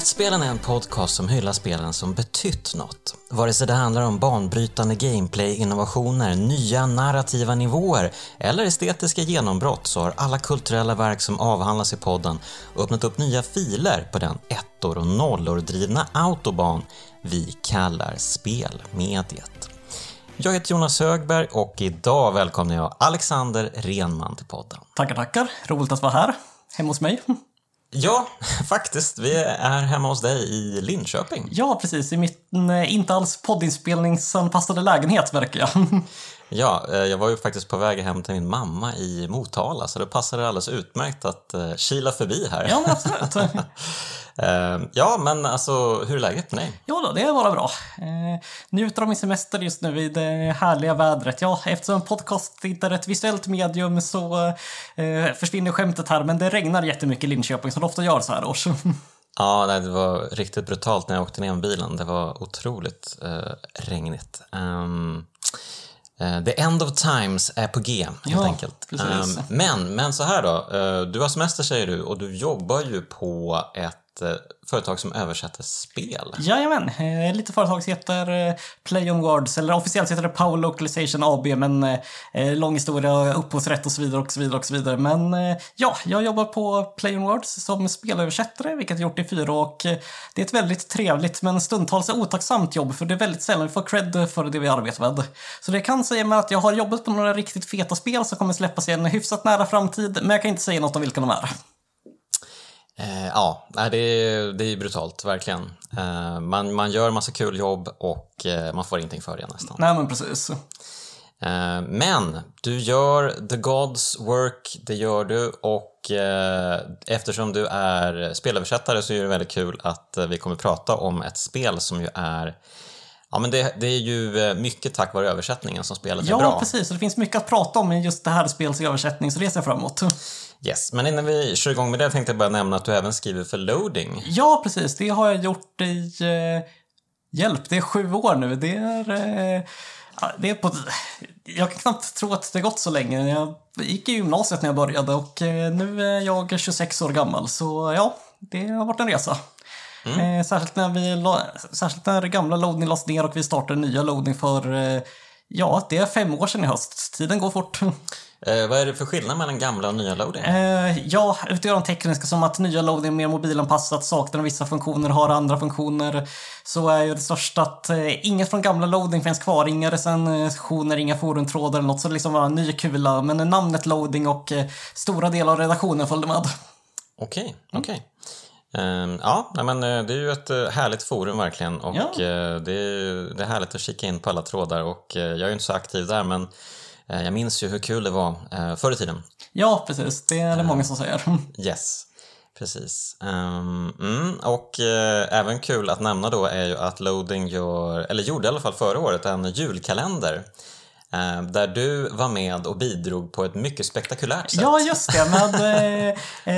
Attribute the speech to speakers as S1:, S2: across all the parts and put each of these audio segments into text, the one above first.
S1: Kraftspelen är en podcast som hyllar spelen som betytt något. Vare sig det handlar om banbrytande gameplay-innovationer, nya narrativa nivåer eller estetiska genombrott så har alla kulturella verk som avhandlas i podden öppnat upp nya filer på den ettor och nollor drivna autobahn vi kallar spelmediet. Jag heter Jonas Högberg och idag välkomnar jag Alexander Renman till podden.
S2: Tackar, tackar. Roligt att vara här, hemma hos mig.
S1: Ja, faktiskt. Vi är hemma hos dig i Linköping.
S2: Ja, precis. I min eh, inte alls poddinspelningsanpassade lägenhet, verkar jag.
S1: Ja, eh, jag var ju faktiskt på väg hem till min mamma i Motala så det passade alldeles utmärkt att uh, kila förbi här.
S2: Ja, men absolut.
S1: uh, ja, men alltså hur är läget med dig?
S2: Jo då, det är bara bra. Njuter av min semester just nu i det härliga vädret. Ja, eftersom podcast inte är ett visuellt medium så försvinner skämtet här, men det regnar jättemycket i Linköping som det ofta gör så här års.
S1: Ja, det var riktigt brutalt när jag åkte ner med bilen. Det var otroligt regnigt. Um, The End of Times är på G, helt
S2: ja,
S1: enkelt.
S2: Precis.
S1: Um, men, men så här då, uh, du har semester säger du och du jobbar ju på ett Eh, företag som översätter spel.
S2: Jajamän, eh, lite företag som heter eh, Play on Words, eller officiellt heter det Power Localization AB, men lång historia, upphovsrätt och så vidare och så vidare och så vidare. Men ja, jag jobbar på Play on Words som spelöversättare, vilket jag gjort i fyra och det är ett väldigt trevligt men stundtals otacksamt jobb, för det är väldigt sällan vi får cred för det vi arbetar med. Så det kan säga mig att jag har jobbat på några riktigt feta spel som kommer släppas i en hyfsat nära framtid, men jag kan inte säga något om vilka de är.
S1: Eh, ja, det är, det är brutalt, verkligen. Eh, man, man gör massa kul jobb och eh, man får ingenting för det nästan.
S2: Nej, men precis.
S1: Eh, men du gör the Gods work, det gör du och eh, eftersom du är spelöversättare så är det väldigt kul att eh, vi kommer prata om ett spel som ju är Ja, men det, det, är ju mycket tack vare översättningen som spelet
S2: ja,
S1: är bra.
S2: Ja, precis. Och det finns mycket att prata om i just det här spelets översättning, så det ser jag fram emot.
S1: Yes, men innan vi kör igång med det tänkte jag bara nämna att du även skriver för Loading.
S2: Ja, precis. Det har jag gjort i... Eh, hjälp, det är sju år nu. Det är... Eh, det är på... Jag kan knappt tro att det gått så länge. Jag gick i gymnasiet när jag började och eh, nu är jag 26 år gammal. Så ja, det har varit en resa. Mm. Eh, särskilt, när vi, särskilt när gamla loading lades ner och vi startade nya loading för, eh, ja, det är fem år sedan i höst. Tiden går fort.
S1: Eh, vad är det för skillnad mellan gamla och nya loading?
S2: Eh, ja, utöver de tekniska som att nya loading är mer mobilanpassat, saknar vissa funktioner, har andra funktioner. Så är ju det största att eh, inget från gamla loading finns kvar, inga recensioner, inga forumtrådar eller något. Så det liksom var en ny kula, men namnet loading och eh, stora delar av redaktionen följde med.
S1: Okej, okay, okej. Okay. Um, ja, men eh, det är ju ett eh, härligt forum verkligen och ja. Eh, det, är, det är härligt att kika in på alla trådar och jag är ju inte så aktiv där men jag minns ju hur kul det var förr i tiden.
S2: Ja, precis. Det är det många som säger.
S1: Yes, precis. Um, mm, och även kul att nämna då är ju att Loading gör, eller gjorde i alla fall förra året, en julkalender. Uh, där du var med och bidrog på ett mycket spektakulärt sätt.
S2: Ja, just det. Med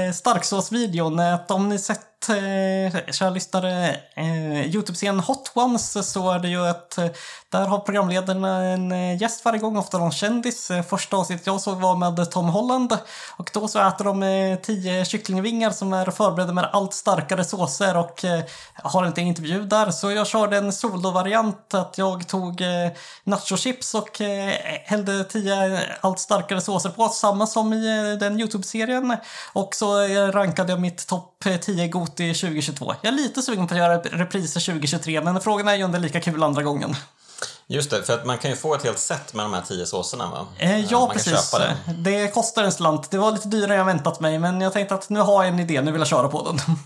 S2: uh, Starksås-videon. Om ni sett eh, kära lyssnare, eh, Youtube-serien Hot Ones eh, så är det ju att eh, där har programledarna en eh, gäst varje gång, ofta någon kändis. Första avsnittet jag såg var med Tom Holland och då så äter de tio kycklingvingar som är förberedda med allt starkare såser och har en intervju där. Så jag körde en solo-variant att jag tog nachochips och hällde tio allt starkare såser på, samma som i den Youtube-serien. Och så rankade jag mitt topp 10 god Goti 2022. Jag är lite sugen på att göra repriser 2023, men frågan är ju om det är lika kul andra gången.
S1: Just det, för att man kan ju få ett helt set med de här tio såserna va?
S2: Eh, ja, man precis. Det. kostar en slant. Det var lite dyrare än jag väntat mig, men jag tänkte att nu har jag en idé, nu vill jag köra på den.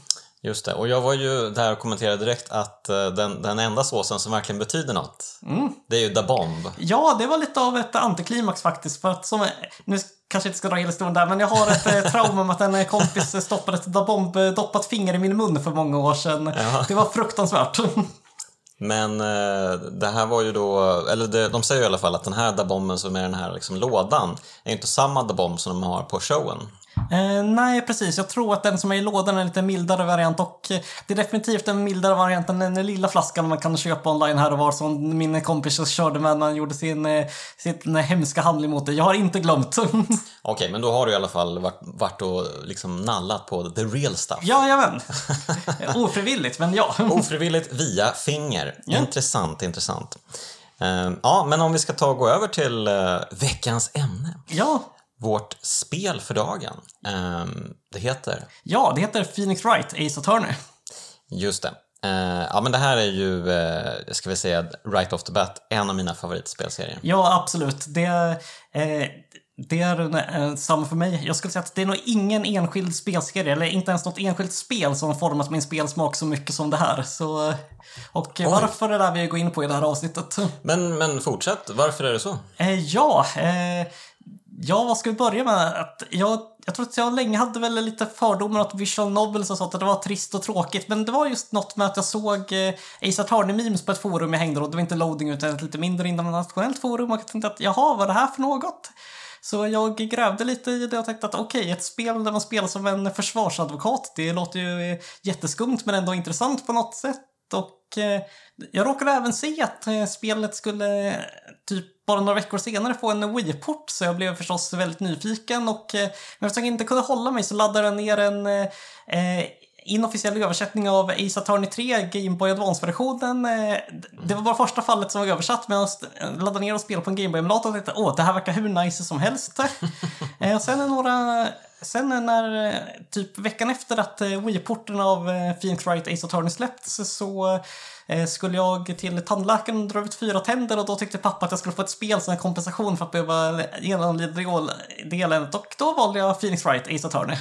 S1: Just det, och jag var ju där och kommenterade direkt att uh, den, den enda såsen som verkligen betyder något, mm. det är ju Da Bomb.
S2: Ja, det var lite av ett antiklimax faktiskt. För att som, nu kanske inte ska dra hela historien där, men jag har ett eh, trauma med att en kompis stoppade ett Da Bomb-doppat finger i min mun för många år sedan. Ja. Det var fruktansvärt.
S1: Men eh, det här var ju då, eller det, de säger i alla fall att den här Da Bomben som är den här liksom lådan är inte samma Da Bomb som de har på showen.
S2: Eh, nej, precis. Jag tror att den som är i lådan är en lite mildare variant och eh, det är definitivt en mildare variant än den lilla flaskan man kan köpa online här och var som min kompis körde med när han gjorde sin, eh, sin hemska handling mot det. Jag har inte glömt.
S1: Okej, men då har du i alla fall varit, varit och liksom nallat på the real stuff.
S2: Jajamän! Ofrivilligt, men ja.
S1: Ofrivilligt via finger. Intressant, intressant. Eh, ja, men om vi ska ta och gå över till veckans ämne.
S2: Ja,
S1: Vårt spel för dagen. Eh, det heter,
S2: ja, det heter Phoenix Wright, Ace Attorney.
S1: just det. Eh, ja, men det här är ju, eh, ska vi säga, right off the bat, en av mina favoritspelserier.
S2: Ja, absolut. Det, eh, det är samma för mig. Jag skulle säga att det är nog ingen enskild spelserie, eller inte ens något enskilt spel som har format min spelsmak så mycket som det här. Så, och varför är det där vi går in på i det här avsnittet.
S1: Men, men fortsätt, varför är det så?
S2: Ja, ja, vad ska vi börja med? Att jag, jag tror att jag länge hade väl lite fördomar åt visual novels och sånt, att det var trist och tråkigt. Men det var just något med att jag såg eh, Ace Attorney-memes på ett forum jag hängde och det var inte loading utan ett lite mindre internationellt forum och jag tänkte att jaha, vad är det här för något? Så jag grävde lite i det och tänkte att okej, ett spel där man spelar som en försvarsadvokat, det låter ju eh, jätteskumt men ändå intressant på något sätt. Och eh, jag råkade även se att eh, spelet skulle eh, typ bara några veckor senare få en Wii-port så jag blev förstås väldigt nyfiken och eh, men eftersom jag inte kunde hålla mig så laddade jag ner en eh, eh inofficiell översättning av Ace Attorney 3, Game Boy Advance-versionen. Eh, det var bara första fallet som var översatt, men jag laddade ner och spelade på en Game Boy-emulator och tänkte åh, det här verkar hur nice som helst. Sen är några... Sen när, eh, typ veckan efter att eh, Wii-porten av eh, Phoenix Wright Ace Attorney släppts så eh, skulle jag till tandläkaren och dra ut fyra tänder och då tyckte pappa att jag skulle få ett spel som en kompensation för att behöva genomlida eländet och då valde jag Phoenix Wright Ace Attorney.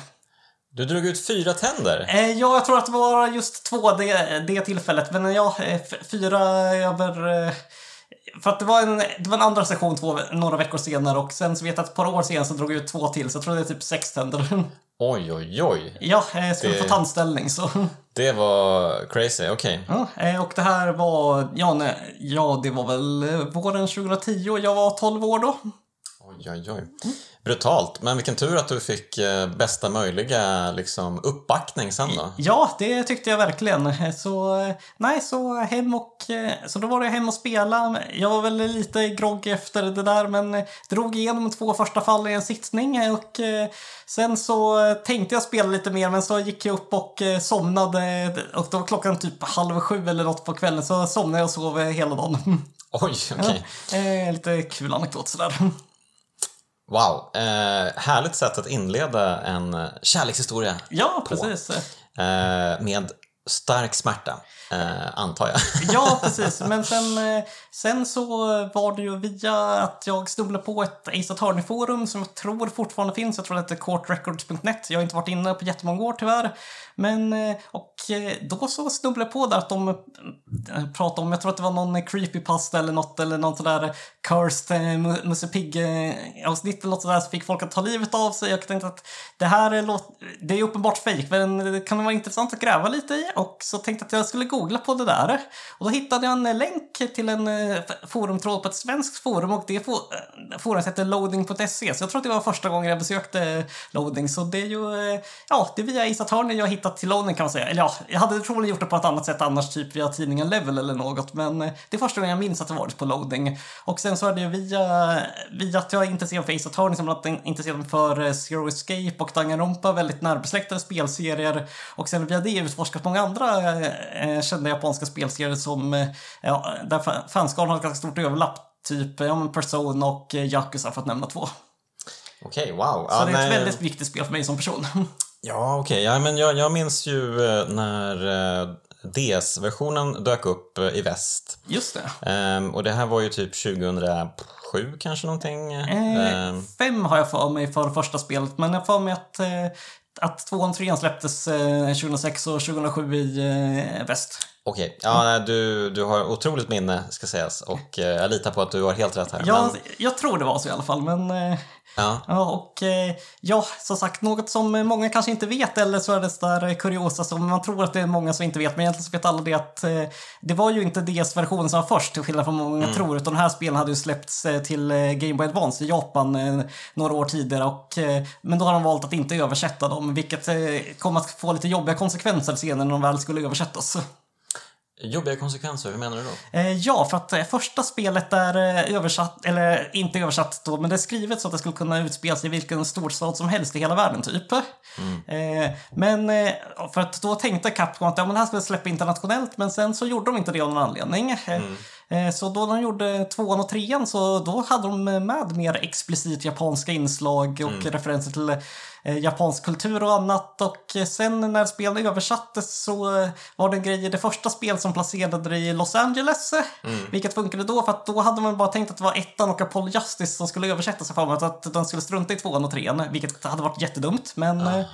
S1: Du drog ut fyra tänder.
S2: Eh, ja, jag tror att det var just två det, det tillfället. Men ja, eh, fyra över... För att det var, en, det var en andra session två, några veckor senare och sen så vet jag att ett par år senare så drog jag ut två till så jag tror det är typ sex tänder.
S1: Oj, oj, oj.
S2: ja, eh, jag skulle
S1: Det-
S2: få tandställning så.
S1: Det var crazy, okej.
S2: Ja, eh, och det här var, ja, nej, ja det var väl våren 2010 och jag var 12 år då.
S1: Oj, oj, oj. Brutalt. Men vilken tur att du fick eh, bästa möjliga liksom, uppbackning sen då.
S2: Ja, det tyckte jag verkligen. Så, eh, nej, så hem och... eh, Så då var det hem och spela. Jag var väl lite groggy efter det där, men drog igenom två första fallen i en sittning och sen så tänkte jag spela lite mer, men så gick jag upp och somnade och då var klockan typ halv sju eller något på kvällen, så somnade jag och sov hela dagen.
S1: Oj, okej.
S2: Eh, lite kul anekdot sådär.
S1: Wow. Eh, härligt sätt att inleda en kärlekshistoria
S2: Ja, precis.
S1: eh, med stark smärta, eh, antar jag.
S2: Ja, precis. Men sen, eh, sen så var det ju via att jag snubblade på ett Ace Attorney-forum som jag tror fortfarande finns. Jag tror det heter courtrecords.net. Jag har inte varit inne på jättemånga år tyvärr. Men, eh, och eh, då så snubblade jag på där att de eh, pratade om, jag tror att det var någon creepypasta eller något, eller något sådär cursed eh, Musse Pigg-avsnitt eller något sådär, så fick folk att ta livet av sig. Jag tänkte att det här är, det är uppenbart fejk, men det kan vara intressant att gräva lite i. Och så tänkte jag att jag skulle googla på det där. Och då hittade jag en eh, länk till en eh, forumtråd på ett svenskt forum och det eh, forumet heter loading.se. Så jag tror att det var första gången jag besökte loading. Så det är ju, ja, det är via Ace Attorney jag har hittat till loading kan man säga. Eller ja, jag hade troligen gjort det på ett annat sätt annars, typ via tidningen Level eller något. Men det är första gången jag minns att det varit på loading. Och sen så är det ju via, via att jag är intresserad för Ace Attorney som att jag är intresserad för Zero Escape och Danganronpa, väldigt närbesläktade spelserier. Och sen via det utforskat många andra eh, kända japanska spelserier som, eh, ja, där fa- fanskaran har ett ganska stort överlapp. Typ ja, Persona och eh, Yakuza för att nämna två.
S1: Okej, wow.
S2: Så
S1: Ja,
S2: det är ett
S1: nej.
S2: väldigt viktigt spel för mig som person.
S1: Ja, okej. Ja, men jag, jag minns ju eh, när DS-versionen dök upp i väst.
S2: Just det.
S1: Ehm, och det här var ju typ 2007 kanske någonting.
S2: Eh,
S1: Ehm,
S2: fem har jag för mig för första spelet, men jag för mig att eh, att tvåan och trean släpptes eh, 2006 och 2007 i eh, väst.
S1: Okej, ja, nej, du, du har otroligt minne ska sägas och eh, jag litar på att du har helt rätt här.
S2: Ja,
S1: Men,
S2: jag tror det var så i alla fall, men eh,
S1: ja.
S2: Och eh, ja, som sagt, något som många kanske inte vet, eller så är det så där kuriosa som man tror att det är många som inte vet, men egentligen så vet alla det att eh, det var ju inte DS-versionen som var först, till skillnad från många tror, utan de här spelen hade ju släppts eh, till Game Boy Advance i Japan några år tidigare, och, men då har de valt att inte översätta dem, vilket kom att få lite jobbiga konsekvenser senare när de väl skulle översättas.
S1: Jobbiga konsekvenser, hur menar du då?
S2: Eh, ja, för att eh, första spelet är eh, översatt, eller inte översatt då, men det är skrivet så att det skulle kunna utspela sig i vilken storstad som helst i hela världen typ. Eh, men eh, för att då tänkte Capcom att ja, men det här skulle släppa internationellt, men sen så gjorde de inte det av någon anledning. Eh, Så då de gjorde tvåan och trean så då hade de med mer explicit japanska inslag och referenser till japansk kultur och annat. Och eh, sen när spelen översattes så eh, var det en grej i det första spel som placerade det i Los Angeles. eh, Vilket funkade då för att då hade man bara tänkt att det var ettan och Apollo Justice som skulle översättas i form att de skulle strunta i tvåan och trean. Vilket hade varit jättedumt. Men, eh,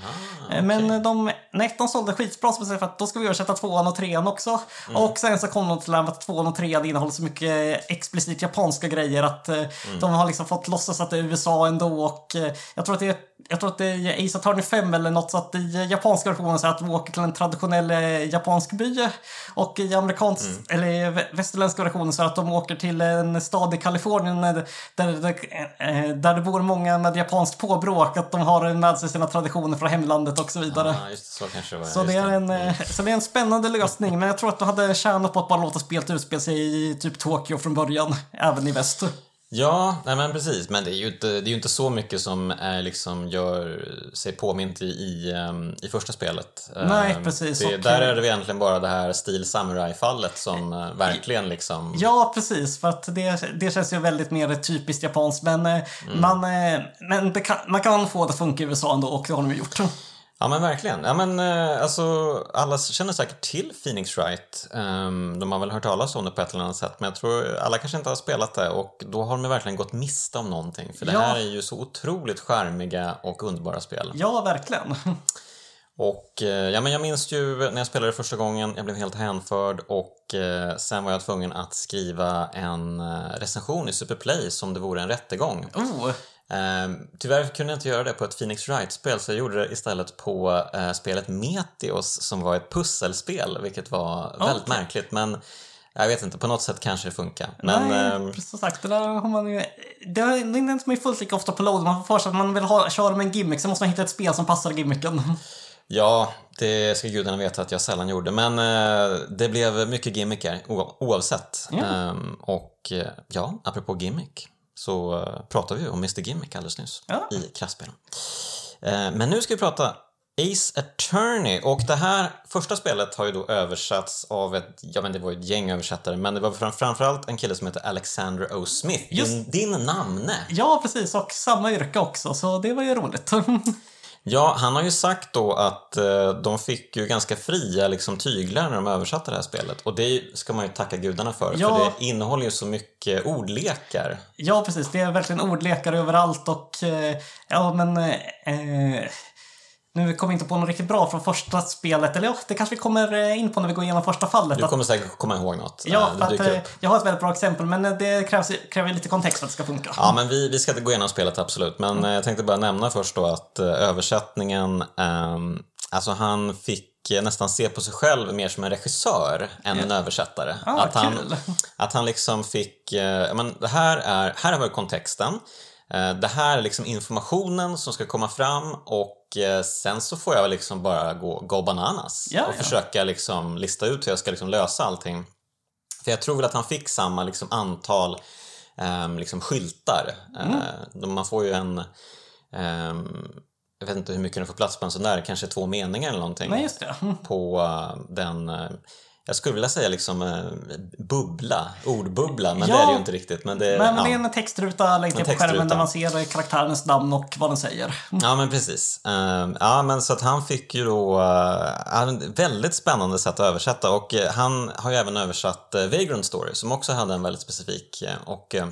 S1: okej.
S2: men de, när ettan sålde skitbra så bestämde de för att då ska vi översätta tvåan och trean också. Och sen så kom de till att tvåan och trean innehåller så mycket explicit japanska grejer att eh, de har liksom fått låtsas att det är USA ändå och eh, jag tror att det är jag tror att det är Ace Attorney 5 eller något så att i japanska versionen så att de åker till en traditionell eh, japansk by och i amerikansk eller i vä- västerländska versionen så att de åker till en stad i Kalifornien där, där, eh, där det bor många med japanskt påbråk att de har med sig sina traditioner från hemlandet och så vidare.
S1: Det, så det.
S2: Så är en, så det är en spännande lösning, men jag tror att du hade tjänat på att bara låta spelet utspela sig i typ Tokyo från början, även i väst.
S1: Ja, nej men precis. Men det är ju inte, det är ju inte så mycket som är liksom gör sig påmint i, i, ehm, i första spelet.
S2: Nej,
S1: Ehm,
S2: precis.
S1: Det, där är det egentligen bara det här Steel Samurai-fallet som eh, verkligen liksom...
S2: Ja, precis, för att det, det känns ju väldigt mer typiskt japanskt, men, eh, man, eh, men kan, man kan få det att funka i USA ändå, och det har de ju gjort.
S1: Ja men verkligen. Ja, men, eh, alltså, alla känner säkert till Phoenix Wright. Um, de har väl hört talas om det på ett eller annat sätt men jag tror alla kanske inte har spelat det och då har de verkligen gått miste om någonting. För det
S2: Ja.
S1: här är ju så otroligt charmiga och underbara spel.
S2: Ja, verkligen.
S1: Och eh, ja, men jag minns ju när jag spelade första gången, jag blev helt hänförd och eh, sen var jag tvungen att skriva en recension i Superplay som det vore en rättegång.
S2: Oh,
S1: tyvärr kunde jag inte göra det på ett Phoenix Wright-spel så jag gjorde det istället på eh, spelet Meteos som var ett pusselspel vilket var väldigt
S2: Okej.
S1: märkligt men jag vet inte, på något sätt kanske det funkar. Men
S2: Nej,
S1: ehm,
S2: som sagt, det där har man ju... Det är inte man fullt lika ofta på load. Man får för sig att man vill ha, köra med en gimmick, så måste man hitta ett spel som passar gimmicken.
S1: ja, det ska gudarna veta att jag sällan gjorde men eh, det blev mycket gimmickar oavsett.
S2: Ja.
S1: Ehm, och eh, ja, apropå gimmick så uh, pratade vi om Mr Gimmick alldeles nyss
S2: Ja.
S1: i kraftspelen. Eh, men nu ska vi prata Ace Attorney och det här första spelet har ju då översatts av ett, ja men det var ju ett gäng översättare men det var fram, framförallt en kille som heter Alexander O. Smith,
S2: Just-
S1: din, din namne.
S2: Ja, precis. Och samma yrke också, så det var ju roligt.
S1: Ja, han har ju sagt då att eh, de fick ju ganska fria liksom, tyglar när de översatte det här spelet och det ska man ju tacka gudarna för
S2: Ja.
S1: för det innehåller ju så mycket ordlekar.
S2: Ja, precis. Det är verkligen ordlekar överallt och eh, ja, men eh, nu kommer jag inte på något riktigt bra från första spelet. Eller ja, det kanske vi kommer eh, in på när vi går igenom första fallet.
S1: Du kommer säkert komma ihåg något.
S2: ja,
S1: eh,
S2: för att, eh, jag har ett väldigt bra exempel, men det krävs, kräver lite kontext för att det ska funka.
S1: Ja, men vi, vi ska gå igenom spelet absolut. Men
S2: Mm.
S1: jag tänkte bara nämna först då att översättningen, ehm, alltså han fick nästan se på sig själv mer som en regissör än en översättare.
S2: Ah,
S1: att, han,
S2: kul.
S1: att han liksom fick, men det här är, här har vi kontexten. Eh, Det här är liksom informationen som ska komma fram och eh, sen så får jag liksom bara gå, gå bananas
S2: Ja,
S1: och
S2: ja.
S1: försöka liksom lista ut hur jag ska liksom lösa allting. För jag tror väl att han fick samma liksom antal ehm, liksom skyltar. Eh, man får ju en... ehm, jag vet inte hur mycket den får plats på en sån där, kanske två meningar eller någonting.
S2: Nej. Mm.
S1: På den... eh, jag skulle vilja säga liksom eh, bubbla, ordbubbla, men
S2: Ja.
S1: det är det ju inte riktigt. Men det,
S2: men
S1: ja.
S2: det är en textruta längst ner på skärmen där man ser karaktärens namn och vad den säger.
S1: Ja men precis. Ehm, ja men så att han fick ju då uh, väldigt spännande sätt att översätta och eh, han har ju även översatt uh, Vagrant Story som också hade en väldigt specifik eh, och eh,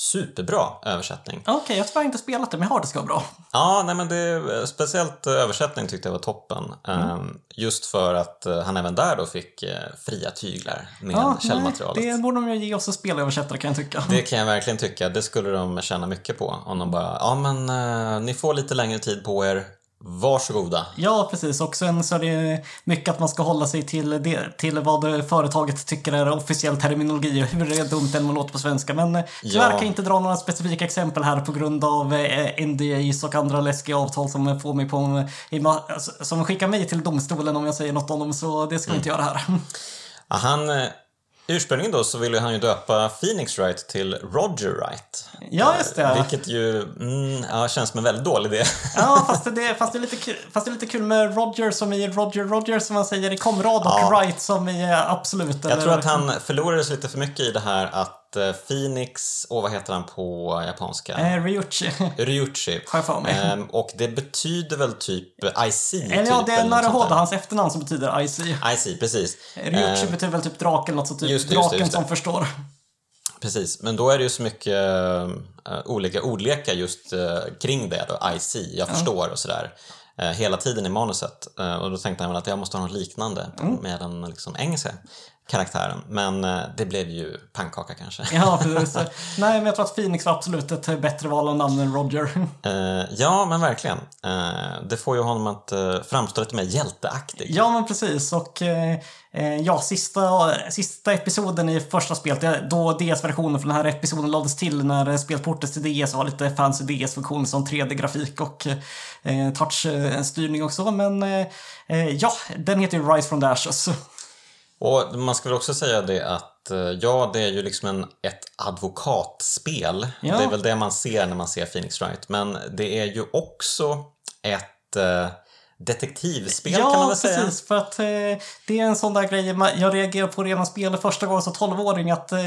S1: Superbra översättning.
S2: Okej, jag har tyvärr inte spelat det, men jag har det ska vara bra.
S1: Ja, nej men det, speciellt översättning tyckte jag var toppen. Mm. Just för att eh, han även där då fick eh, fria tyglar med
S2: Ja,
S1: källmaterialet.
S2: nej, det borde de ju ge oss som spelöversättare kan jag tycka.
S1: Det kan jag verkligen tycka. Det skulle de tjäna mycket på. Om de bara, ja men eh, ni får lite längre tid på er. Varsågoda.
S2: Ja, precis. Och sen så är det mycket att man ska hålla sig till, det, till vad företaget tycker är officiell terminologi och hur det är dumt än man låter på svenska. Men tyvärr
S1: Ja.
S2: kan jag inte dra några specifika exempel här på grund av eh, NDAs och andra läskiga avtal som får mig på alltså, som skickar mig till domstolen om jag säger något om dem, så det ska vi inte göra här.
S1: Han, eh, ursprungligen då så ville han ju döpa Phoenix Wright till Roger Wright.
S2: Ja, just det.
S1: Vilket ju mm, ja, känns som en väldigt dålig idé.
S2: Ja, fast det, fast, det är lite kul, fast det är lite kul med Roger som i Roger Roger som man säger i Comrade och
S1: Ja.
S2: Wright som i eh, Absolut.
S1: Jag
S2: eller-
S1: tror att han förlorades lite för mycket i det här att eh, Phoenix, och vad heter han på japanska?
S2: Eh, Ryuchi.
S1: Ryuchi.
S2: Har jag för mig.
S1: Ehm, och det betyder väl typ IC?
S2: Eller ja,
S1: typ,
S2: det är Naruhoda, hans efternamn som betyder Icy.
S1: IC, precis.
S2: Ryuchi
S1: Ehm,
S2: betyder väl typ drake eller något så typ
S1: just det,
S2: draken
S1: just det.
S2: som förstår.
S1: Precis, men då är det ju så mycket eh, olika ordlekar just eh, kring det då. IC, jag förstår och sådär. Eh, hela tiden i manuset. Eh, och då tänkte han väl att jag måste ha något liknande
S2: Mm.
S1: med den liksom, engelska karaktären. Men eh, det blev ju pannkaka kanske.
S2: Ja, precis. Nej, men jag tror att Phoenix var absolut ett bättre val av namn än Roger.
S1: Eh, ja, men verkligen. Eh, det får ju honom att framstå lite mer hjälteaktig.
S2: Ja, men precis. Och ja, sista, sista episoden i första spelet, då DS-versionen för den här episoden lades till när spelet portades till DS och har lite fancy DS-funktioner som 3D-grafik och touch-styrning och så. Men ja, den heter ju Rise from the Ashes.
S1: Och man ska väl också säga det att eh, ja, det är ju liksom en, ett advokatspel.
S2: Ja.
S1: Det är väl det man ser när man ser Phoenix Wright. Men det är ju också ett eh, detektivspel kan man
S2: Ja,
S1: väl säga.
S2: precis. För att eh, det är en sån där grej jag reagerade på redan spelet första gången som 12-åring att eh,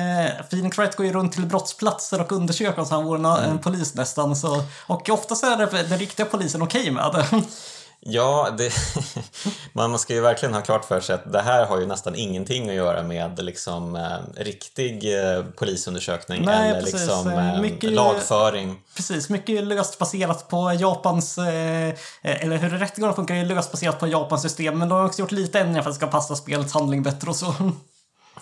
S2: Phoenix Wright går ju runt till brottsplatser och undersöker så han vore en,
S1: Mm.
S2: polis nästan. Så, och oftast är det, den riktiga polisen okej med det.
S1: Ja, det, man ska ju verkligen ha klart för sig att det här har ju nästan ingenting att göra med liksom, eh, riktig eh, polisundersökning
S2: Nej,
S1: eller
S2: precis.
S1: liksom,
S2: Eh,
S1: eh,
S2: mycket-
S1: lagföring.
S2: Precis, mycket är löst baserat på Japans, eh, eller hur rättegångar funkar är löst baserat på Japans system. Men de har också gjort lite ändringar för att det ska passa spelets handling bättre och så.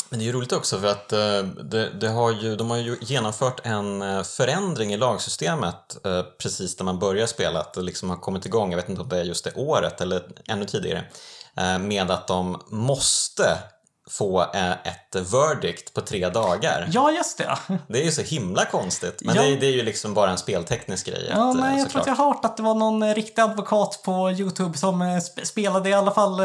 S1: Men det är ju roligt också för att eh, det, det har ju, de har ju genomfört en eh, förändring i lagsystemet eh, precis när man börjar spela. Att det liksom har kommit igång, jag vet inte om det är just det året eller ännu tidigare, med att de måste få eh, ett verdict på tre dagar.
S2: Ja, just det.
S1: Det är ju så himla konstigt, men
S2: Ja.
S1: det, är, det är ju liksom bara en spelteknisk grej.
S2: Ja,
S1: att, eh,
S2: nej, jag tror att jag har hört att det var någon eh, riktig advokat på YouTube som sp- spelade i alla fall,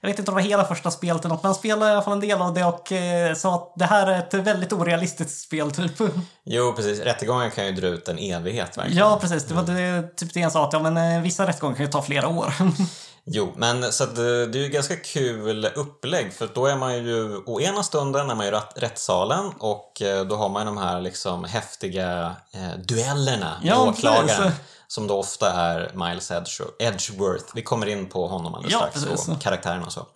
S2: jag vet inte om det var hela första spelet eller något, men han spelade i alla fall en del av det och sa att det här är ett väldigt orealistiskt spel typ.
S1: Jo, precis. Rättegången kan ju dra ut en evighet verkligen.
S2: Ja, precis. Det var det, typ det han sa, att ja, men, vissa rättegångar kan ju ta flera år.
S1: Jo, men så att det, det är ju ganska kul upplägg för då är man ju å ena stunden är man ju i rätt, rättssalen och eh, då har man ju de här liksom häftiga eh, duellerna med
S2: Ja,
S1: åklagaren
S2: precis.
S1: som då ofta är Miles Edge- Edgeworth. Vi kommer in på honom alldeles
S2: Ja,
S1: strax
S2: precis.
S1: och karaktären och så.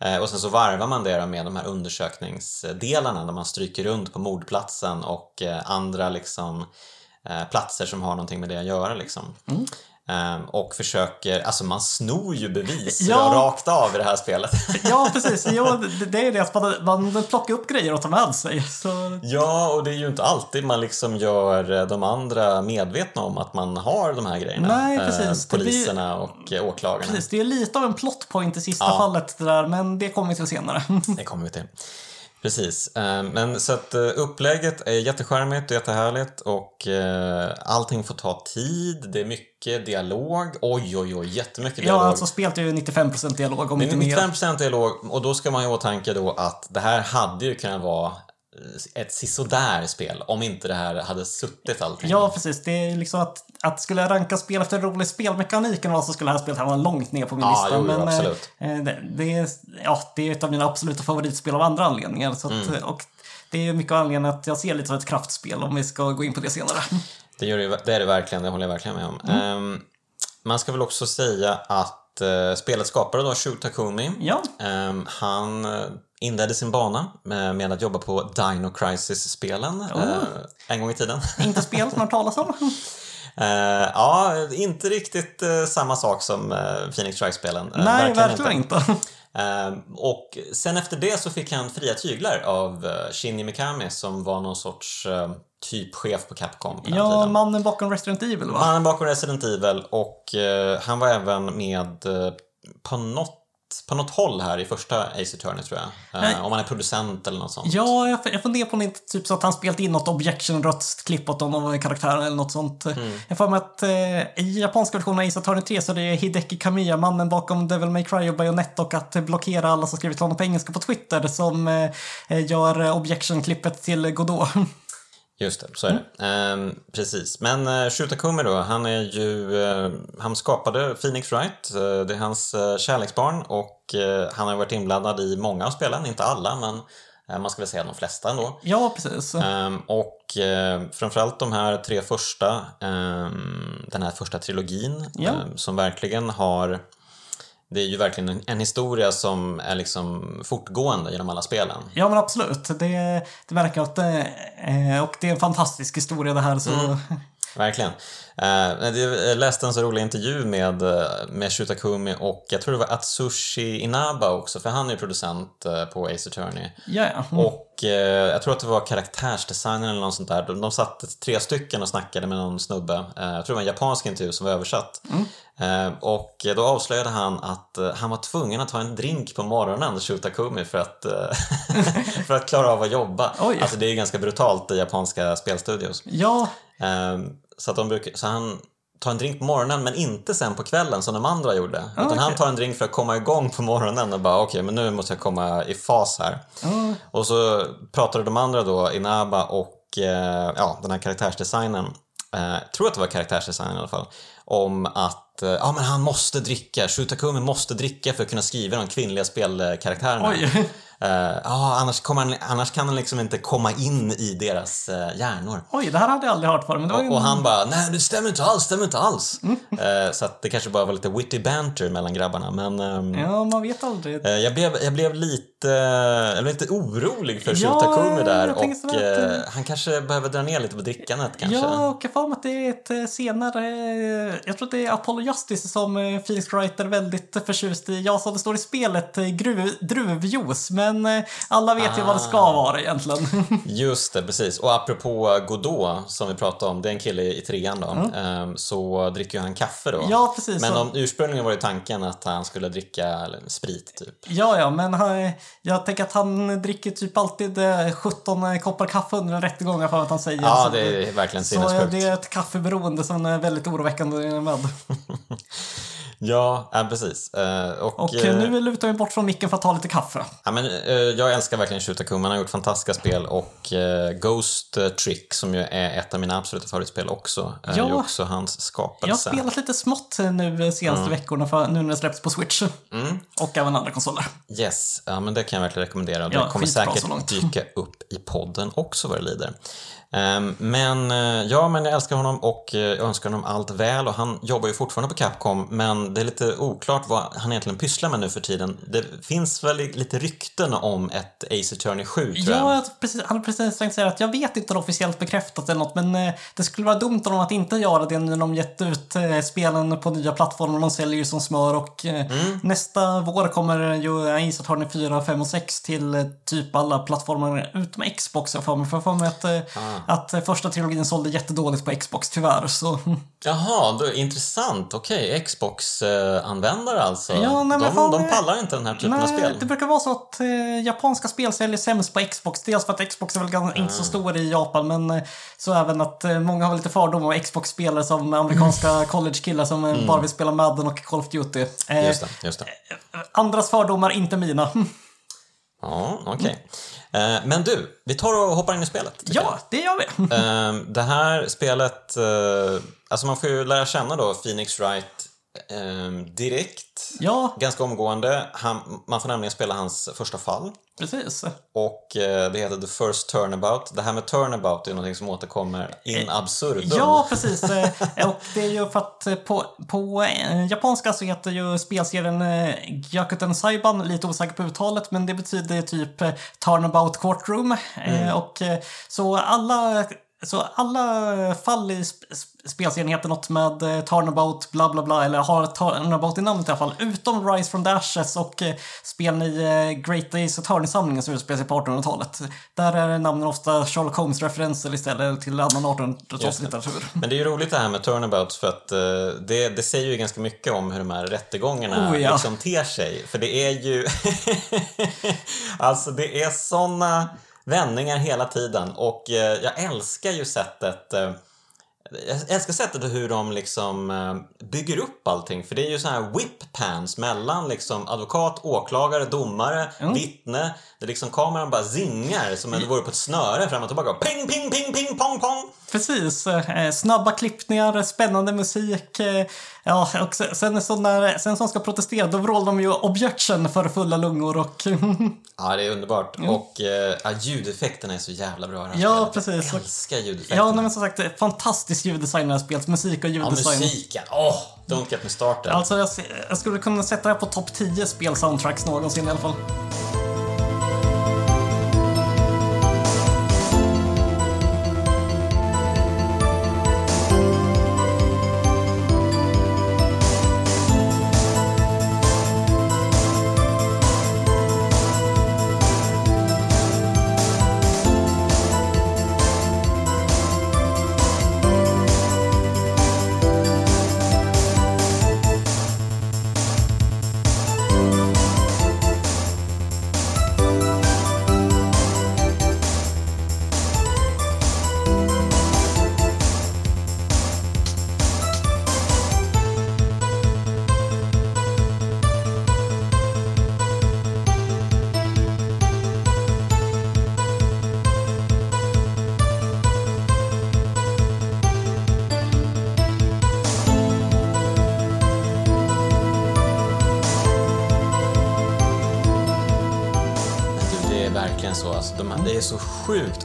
S1: Eh, och sen så varvar man det med de här undersökningsdelarna där man stryker runt på mordplatsen och eh, andra liksom eh, platser som har någonting med det att göra liksom.
S2: Mm.
S1: Ehm, och försöker, alltså man snor ju bevis
S2: Ja.
S1: rakt av i det här spelet.
S2: ja, precis. Jo, det, är det att man, man plockar upp grejer och tar med sig. Så,
S1: ja, och det är ju inte alltid man liksom gör eh, de andra medvetna om att man har de här grejerna.
S2: Nej,
S1: Eh,
S2: precis. Det blir-
S1: poliserna och eh, åklagarna.
S2: precis, det är lite av en plot point i sista
S1: Ja.
S2: fallet där, men det kommer vi till senare.
S1: Det kommer vi till. Precis. Eh, Men så att eh, upplägget är jättecharmigt och jättehärligt och eh, allting får ta tid. Det är mycket dialog. Oj, oj, oj, jättemycket
S2: ja,
S1: dialog.
S2: alltså spelet är ju 95% dialog, om inte mer.
S1: 95% dialog och då ska man ju ha i åtanke då att det här hade ju kunnat vara ett sisådär spel om inte det här hade suttit allting.
S2: Ja, precis. Det är liksom att, att skulle jag ranka spel efter rolig spelmekanik eller så skulle det här spelet hamna långt ner på min
S1: Ja,
S2: lista.
S1: jo,
S2: men eh,
S1: absolut.
S2: eh, det, det, är, ja, det är ett av mina absoluta favoritspel av andra anledningar. Så att,
S1: Mm.
S2: och det är mycket av anledningen att jag ser lite som ett kraftspel om vi ska gå in på det senare.
S1: Det, gör det, det är det verkligen, det håller jag verkligen med om.
S2: Mm.
S1: Ehm, man ska väl också säga att uh, spelets skapare då, Shu Takumi,
S2: Ja,
S1: ehm, han eh, inledde sin bana med, att jobba på Dino Crisis-spelen
S2: Oh.
S1: eh, en gång i tiden.
S2: Inte spel som har talas om.
S1: Eh, ja, inte riktigt eh, samma sak som eh, Phoenix Strike-spelen.
S2: Nej, verkligen inte.
S1: Eh, och sen efter det så fick han fria tyglar av Shinji Mikami som var någon sorts eh, typchef på Capcom på
S2: Ja,
S1: tiden.
S2: mannen bakom Resident Evil va?
S1: Mannen bakom Resident Evil och han var även med på något på något håll här i första Ace Attorney tror jag. Eh, om han är producent eller något sånt.
S2: Ja, jag, jag funderar på om det inte typ så att han spelat in något objection-röstklipp åt någon av karaktärerna eller något sånt.
S1: Mm.
S2: Jag får mig att eh, i japanska versionen av Ace Attorney 3 så är det Hideki Kamiya, mannen bakom Devil May Cry och Bayonetta och att blockera alla som skrivit honom på engelska på Twitter som eh, gör eh, objection-klippet till Godot.
S1: Just det, så är det.
S2: Mm.
S1: Ehm, precis. Men uh, Shutakumi då, han är ju... eh, han skapade Phoenix Wright. Eh, det är hans uh, kärleksbarn och eh, han har varit inblandad i många av spelen, inte alla men eh, man ska väl säga de flesta ändå.
S2: ja, precis.
S1: Ehm, och eh, framförallt de här tre första, ehm, den här första trilogin
S2: Ja.
S1: ehm, som verkligen har det är ju verkligen en, en historia som är liksom fortgående genom alla spelen.
S2: Ja, men absolut. Det, det verkar att det, eh, och det är en fantastisk historia det här. Så,
S1: Mm. Verkligen. Eh, jag läste en så rolig intervju med, eh, med Shutakumi och jag tror det var Atsushi Inaba också, för han är ju producent eh, på Ace Attorney.
S2: ja. Mm.
S1: Och jag tror att det var karaktärsdesignen eller något sånt där. De, de satt tre stycken och snackade med någon snubbe. Jag tror det var en japansk intervju som var översatt. Eh, och då avslöjade han att han var tvungen att ta en drink på morgonen, Shutakumi, för att, för att klara av att jobba.
S2: Oj.
S1: Alltså det är ganska brutalt i japanska spelstudios.
S2: ja,
S1: så, att de brukar, så han tar en drink på morgonen men inte sen på kvällen som de andra gjorde. Utan
S2: okej.
S1: han tar en drink för att komma igång på morgonen och bara okej men nu måste jag komma i fas här.
S2: ja.
S1: Och så pratade de andra då, Inaba och eh, ja, den här karaktärsdesignen, eh, jag tror att det var karaktärsdesignen i alla fall, om att eh, ja, men han måste dricka, Shutakumi måste dricka för att kunna skriva de kvinnliga spelkaraktärerna.
S2: Oj.
S1: Eh, ja, annars, han, annars kan han liksom inte komma in i deras eh, hjärnor.
S2: Oj, det här hade jag aldrig hört förut.
S1: Och, och han bara, nej det stämmer inte alls, stämmer inte alls. Eh, så att det kanske bara var lite witty banter mellan grabbarna. Men ehm,
S2: Ja, man vet aldrig.
S1: eh, jag, blev, jag blev lite, jag blev lite orolig för
S2: Ja,
S1: Shutakumi där. Och
S2: att,
S1: eh, han kanske behöver dra ner lite på drickandet kanske.
S2: Ja, och jag får att det är ett eh, senare... eh, Jag tror att det är Apollo Justice som eh, Phoenix Wright är väldigt förtjust i. Ja, som det står i spelet, eh, gruv, druvjuice. Men eh, alla vet ju vad det ska
S1: Ah.
S2: vara egentligen.
S1: Just det, precis. Och apropå Godot som vi pratade om, det är en kille i trean då, ehm, så dricker ju han kaffe då.
S2: Ja, precis.
S1: Men om, ursprungligen var ju tanken att han skulle dricka sprit typ.
S2: Ja, ja, men han, jag tänker att han dricker typ alltid eh, 17 koppar kaffe under en rättegång, jag för att han säger.
S1: Ja, det är verkligen
S2: Så eh,
S1: sinnessjukt.
S2: det är ett kaffeberoende som är väldigt oroväckande med.
S1: Ja, ja, precis. Eh, och,
S2: Och
S1: eh,
S2: eh, nu lutar vi bort från micken för att ta lite kaffe.
S1: Ja, men, jag älskar verkligen Shutakuma, han har gjort fantastiska spel och Ghost Trick som ju är ett av mina absoluta favoritspel också, är
S2: Ja.
S1: ju också hans
S2: Jag har
S1: skapelse.
S2: spelat lite smått nu senaste veckorna, för, nu när det släpps på Switch.
S1: Mm.
S2: Och även andra konsoler.
S1: Yes, ja, men det kan jag verkligen rekommendera det
S2: Ja,
S1: kommer säkert dyka upp i podden också vad det lider. Ehm, men eh, ja, men jag älskar honom och eh, önskar honom allt väl och han jobbar ju fortfarande på Capcom men det är lite oklart vad han egentligen pysslar med nu för tiden. Det finns väl lite rykten om ett Ace Attorney 7 tror jag.
S2: Ja, precis, han har precis tänkt säga att jag vet inte om det officiellt bekräftat eller något, men eh, det skulle vara dumt dem att inte göra det när de gett ut spelen på nya plattformar. De säljer ju som smör och
S1: Mm.
S2: nästa vår kommer ju Ace Attorney 4, 5 och 6 till typ alla plattformar utom Xbox. Jag får mig för jag får mig att,
S1: Ah.
S2: Att eh, första trilogin sålde jättedåligt på Xbox tyvärr. Så
S1: Jaha, då, intressant. Okej, Xbox-användare alltså.
S2: Ja, nej,
S1: de,
S2: fan,
S1: de
S2: eh,
S1: pallar inte den här typen av
S2: Nej,
S1: spel.
S2: det brukar vara så att eh, japanska spel säljer sämst på Xbox. Dels för att Xbox är väl ganska, inte
S1: Ah.
S2: så stor i Japan, men eh, så även att eh, många har lite fördomar om Xbox-spelare som amerikanska college-killar som eh, bara vill spela Madden och Call of Duty. Eh,
S1: Mm. Just det, just det.
S2: Andras fördomar, inte mina.
S1: Ja, okej. Eh, men du, vi tar och hoppar in i spelet.
S2: ja, det gör vi.
S1: Eh, det här spelet, eh, alltså man får ju lära känna då Phoenix Wright ehm, direkt,
S2: Ja,
S1: ganska omgående. Han, man får nämligen spela hans första fall.
S2: precis.
S1: Och eh, det heter The First Turnabout. Det här med turnabout är någonting som återkommer in absurdum.
S2: Ja, precis. Eh, Och det är ju för att eh, på, på eh, japanska så heter ju spelserien eh, Gyakuten Saiban, lite osäker på uttalet, men det betyder typ eh, Turnabout Courtroom. Eh, Och eh, så alla så alla fall i sp- sp- spelserien heter något med eh, Turnabout bla bla bla, eller har Turnabout i namnet i alla fall. Utom Rise from the Ashes och eh, spelen i eh, Great Days Attorney-samlingen som utspelar sig på 1800-talet. Där är namnen ofta Sherlock Holmes-referenser istället till annan 1800-talslitteratur.
S1: Men det är ju roligt det här med turnabouts för att eh, det, det säger ju ganska mycket om hur de här rättegångarna
S2: Oh, ja.
S1: liksom ter sig. För det är ju... alltså det är såna vändningar hela tiden. Och eh, jag älskar ju sättet eh, jag älskar sättet hur de liksom eh, bygger upp allting. För det är ju så här whip pans mellan liksom advokat, åklagare, domare, vittne. Det är liksom kameran bara zingar som om det vore på ett snöre fram och tillbaka. Ping, ping, ping, ping, pong, pong!
S2: Precis. Eh, snabba klippningar, spännande musik. Eh, ja, och sen, sen, så när, sen som ska protestera, då vrålar de ju objection för fulla lungor och...
S1: Ja, det är underbart. Och eh, ja, ljudeffekterna är så jävla bra
S2: Ja, precis.
S1: Jag älskar ljudeffekterna.
S2: ja, nej, men som sagt, fantastisk ljuddesign i det här spelet. Musik och
S1: Ja,
S2: ljuddesign.
S1: musiken. Åh, don't get me started.
S2: Alltså, jag, jag skulle kunna sätta det här på topp 10 spelsoundtracks någonsin i alla fall.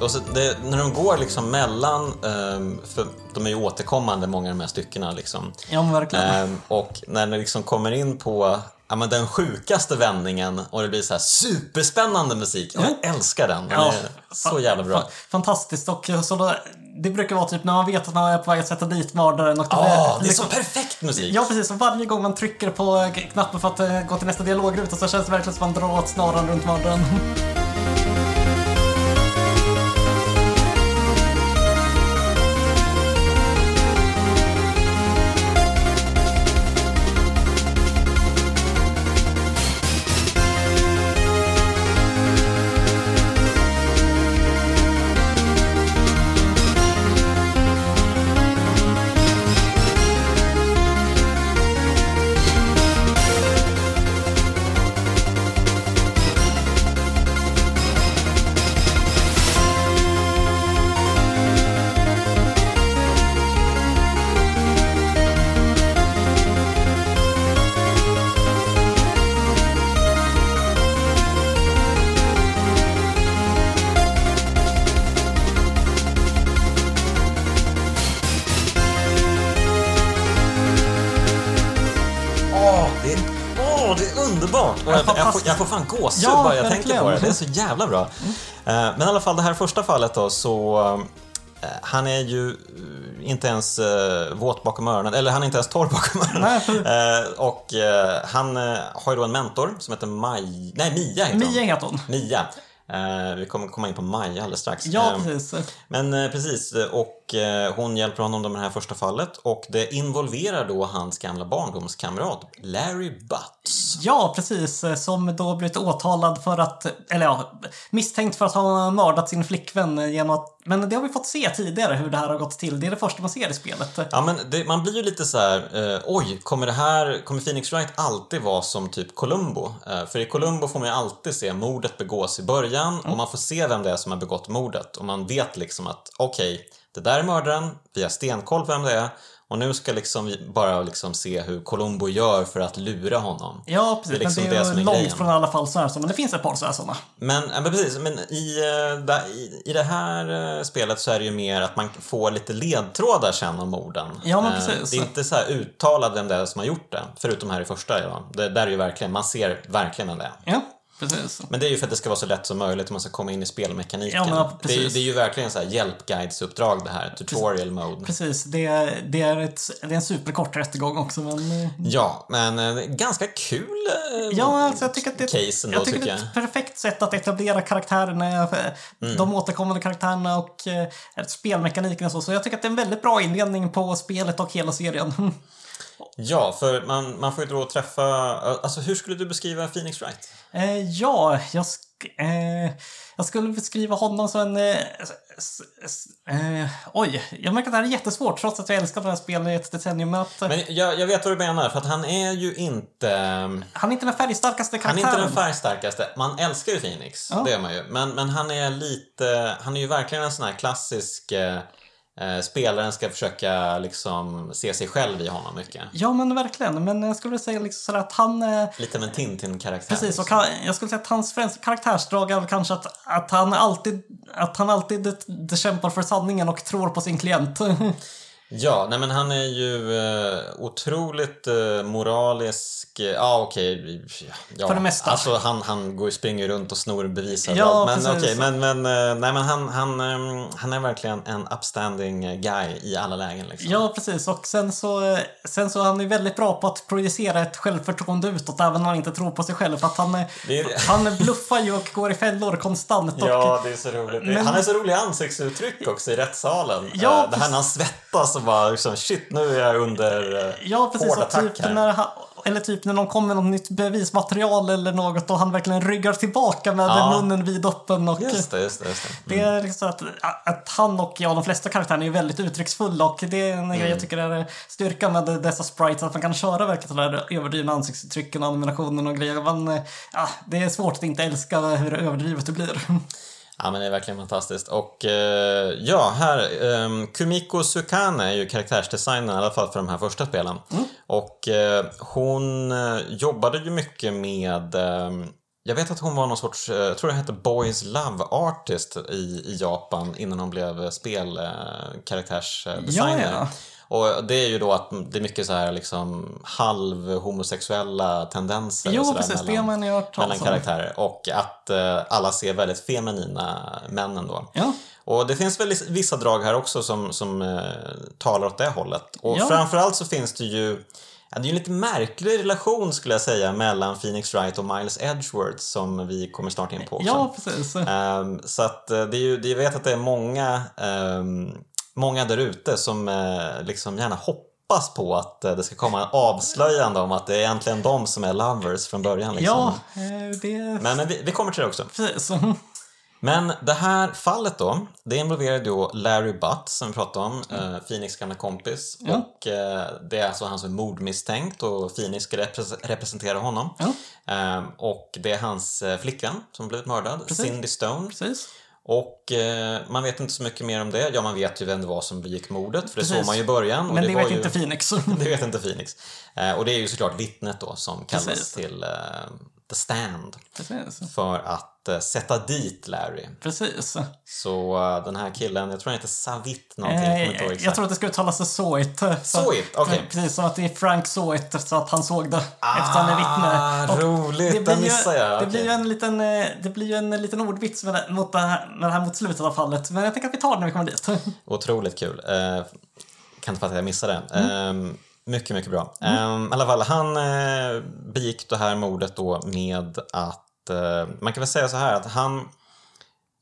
S1: Och så det, när de går liksom mellan, ehm, för de är ju återkommande många av de här styckena liksom.
S2: Ja, verkligen.
S1: Ehm, och när det liksom kommer in på ja, men den sjukaste vändningen och det blir så här superspännande musik. Jag älskar den. Den
S2: Ja,
S1: är så jävla bra.
S2: Fa- Fantastiskt. Och så det brukar vara typ när man vet att man är på väg att sätta dit mördaren. Och
S1: Ja, det är
S2: liksom-
S1: så perfekt musik.
S2: Ja, precis. Och varje gång man trycker på knappen för att eh, gå till nästa dialogruta så känns det verkligen som att man drar åt snaran runt mördaren.
S1: gåshud
S2: Ja,
S1: bara jag tänker
S2: verkligen.
S1: på det. Det är så jävla bra. Eh, Men i alla fall, det här första fallet då, så... eh, Han är ju eh, inte ens våt bakom öronen, eller han är inte ens torr bakom öronen. Och han har ju då en mentor som heter Maj... Nej, Mia heter hon.
S2: Mia heter hon.
S1: Mia. Eh, vi kommer komma in på Maja alldeles strax.
S2: Ja,
S1: Eh,
S2: precis.
S1: men eh, precis, och hon hjälper honom med det här första fallet och det involverar då hans gamla barndomskamrat Larry Butts.
S2: Ja, precis. Som då blivit åtalad för att, eller ja, misstänkt för att ha mördat sin flickvän genom att, men det har vi fått se tidigare hur det här har gått till. Det är det första man ser i spelet.
S1: Ja, men det, man blir ju lite så här, eh, oj, kommer det här, kommer Phoenix Wright alltid vara som typ Columbo? Eh, för i Columbo får man ju alltid se mordet begås i början mördaren och man får se vem det är som har begått mordet. Och man vet liksom att okej, det där är mördaren, vi har stenkoll på vem det är och nu ska liksom vi bara liksom se hur Columbo gör för att lura honom.
S2: Ja, precis.
S1: Det är liksom
S2: men det är,
S1: det är
S2: långt
S1: grejen.
S2: från alla fall så här, men det finns ett par så här sådana.
S1: Men, men precis, men i, eh, i, i det här eh, spelet så är det ju mer att man får lite ledtrådar sen om morden.
S2: Ja, men
S1: Eh,
S2: precis.
S1: Det är inte så här uttalat vem det är som har gjort det, förutom här i första. Ja. Det där är ju verkligen, man ser verkligen vem det är.
S2: Ja, precis.
S1: Men det är ju för att det ska vara så lätt som möjligt om man ska komma in i spelmekaniken.
S2: Ja,
S1: det, är, det är ju verkligen så här hjälpguidesuppdrag det här, tutorial mode.
S2: Precis, det, är- det, är ett, det är en superkort rättegång också, men... eh,
S1: Ja, men eh, ganska kul eh,
S2: Ja, alltså jag tycker att det,
S1: case ändå,
S2: jag tycker
S1: tycker
S2: det är
S1: jag.
S2: ett perfekt sätt att etablera karaktärerna,
S1: Mm.
S2: de återkommande karaktärerna och spelmekaniken och så. Så jag tycker att det är en väldigt bra inledning på spelet och hela serien.
S1: Ja, för man, man får ju då träffa... Alltså hur skulle du beskriva Phoenix Wright?
S2: Eh, ja, jag, sk eh, jag skulle beskriva honom som en... Eh, eh, oj, jag märker att det här är jättesvårt trots att jag älskar det här spelet i ett decennium. Men att, eh,
S1: Men jag, jag vet vad du menar, för att han är ju inte...
S2: han är inte den färgstarkaste
S1: Han är
S2: karaktären.
S1: inte den färgstarkaste. Man älskar ju Phoenix,
S2: Ja.
S1: det gör man ju. Men, men han är lite... Han är ju verkligen en sån här klassisk... Eh, spelaren ska försöka liksom se sig själv i honom mycket.
S2: Ja, men verkligen. Men jag skulle säga liksom att han... Eh,
S1: Lite av en Tintin-karaktär.
S2: Precis, och
S1: liksom.
S2: han, jag skulle säga att hans främsta karaktärsdrag är väl kanske att, att han alltid, att han alltid det, det kämpar för sanningen och tror på sin klient.
S1: Ja, nej men han är ju eh, otroligt eh, moralisk. eh, Ja, okej. ja,
S2: För det mesta.
S1: Alltså han, han går, springer runt och snor bevis
S2: Ja.
S1: Men
S2: precis.
S1: okej, men, men, eh, nej, men han, han, ehm, han är verkligen en upstanding guy i alla lägen. Liksom.
S2: ja, precis. Och sen så, sen så är han är väldigt bra på att projicera ett självförtroende utåt även när han inte tror på sig själv. För att han, är- han bluffar ju och går i fällor konstant. Och,
S1: Ja, det är så roligt.
S2: Men-
S1: Han är så rolig ansiktsuttryck också i rättssalen.
S2: Ja,
S1: Eh, det här när han svettas och bara liksom, shit, nu är jag under eh,
S2: Ja, precis.
S1: hård
S2: Och
S1: attack
S2: typ
S1: här.
S2: när han, eller typ när någon kommer med något nytt bevismaterial eller något och han verkligen ryggar tillbaka med
S1: Ja.
S2: munnen vidöppen. Och,
S1: Just det, just det. Just det.
S2: Det är liksom så att, att han och ja, de flesta karaktärerna är väldigt uttrycksfulla och det är en
S1: Mm.
S2: grej jag tycker är styrkan med dessa sprites, att man kan köra verkligen sådär överdrivna ansiktsuttrycken och animationen och grejer. Man, eh, ja, det är svårt att inte älska hur överdrivet det blir.
S1: Ja, men det är verkligen fantastiskt. Och eh, ja, här, um, Kumiko Sukane är ju karaktärsdesignern, i alla fall för de här första spelen. Och eh, hon eh, jobbade ju mycket med ehm, jag vet att hon var någon sorts, eh, jag tror det hette Boys Love Artist i, i Japan innan hon blev spelkaraktärsdesigner.
S2: Ja, ja.
S1: Och det är ju då att det är mycket så här liksom halv-homosexuella tendenser och
S2: jo,
S1: sådär
S2: precis.
S1: Mellan-
S2: har man hört
S1: mellan karaktärer och att eh, alla ser väldigt feminina män ändå.
S2: Ja.
S1: Och det finns väl vissa drag här också som, som eh, talar åt det hållet. Och
S2: Ja.
S1: framförallt så finns det ju Ja, det är ju en lite märklig relation skulle jag säga mellan Phoenix Wright och Miles Edgeworth som vi kommer snart in på också.
S2: Ja, precis.
S1: Ehm, så att eh, det är ju, jag vet att det är många, um, många där ute som eh, liksom gärna hoppas på att eh, det ska komma en avslöjande om att det är egentligen de som är lovers från början. Liksom.
S2: Ja, eh, det...
S1: Men vi, vi kommer till det också.
S2: Precis.
S1: Men det här fallet då, det involverar då Larry Butt som vi pratade om, eh, Phoenix gamla kompis.
S2: Ja.
S1: Och det är alltså han som är mordmisstänkt och Phoenix ska repres- representera honom. Eh, och det är hans flickvän som blivit mördad,
S2: Precis.
S1: Cindy Stone.
S2: Precis.
S1: Och eh, man vet inte så mycket mer om det. Ja, man vet ju vem det var som begick mordet, för det
S2: Precis.
S1: såg man ju i början.
S2: Men det,
S1: var
S2: vet
S1: ju...
S2: inte Phoenix.
S1: Det vet inte Phoenix. Eh, och det är ju såklart vittnet då som kallas
S2: Precis.
S1: till eh, The Stand
S2: Precis.
S1: för att eh, sätta dit Larry.
S2: Precis.
S1: Så eh, den här killen, jag tror han heter Savit någonting, jag
S2: Eh,
S1: exakt.
S2: jag tror att det ska uttalas Soit.
S1: Soit, okej.
S2: Precis, som att det är Frank Soit, så att han såg det efter han är
S1: Ah,
S2: vittne. Och
S1: roligt,
S2: det
S1: den
S2: blir
S1: missade jag.
S2: Det blir ju en liten, eh, det blir ju en liten ordvits med det, mot det här, med det här mot slutet av fallet. Men jag tänker att vi tar det när vi kommer dit.
S1: Otroligt kul. Eh, kan inte fatta att jag missade det.
S2: Mm.
S1: Eh, mycket, mycket bra. Eh, I alla fall, han eh, begick det här mordet då med att, man kan väl säga så här att han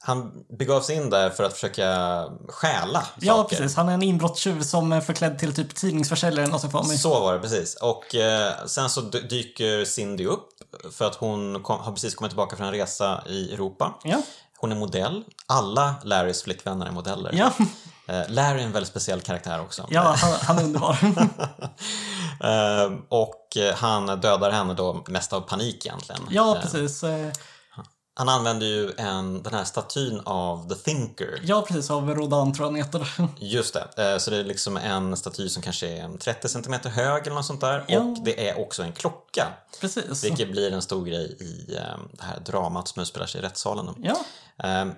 S1: han begav sig in där för att försöka stjäla
S2: Ja,
S1: saker.
S2: precis. Han är en inbrottstjuv som är förklädd till typ tidningsförsäljare eller något för mig.
S1: Så var det precis. Och eh, sen så dy- dyker Cindy upp för att hon kom, har precis kommit tillbaka från en resa i Europa.
S2: Ja.
S1: Hon är modell. Alla Larrys flickvänner är modeller.
S2: Ja,
S1: Eh, Larry är en väldigt speciell karaktär också.
S2: ja han, han är underbar.
S1: Eh, och eh, han dödar henne då mest av panik egentligen.
S2: Ja,
S1: Eh,
S2: precis. Eh,
S1: Han använder ju en, den här statyn av The Thinker.
S2: Ja, precis. Av Rodin tror jag han heter.
S1: Just det. Eh, Så det är liksom en staty som kanske är 30 cm hög eller något sånt där.
S2: Ja.
S1: Och det är också en klocka.
S2: Precis.
S1: Vilket blir en stor grej i eh, det här dramat som utspelar sig i rättssalen.
S2: Ja,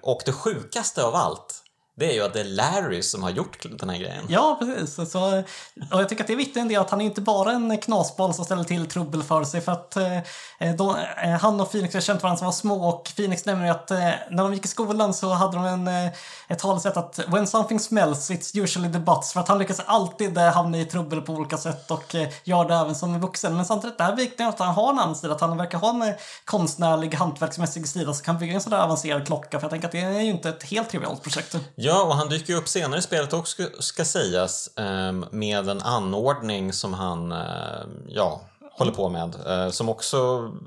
S1: Och det sjukaste av allt, det är ju att det är Larry som har gjort den här grejen.
S2: Ja, precis. Så, och jag tycker att det är viktigt att han är inte bara en knasboll som ställer till trubbel för sig. För att eh, eh, han och Phoenix har känt varandra som var små och Phoenix nämner ju att eh, när de gick i skolan så hade de en, eh, ett talesätt att when something smells it's usually the butts. För att han lyckas alltid eh, hamna i trubbel på olika sätt och eh, gör det även som vuxen. Men samtidigt, det här är viktigt att han har en annan sida. att han verkar ha en eh, konstnärlig, hantverksmässig sida som kan bygga en sådär avancerad klocka. För jag tänker att det är ju inte ett helt trivialt projekt.
S1: Ja, och han dyker ju upp senare i spelet också, ska, sägas, ehm, med en anordning som han, eh, ja, håller på med. eh, Som också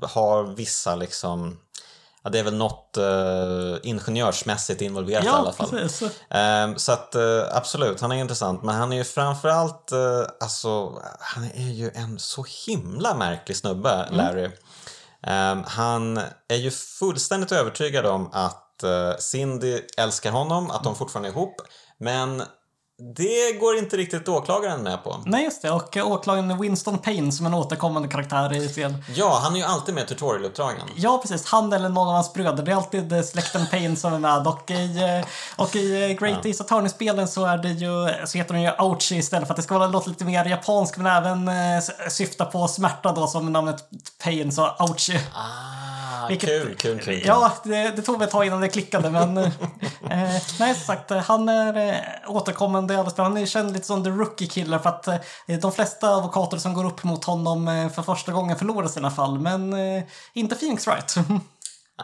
S1: har vissa liksom, ja, det är väl något eh, ingenjörsmässigt involverat i alla
S2: Ja,
S1: fall. Ehm, Så att eh, absolut, han är intressant. Men han är ju framförallt, eh, alltså, han är ju en så himla märklig snubbe, Larry. Ehm, han är ju fullständigt övertygad om att Eh, Cindy älskar honom, att de fortfarande är ihop. Men det går inte riktigt åklagaren med på.
S2: Nej, just det. Och eh, åklagaren Winston Payne som en återkommande karaktär i serien.
S1: Ja, han är ju alltid med i tutorialuppdragen.
S2: Ja, precis. Han eller någon av hans bröder. Det är alltid eh, släkten Payne som är med. Och i, eh, och i Great Ace Attorney-spelen så är det ju, så heter de ju Ouchie istället för att det ska vara låta lite mer japansk men även syfta på smärta då som namnet Pain, så Ouchie.
S1: Ah,
S2: Vilket-
S1: kul, kul, kul.
S2: Ja, det, det tog mig ett tag innan det klickade men... eh, nej, som sagt, han är återkommande alla spel. Han är känd lite som the rookie killer för att eh, de flesta advokater som går upp mot honom eh, för första gången förlorar sina fall. Men eh, inte Phoenix Wright.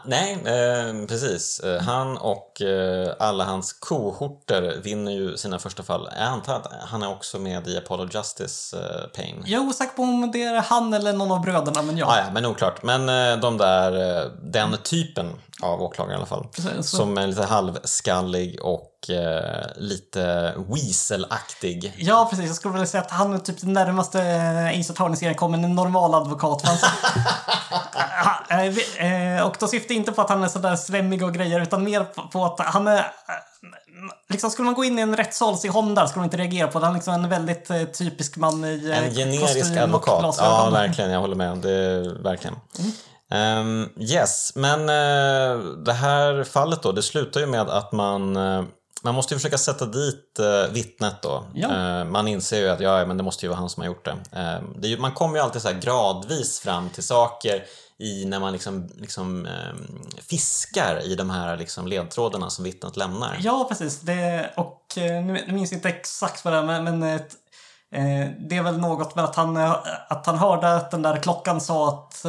S1: Nej, eh, precis. Han och eh, alla hans kohorter vinner ju sina första fall. Jag antar att han är också med i Apollo Justice eh, Pain.
S2: Jag är osäker på om det är han eller någon av bröderna, men ja.
S1: Ah, ja, men oklart. Men de där, den typen av åklagare i alla fall.
S2: Precis.
S1: Som är lite halvskallig och eh, lite weaselaktig.
S2: Ja, precis. Jag skulle vilja säga att han är typ det närmaste eh, Ace Attorney-serien kommer en normal advokat. Eh, eh, och då syftar inte på att han är sådär slemmig och grejer, utan mer på, att han är... Liksom, skulle man gå in i en rättssal honom där skulle man inte reagera på det. Han är liksom en väldigt eh, typisk man i eh,
S1: En generisk advokat. Ja, verkligen. Jag håller med. Det är, verkligen. Ehm, yes, men eh, det här fallet då, det slutar ju med att man eh, man måste ju försöka sätta dit uh, vittnet då.
S2: Ja.
S1: Man inser ju att ja, men det måste ju vara han som har gjort det. Eh, det ju, man kommer ju alltid så gradvis fram till saker i när man liksom, liksom eh, fiskar i de här liksom ledtrådarna som vittnet lämnar.
S2: Ja, precis. Det, och nu, nu minns jag inte exakt vad det är, men, men eh, det är väl något med att han, att han hörde att den där klockan sa att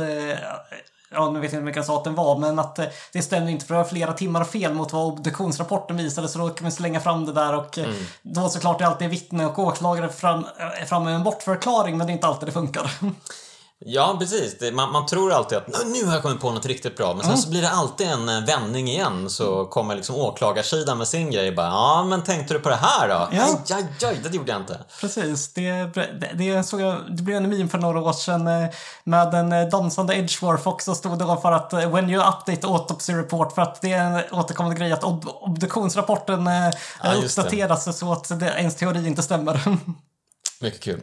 S2: Ja, nu vet jag inte vilken sa att den var, men att eh, det stämmer inte för det var flera timmar fel mot vad obduktionsrapporten visade så då kan man slänga fram det där och eh, då såklart är alltid vittne och åklagare fram, är framme med en bortförklaring men det är inte alltid det funkar.
S1: Ja, precis. Det, man, man tror alltid att "Nu- har jag kommit på något riktigt bra, men sen så blir det alltid en eh, vändning igen så kommer liksom åklagarsidan med sin grej bara ja, men tänkte du på det här då?
S2: Ja.
S1: Aj, aj, aj, det gjorde jag inte.
S2: Precis. Det, det, det, såg jag, det blev en meme för några år sedan eh, med en eh, dansande Edgeworth också stod det för att when you update autopsy report för att det är en återkommande grej att ob obduktionsrapporten
S1: Ja,
S2: uppdateras så att ens teori inte stämmer.
S1: Mycket kul.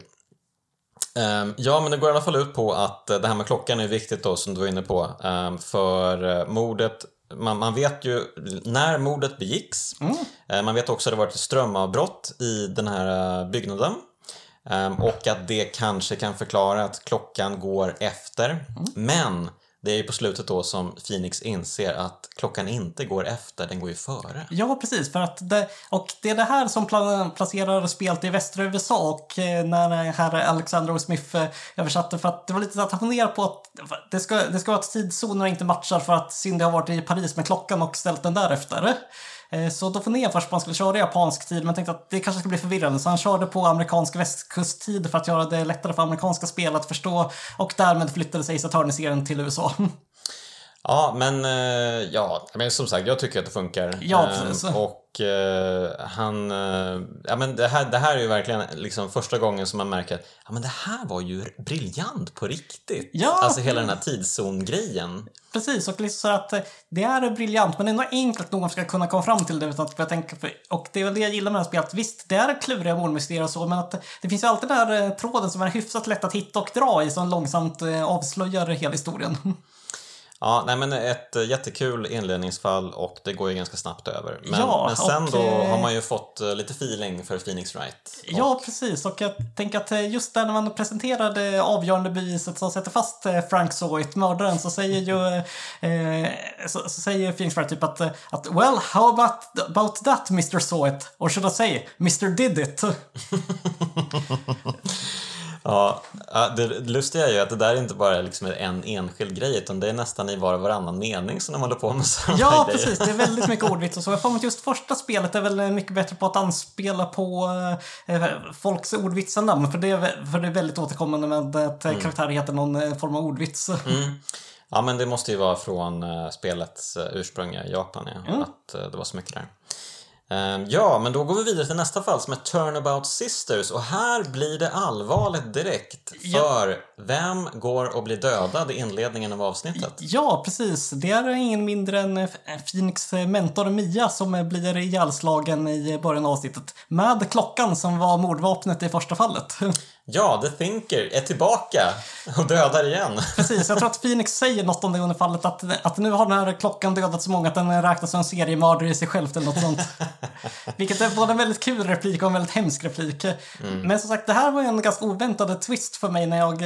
S1: Ehm, ja, men det går i alla fall ut på att eh, det här med klockan är viktigt då, som du var inne på. Ehm, för eh, mordet, man, man vet ju när mordet begicks. Eh, man vet också att det varit ett strömavbrott i den här eh, byggnaden. Ehm, och att det kanske kan förklara att klockan går efter. Men det är ju på slutet då som Phoenix inser att klockan inte går efter, den går ju före.
S2: ja, precis. För att det, och det är det här som placerar spelet i västra USA och eh, när herr Alexander O. Smith eh, översatte för att det var lite så att han funderade på att det ska, det ska vara att tidszonerna inte matchar för att Cindy har varit i Paris med klockan och ställt den därefter. Eh, så då funderade jag först på att han skulle köra i japansk tid men tänkte att det kanske skulle bli förvirrande så han körde på amerikansk västkusttid för att göra det lättare för amerikanska spel att förstå och därmed flyttade sig Saturnus-serien till USA.
S1: Ja, men eh, ja, men som sagt, jag tycker att det funkar.
S2: Ja,
S1: Ehm,
S2: precis.
S1: och eh, han... eh, ja, men det, här, det här är ju verkligen liksom första gången som man märker att ja, men det här var ju briljant på riktigt.
S2: Ja.
S1: Alltså hela den här tidszon-grejen.
S2: Precis, och liksom så att det är briljant men ändå enkelt nog ska kunna komma fram till det utan att börja tänka på Och det är väl det jag gillar med det här spelet. Visst, det är kluriga mordmysterier och så, men att det finns ju alltid den här tråden som är hyfsat lätt att hitta och dra i som långsamt avslöjar hela historien.
S1: Ja, nej men ett eh, jättekul inledningsfall och det går ju ganska snabbt över. Men,
S2: Ja,
S1: men sen
S2: och,
S1: då
S2: eh,
S1: har man ju fått eh, lite feeling för Phoenix Wright.
S2: Ja, precis. Och jag tänker att just där när man presenterar det avgörande beviset som sätter fast Frank Zoit, mördaren, så säger ju eh, så, så säger Phoenix Wright typ att, att Well, how about, about that Mr. Zoit? Or should I say, Mr. Did it?
S1: Ja, det lustiga är ju att det där inte bara är liksom en enskild grej utan det är nästan i var och varannan mening som de håller på med sådana
S2: Ja,
S1: grejer.
S2: precis. Det är väldigt mycket ordvits och så. Jag får att just första spelet är väl mycket bättre på att anspela på eh, folks ordvitsar namn. För det, är, för det är väldigt återkommande med att mm. karaktärer heter någon eh, form av ordvits.
S1: Mm. Ja, men det måste ju vara från spelets ursprung i Japan, ja.
S2: Mm.
S1: Att det var så mycket där. Ehm, ja, men då går vi vidare till nästa fall som är Turnabout Sisters och här blir det allvarligt direkt.
S2: Ja.
S1: För vem går och blir dödad i inledningen av avsnittet?
S2: Ja, precis. Det är ingen mindre än eh, Phoenix mentor Mia som eh, blir ihjälslagen i början av avsnittet. Med klockan som var mordvapnet i första fallet.
S1: Ja, The Thinker är tillbaka och dödar igen.
S2: Precis, jag tror att Phoenix säger något om det under fallet att, att nu har den här klockan dödat så många att den räknas som en seriemördare i sig själv eller något sånt. Vilket är både en väldigt kul replik och en väldigt hemsk replik. Men som sagt, det här var en ganska oväntad twist för mig när jag,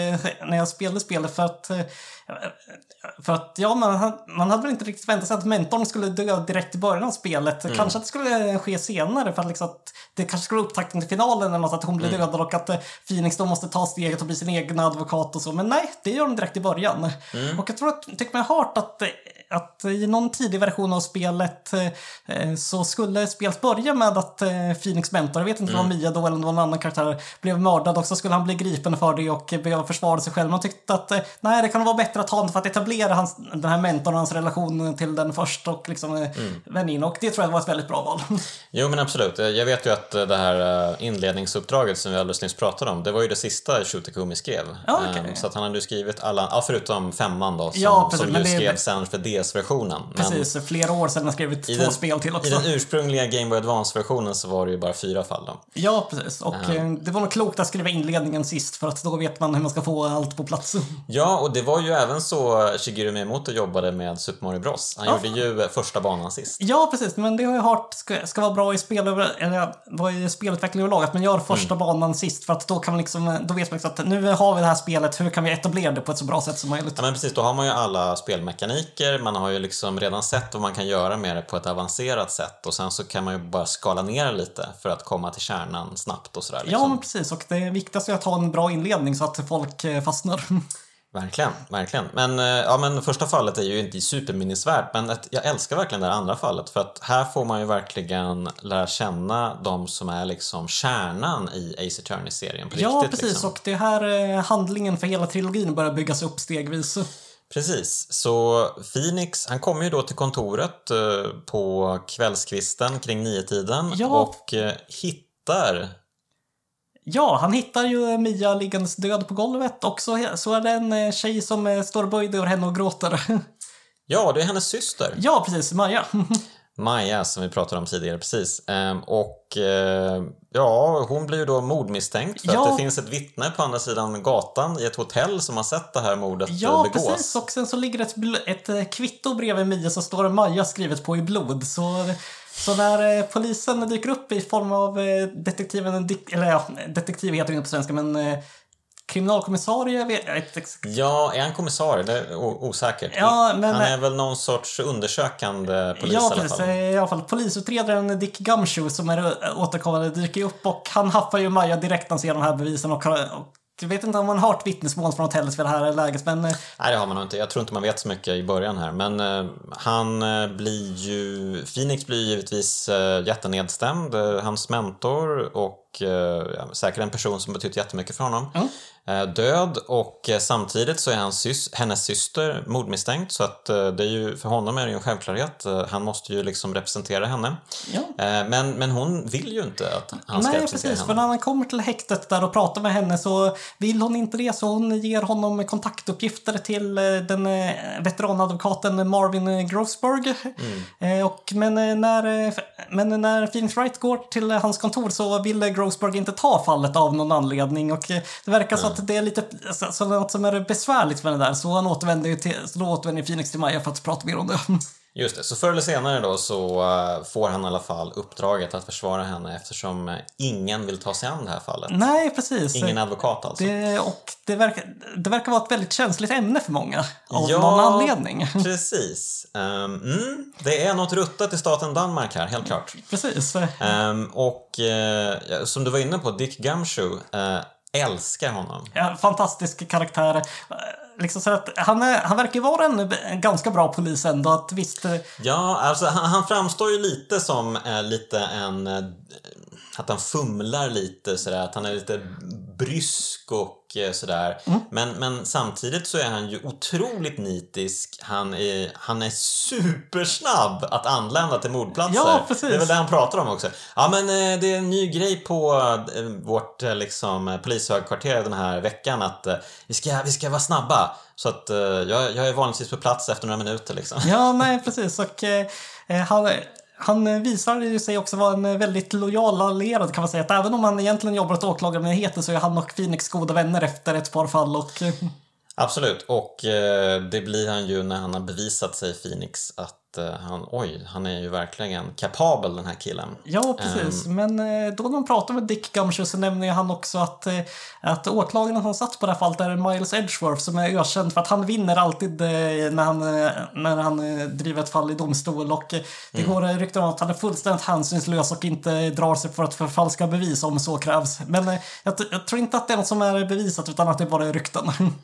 S2: när jag spelade spelet för att för att ja, man, man hade väl inte riktigt väntat sig att mentorn skulle dö direkt i början av spelet. Kanske att det skulle ske senare för att, liksom att det kanske skulle vara upptakten till finalen eller något, att hon blir dödad och att eh, Phoenix då måste ta steget och bli sin egen advokat och så. Men nej, det gör de direkt i början. Och jag tror att, tycker mig ha hört att, att i någon tidig version av spelet eh, så skulle spelet börja med att eh, Phoenix mentor, jag vet inte om det var Mia då eller det en annan karaktär, blev mördad och så skulle han bli gripen för det och behöva försvara sig själv. Man tyckte att eh, nej, det kan vara bättre att ha honom för att etablera hans, den här mentorn och hans relation till den först och liksom eh, vända in. Och det tror jag var ett väldigt bra val.
S1: Jo, men absolut. Jag vet ju att det här inledningsuppdraget som vi alldeles nyss pratade om, det var ju det sista Shutakumi skrev.
S2: Ja, okej.
S1: Ehm, Så att han hade ju skrivit alla, ja, förutom femman då, som,
S2: Ja, precis,
S1: som ju
S2: det-
S1: skrevs sen för DS-versionen. Men
S2: Precis, flera år sedan har jag skrivit
S1: i
S2: två
S1: den,
S2: spel till
S1: I
S2: också.
S1: den ursprungliga Game Boy Advance-versionen så var det ju bara fyra fall då.
S2: Ja, precis. Och eh, det var nog klokt att skriva inledningen sist för att då vet man hur man ska få allt på plats.
S1: Ja, och det var ju även så Shigeru Miyamoto jobbade med Super Mario Bros. Han
S2: Ja.
S1: gjorde ju eh, första banan sist.
S2: Ja, precis. Men det har jag hört ska, ska vara bra i spel eller vad i spelutveckling överlag. Att man gör första
S1: Mm.
S2: banan sist för att då kan man liksom, då vet man liksom att nu har vi det här spelet, hur kan vi etablera det på ett så bra sätt som möjligt?
S1: Ja men precis, då har man ju alla spelmekaniker, man har ju liksom redan sett vad man kan göra med det på ett avancerat sätt och sen så kan man ju bara skala ner lite för att komma till kärnan snabbt och sådär. Liksom.
S2: Ja, men precis. Och det viktigaste är att ha en bra inledning så att folk eh, fastnar.
S1: Verkligen, verkligen. Men, eh, ja, men första fallet är ju inte superminnesvärt, men ett, jag älskar verkligen det här andra fallet för att här får man ju verkligen lära känna de som är liksom kärnan i Ace Attorney-serien på
S2: ja,
S1: riktigt.
S2: precis.
S1: Liksom.
S2: Och det är här eh, handlingen för hela trilogin börjar byggas upp stegvis.
S1: Precis, så Phoenix, han kommer ju då till kontoret eh, på kvällskvisten kring nio-tiden
S2: Ja.
S1: och eh, hittar
S2: Ja, han hittar ju Mia liggandes död på golvet och så, så är det en eh, tjej som står böjd över henne och gråter.
S1: Ja, det är hennes syster.
S2: ja, precis. Maja.
S1: Maja, som vi pratade om tidigare, precis. Ehm, och ja, hon blir ju då mordmisstänkt för
S2: Ja.
S1: att det finns ett vittne på andra sidan gatan i ett hotell som har sett det här mordet
S2: Ja,
S1: begås.
S2: precis. Och sen så ligger ett, ett eh, kvitto bredvid Mia så står Maja skrivet på i blod. Så, så när eh, polisen dyker upp i form av eh, detektiven, eller ja, detektiv heter det inte på svenska, men kriminalkommissarie, jag vet ex-
S1: Ja, är han kommissarie? Det är osäkert.
S2: Ja, men-
S1: han är väl någon sorts undersökande polis
S2: Ja,
S1: i alla fall.
S2: Eh, I alla fall polisutredaren Dick Gumshoe som är eh, återkommande dyker upp och han haffar ju Maja direkt när han ser de här bevisen och, och jag vet inte om man har hört vittnesmål från hotellet vid det här läget men eh,
S1: Nej, det har man nog inte. Jag tror inte man vet så mycket i början här. Men eh, han eh, blir ju... Phoenix blir givetvis eh, jättenedstämd. Hans mentor och och eh, säkert en person som betytt jättemycket för honom.
S2: Mm.
S1: Eh, död och eh, samtidigt så är hans sys- hennes syster mordmisstänkt så att eh, det är ju, för honom är det ju en självklarhet. Eh, Han måste ju liksom representera henne.
S2: Ja.
S1: Eh, Men, men hon vill ju inte att han ska
S2: Nej,
S1: representera
S2: precis. För
S1: henne.
S2: när han kommer till häktet där och pratar med henne så vill hon inte det så hon ger honom kontaktuppgifter till den veteranadvokaten Marvin Grossberg.
S1: Mm.
S2: Och, men, när, men när Phoenix Wright går till hans kontor så vill eh, Grossberg inte ta fallet av någon anledning och eh, det verkar så att det är lite så, så något som är besvärligt med det där så han återvänder ju till, så då återvänder Phoenix till Maja för att prata mer om det.
S1: Just det, så förr eller senare då så eh, får han i alla fall uppdraget att försvara henne eftersom eh, ingen vill ta sig an det här fallet.
S2: Nej, precis.
S1: Ingen advokat alltså.
S2: Det, och det verkar, det verkar vara ett väldigt känsligt ämne för många. Av
S1: Ja,
S2: någon anledning.
S1: Precis. Ehm, mm, det är något ruttet i staten Danmark här, helt klart.
S2: Precis.
S1: Ehm, och ja, som du var inne på, Dick Gumshoe eh, älskar honom.
S2: Ja, fantastisk karaktär. Liksom så att han, är, han verkar ju vara en, en ganska bra polis ändå. Att visst, eh,
S1: Ja, alltså han, han framstår ju lite som eh, lite en... Eh, att han fumlar lite sådär, att han är lite brysk och eh, sådär. Men, men samtidigt så är han ju otroligt nitisk. Han är, han är supersnabb att anlända till mordplatser.
S2: Ja, precis.
S1: Det är väl det han pratar om också. Ja, men eh, det är en ny grej på eh, vårt liksom, polishögkvarter den här veckan att vi, ska, vi ska vara snabba. Så att jag, jag är vanligtvis på plats efter några minuter liksom.
S2: ja, nej precis. Och eh, han, han eh, visar ju sig också vara en eh, väldigt lojal allierad kan man säga. Att även om han egentligen jobbar åt åklagarmyndigheten så är han och Phoenix goda vänner efter ett par fall. Och, eh,
S1: Absolut, och eh, det blir han ju när han har bevisat sig Phoenix att eh, han, oj, han är ju verkligen kapabel den här killen.
S2: Ja, precis. Men eh, då när man pratar med Dick Gumshoe så nämner han också att, eh, att åklagaren som satt på det här fallet är Miles Edgeworth som är ökänd för att han vinner alltid när han, när han driver ett fall i domstol. Och det går eh, rykten om att han är fullständigt hänsynslös och inte drar sig för att förfalska bevis om så krävs. Men jag, jag tror inte att det är något som är bevisat utan att det bara är rykten.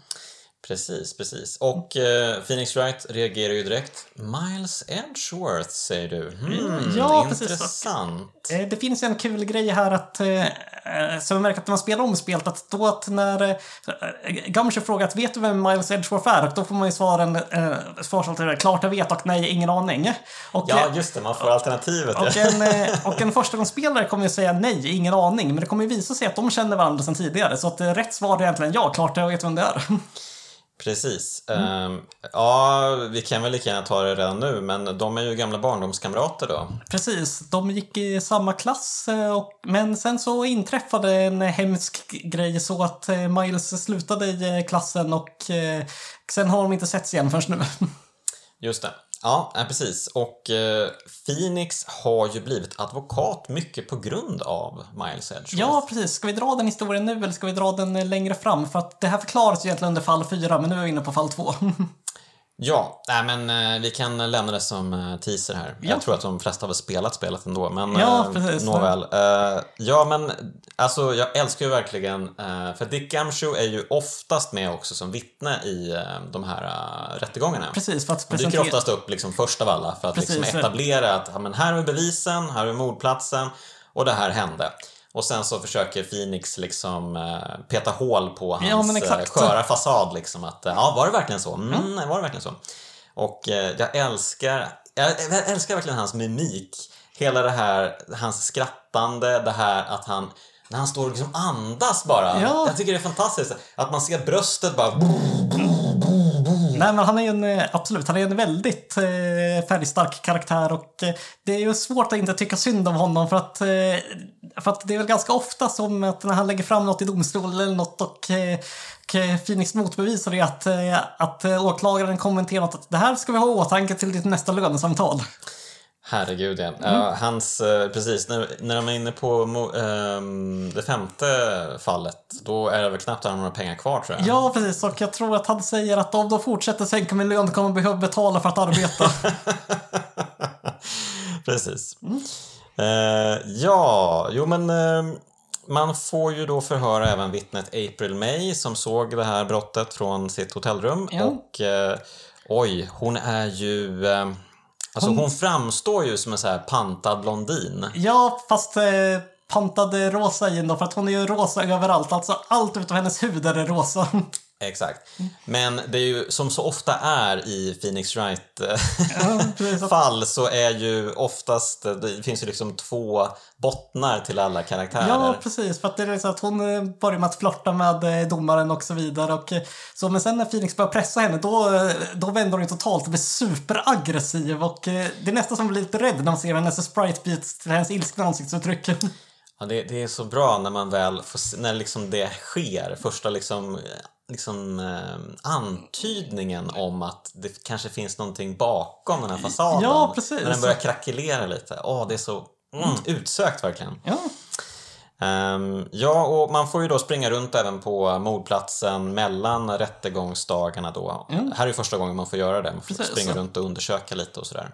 S1: Precis, precis. Och eh, Phoenix Wright reagerar ju direkt. Miles Edgeworth, säger du. Hmm,
S2: Ja, precis.
S1: intressant.
S2: Eh, Det finns en kul grej här att, eh, eh, som jag märker att man spelar om spelet, att då att när eh, Gumshoe frågar att vet du vem Miles Edgeworth är? Och då får man ju svaren, eh, svarsalternativet klart jag vet och nej, ingen aning. Och,
S1: Ja,
S2: eh,
S1: just det, man får alternativet.
S2: och,
S1: ja.
S2: en, eh, och en förstagångsspelare kommer ju säga nej, ingen aning. Men det kommer ju visa sig att de känner varandra sedan tidigare. Så att eh, rätt svar är egentligen ja, klart jag vet vem det är.
S1: Precis.
S2: Mm.
S1: Ehm, ja, vi kan väl lika gärna ta det redan nu, men de är ju gamla barndomskamrater då.
S2: Precis, de gick i samma klass eh, och, men sen så inträffade en hemsk grej så att eh, Miles slutade i eh, klassen och sen har de inte setts igen förrän nu.
S1: Just det. Ja, eh, precis. Och eh, Phoenix har ju blivit advokat mycket på grund av Miles Edgeworth.
S2: ja, precis. Ska vi dra den historien nu eller ska vi dra den eh, längre fram? För att det här förklaras ju egentligen under fall 4, men nu är vi inne på fall 2.
S1: Ja, nej, men eh, vi kan lämna det som eh, teaser här.
S2: Ja.
S1: Jag tror att de flesta har väl spelat spelet ändå, men
S2: Ja,
S1: eh,
S2: precis.
S1: nåväl. Eh, ja, men alltså jag älskar ju verkligen, för Dick Gumshoe är ju oftast med också som vittne i de här rättegångarna.
S2: precis, för att
S1: Han dyker
S2: presentera...
S1: oftast upp liksom först av alla för att liksom
S2: Precis.
S1: etablera att ja, men här vi bevisen, här vi mordplatsen och det här hände. Och sen så försöker Phoenix liksom eh, peta hål på hans
S2: Ja,
S1: eh,
S2: exakt.
S1: sköra fasad liksom att eh, ja, var det verkligen så? Mm, var det verkligen så? Och eh, jag älskar, jag älskar verkligen hans mimik. Hela det här, hans skrattande, det här att han när han står och liksom andas bara.
S2: Ja.
S1: Jag tycker det är fantastiskt. Att man ser bröstet bara...
S2: Nej, men han är ju en, eh, absolut, han är en väldigt eh, färgstark karaktär och eh, det är ju svårt att inte tycka synd om honom för att, eh, för att det är väl ganska ofta som att när han lägger fram något i domstol eller något och, eh, och eh, Phoenix motbevisar det att, att åklagaren kommenterar något att det här ska vi ha i åtanke till ditt nästa lönesamtal.
S1: Herregud ja.
S2: Mm.
S1: Ja, hans, eh, precis, när, när de är inne på ehm, det femte fallet, då är det väl knappt han har några pengar kvar tror jag.
S2: Ja, precis. Och jag tror att han säger att om de fortsätter sänka min lön kommer jag behöva betala för att arbeta.
S1: Precis. Eh, ja, jo men eh, man får ju då förhöra även vittnet April May som såg det här brottet från sitt hotellrum.
S2: Ja.
S1: Och eh, oj, hon är ju... Alltså hon... framstår ju som en så här pantad blondin.
S2: Ja, fast eh, pantade rosa i då för att hon är ju rosa överallt. Alltså allt utom hennes hud är rosa.
S1: Exakt. Men det är ju som så ofta är i Phoenix
S2: Ja, precis.
S1: Wright-fall så är ju oftast, det finns ju liksom två bottnar till alla karaktärer.
S2: Ja, precis. För att det är så att hon eh, börjar med att flörta med eh, domaren och så vidare. Och, eh, så, men sen när Phoenix börjar pressa henne då, eh, då vänder hon ju totalt och blir superaggressiv. Och eh, det är nästan som att bli lite rädd när man ser hennes sprite beats till hennes ilskna ansiktsuttryck.
S1: Ja, det, det är så bra när man väl får se, när liksom det sker, första liksom, liksom eh, antydningen om att det kanske finns någonting bakom den här fasaden.
S2: Ja, precis.
S1: När den börjar krackelera lite. Åh, det är så mm, utsökt verkligen.
S2: Ja,
S1: Ehm, ja, och man får ju då springa runt även på mordplatsen mellan rättegångsdagarna då. Här är första gången man får göra det. Man får
S2: Precis.
S1: springa runt och undersöka lite och sådär.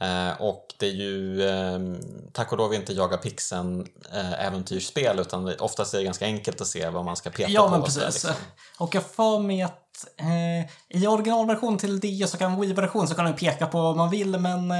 S1: Eh, och det är ju ehm, tack och lov inte Jaga Pixen eh, äventyrsspel utan det, oftast är det ganska enkelt att se vad man ska peka
S2: ja
S1: på.
S2: men
S1: och sådär,
S2: precis.
S1: liksom.
S2: Och jag får mig att eh, i originalversion till DS och en Wii-version så kan man peka på vad man vill men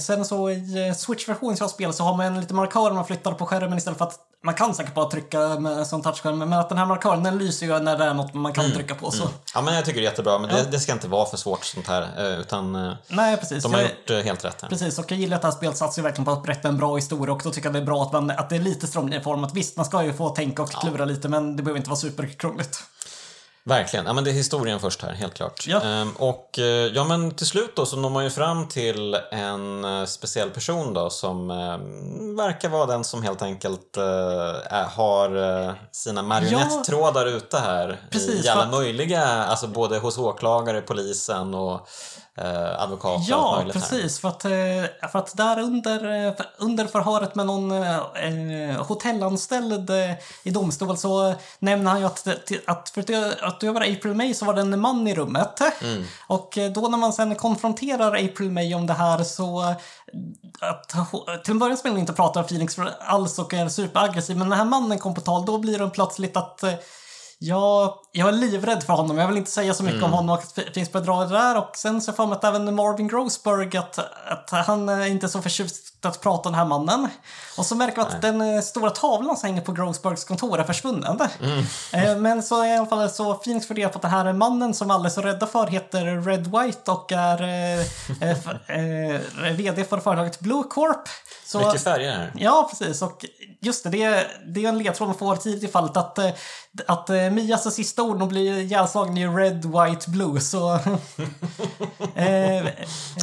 S2: sen så i eh, Switch-version som jag spelar så har man en liten markör man flyttar på skärmen istället för att man kan säkert bara trycka med sån touchskärm men att den här markören den lyser ju när det är något man kan
S1: Mm.
S2: trycka på. Så.
S1: Ja, men jag tycker det är jättebra, men det, det ska inte vara för svårt sånt här, eh, utan eh,
S2: Nej precis.
S1: de har
S2: Jag-
S1: gjort helt rätt här.
S2: Precis, och jag gillar att det här spelet satsar verkligen på att berätta en bra historia och då tycker jag det är bra att, man, att det är lite strömlinjeformat. Visst, man ska ju få tänka och klura lite men det behöver inte vara superkrångligt.
S1: Verkligen. Ja, men det är historien först här, helt klart.
S2: Ja.
S1: Ehm, och eh, ja, men till slut då så når man ju fram till en eh, speciell person då som eh, verkar vara den som helt enkelt eh, har eh, sina marionettrådar ute här
S2: Precis,
S1: i alla
S2: för
S1: möjliga, alltså både hos åklagare, polisen och eh, advokat och allt
S2: Ja, precis. För att, eh, för att där under, eh, under förhöret med någon eh, eh, hotellanställd i domstol så nämner han ju att, att för att, att över April May så var det en man i rummet.
S1: Mm.
S2: Och då när man sen konfronterar April May om det här så att, till en början så vill hon inte prata om Phoenix alls och är superaggressiv men när den här mannen kom på tal då blir det plötsligt att Ja, jag är livrädd för honom. Jag vill inte säga så mycket
S1: Mm.
S2: om honom och att det finns det där. Och sen så får man att även Marvin Grossberg att, att han är inte så förtjust att prata om den här mannen. Och så märker man att den eh, stora tavlan som hänger på Grossbergs kontor är försvunnen.
S1: Mm.
S2: Eh, Men så i alla fall så får reda på att den här mannen som alla är så rädda för heter Red White och är eh, f- eh, VD för företaget Blue Corp. Så,
S1: Mycket färger här.
S2: Ja, precis. Och just det, det är, det är en ledtråd man får tidigt i fallet att, att Mias sista ord nog blir ihjälslagen i Red, White, Blue. Så, eh, eh,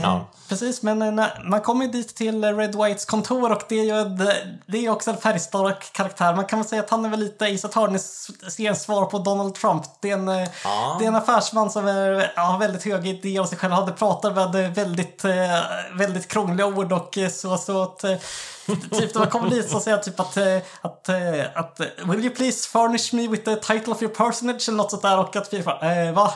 S1: Ja.
S2: Precis, men eh, när, man kommer ju dit till Red Whites kontor och det är ju det är också en färgstark karaktär. Man kan väl säga att han är väl lite Attorneys seriens svar på Donald Trump. Det är en, eh,
S1: Ja.
S2: det är en affärsman som är, ja, har väldigt höga idéer om sig själv. Hade pratat med väldigt, eh, väldigt krångliga ord och så, så att Typ när man kommer dit så säger jag typ att, eh, att, eh, att eh, Will you please furnish me with the title of your personage eller något sånt där och att vi bara, eh, va?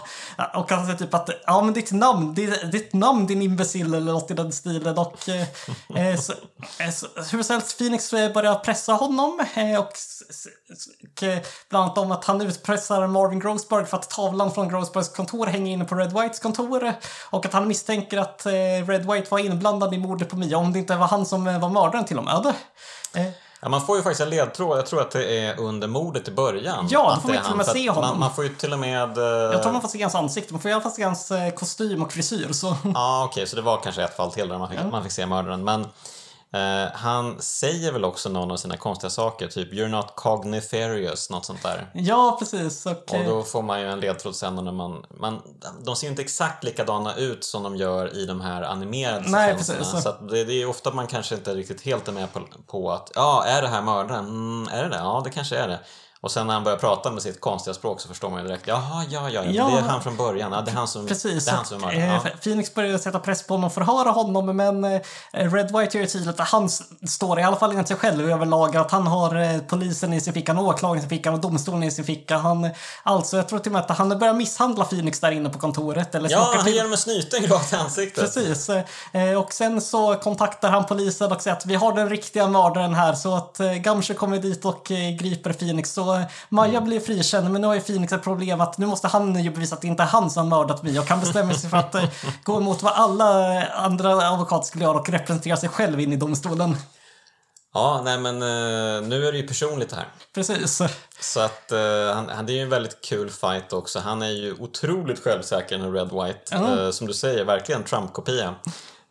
S2: Och han säger typ att ja men ditt namn, ditt, ditt namn din imbecill eller något i den stilen och eh, så, eh, så, hur som helst Phoenix börjar pressa honom eh, och, och bland annat om att han utpressar Marvin Grossberg för att tavlan från Grossbergs kontor hänger inne på Red Whites kontor och att han misstänker att eh, Red White var inblandad i mordet på Mia om det inte var han som var mördaren till med. Eh,
S1: Ja, man får ju faktiskt en ledtråd. Jag tror att det är under mordet i början.
S2: Ja, då får man
S1: är
S2: till och med se honom.
S1: Man, man får ju till och med... eh,
S2: Jag tror man får se hans ansikte, man får i alla fall se hans eh, kostym och frisyr. Så.
S1: Ja, okej, så det var kanske ett fall till där man fick, man fick se mördaren. Men eh, han säger väl också någon av sina konstiga saker, typ “You're not cogniferious”, något sånt där.
S2: Ja, precis. Och,
S1: Och då får man ju en ledtråd sen när man, man... De ser inte exakt likadana ut som de gör i de här animerade
S2: Nej, precis.
S1: Så att det, det är ofta man kanske inte riktigt helt är med på, på att ja, är det här mördaren? Mm, är det det? Ja, det kanske är det. Och sen när han börjar prata med sitt konstiga språk så förstår man ju direkt, jaha, ja, ja, ja,
S2: Ja.
S1: det är han från början. Ja, det är han som,
S2: Precis.
S1: det är han som
S2: och, eh,
S1: Ja.
S2: Phoenix börjar sätta press på honom för att höra honom, men eh, Red White gör tydligt att han står, i alla fall enligt sig själv, överlag att han har eh, polisen i sin ficka, åklagaren i sin ficka och domstolen i sin ficka. Han, alltså, jag tror till och med att han börjar misshandla Phoenix där inne på kontoret. Eller
S1: Ja, han
S2: till-
S1: ger honom en snyting rakt i ansiktet.
S2: Precis. Och sen så kontaktar han polisen och säger att vi har den riktiga mördaren här. Så att Gumshoe kommer dit och griper Phoenix. Så eh, Maja
S1: Mm.
S2: blir frikänd, men nu har ju Phoenix ett problem att nu måste han ju bevisa att det inte är han som har mördat Mia. Och han bestämmer sig för att eh, gå emot vad alla andra advokater skulle göra och representera sig själv in i domstolen.
S1: Ja, nej men eh, nu är det ju personligt det här.
S2: Precis.
S1: Så att eh, han, han, det är ju en väldigt kul fight också. Han är ju otroligt självsäker, den Red White. Eh, som du säger, verkligen Trump-kopia.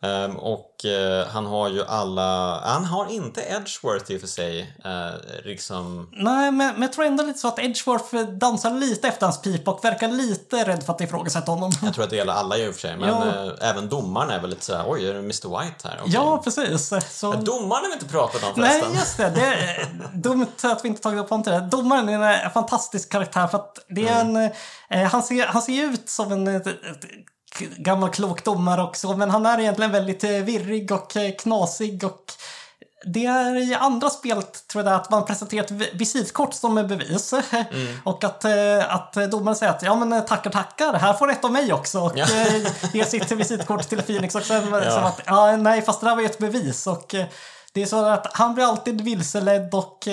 S1: Ehm, och eh, han har ju alla... Han har inte Edgeworth i och för sig. Eh, liksom...
S2: Nej, men, men jag tror ändå lite så att Edgeworth dansar lite efter hans pipa och verkar lite rädd för att ifrågasätta honom.
S1: Jag tror att det gäller alla i och för sig. Men
S2: Ja.
S1: eh, även domaren är väl lite sådär, oj, är det Mr White här? Okej.
S2: Ja, precis. Så...
S1: Domaren har vi inte pratat om
S2: Nej,
S1: förresten.
S2: just det. Det är dumt att vi inte tagit upp honom till det. Domaren är en fantastisk karaktär för att det är en... Eh, han, ser, han ser ut som en gammal klok domare också, men han är egentligen väldigt eh, virrig och eh, knasig och det är i andra spel tror jag att man presenterar ett vi- visitkort som är bevis. Och att, eh, att domaren säger att ja men tackar tackar, här får ett av mig också. Och
S1: Ja.
S2: ger sitt visitkort till Phoenix och sen
S1: Ja.
S2: som att ja nej fast det där var ju ett bevis. Och det är så att han blir alltid vilseledd och,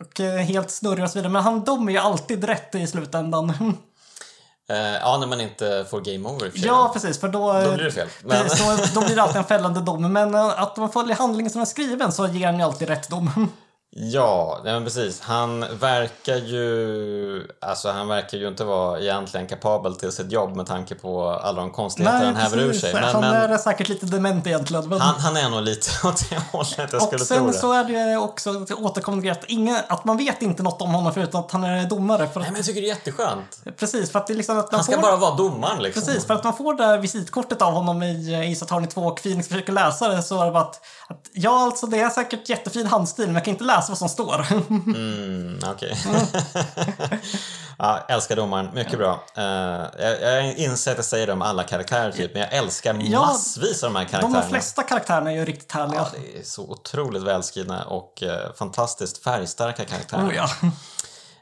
S2: och helt snurrig och så vidare. Men han dömer ju alltid rätt i slutändan.
S1: Eh, ja, när man inte får game over
S2: ja precis, för då...
S1: Då blir det fel. Men...
S2: Precis, då, då blir det alltid en fällande dom. Men eh, att man följer handlingen som är skriven så ger han ju alltid rätt dom.
S1: Ja, nej men precis. Han verkar ju... Alltså han verkar ju inte vara egentligen kapabel till sitt jobb med tanke på alla de konstigheter han häver ur sig. Men,
S2: han
S1: men
S2: är säkert lite dement egentligen. Men...
S1: han, han är nog lite åt det hållet, jag
S2: och
S1: skulle tro
S2: sen
S1: det.
S2: så är det också återkommande grej att, ingen, att man vet inte något om honom förutom att han är domare. För
S1: Nej,
S2: att,
S1: men jag tycker det är jätteskönt.
S2: Precis, för att det är liksom att man
S1: Han ska
S2: får...
S1: bara vara domaren liksom.
S2: Precis, för att man får det här visitkortet av honom i Ace Attorney 2 och Phoenix försöker läsa det så är det bara att, att ja, alltså det är säkert jättefin handstil men jag kan inte läsa vad som står.
S1: Mm, okej. ja, älskar domaren. Mycket bra. Uh, jag, jag inser att jag säger det om alla karaktärer typ, men jag älskar massvis av de här
S2: De
S1: karaktärerna.
S2: flesta karaktärerna är ju riktigt härliga.
S1: Ja, det är så otroligt välskrivna och eh, fantastiskt färgstarka karaktärer.
S2: Oh, ja.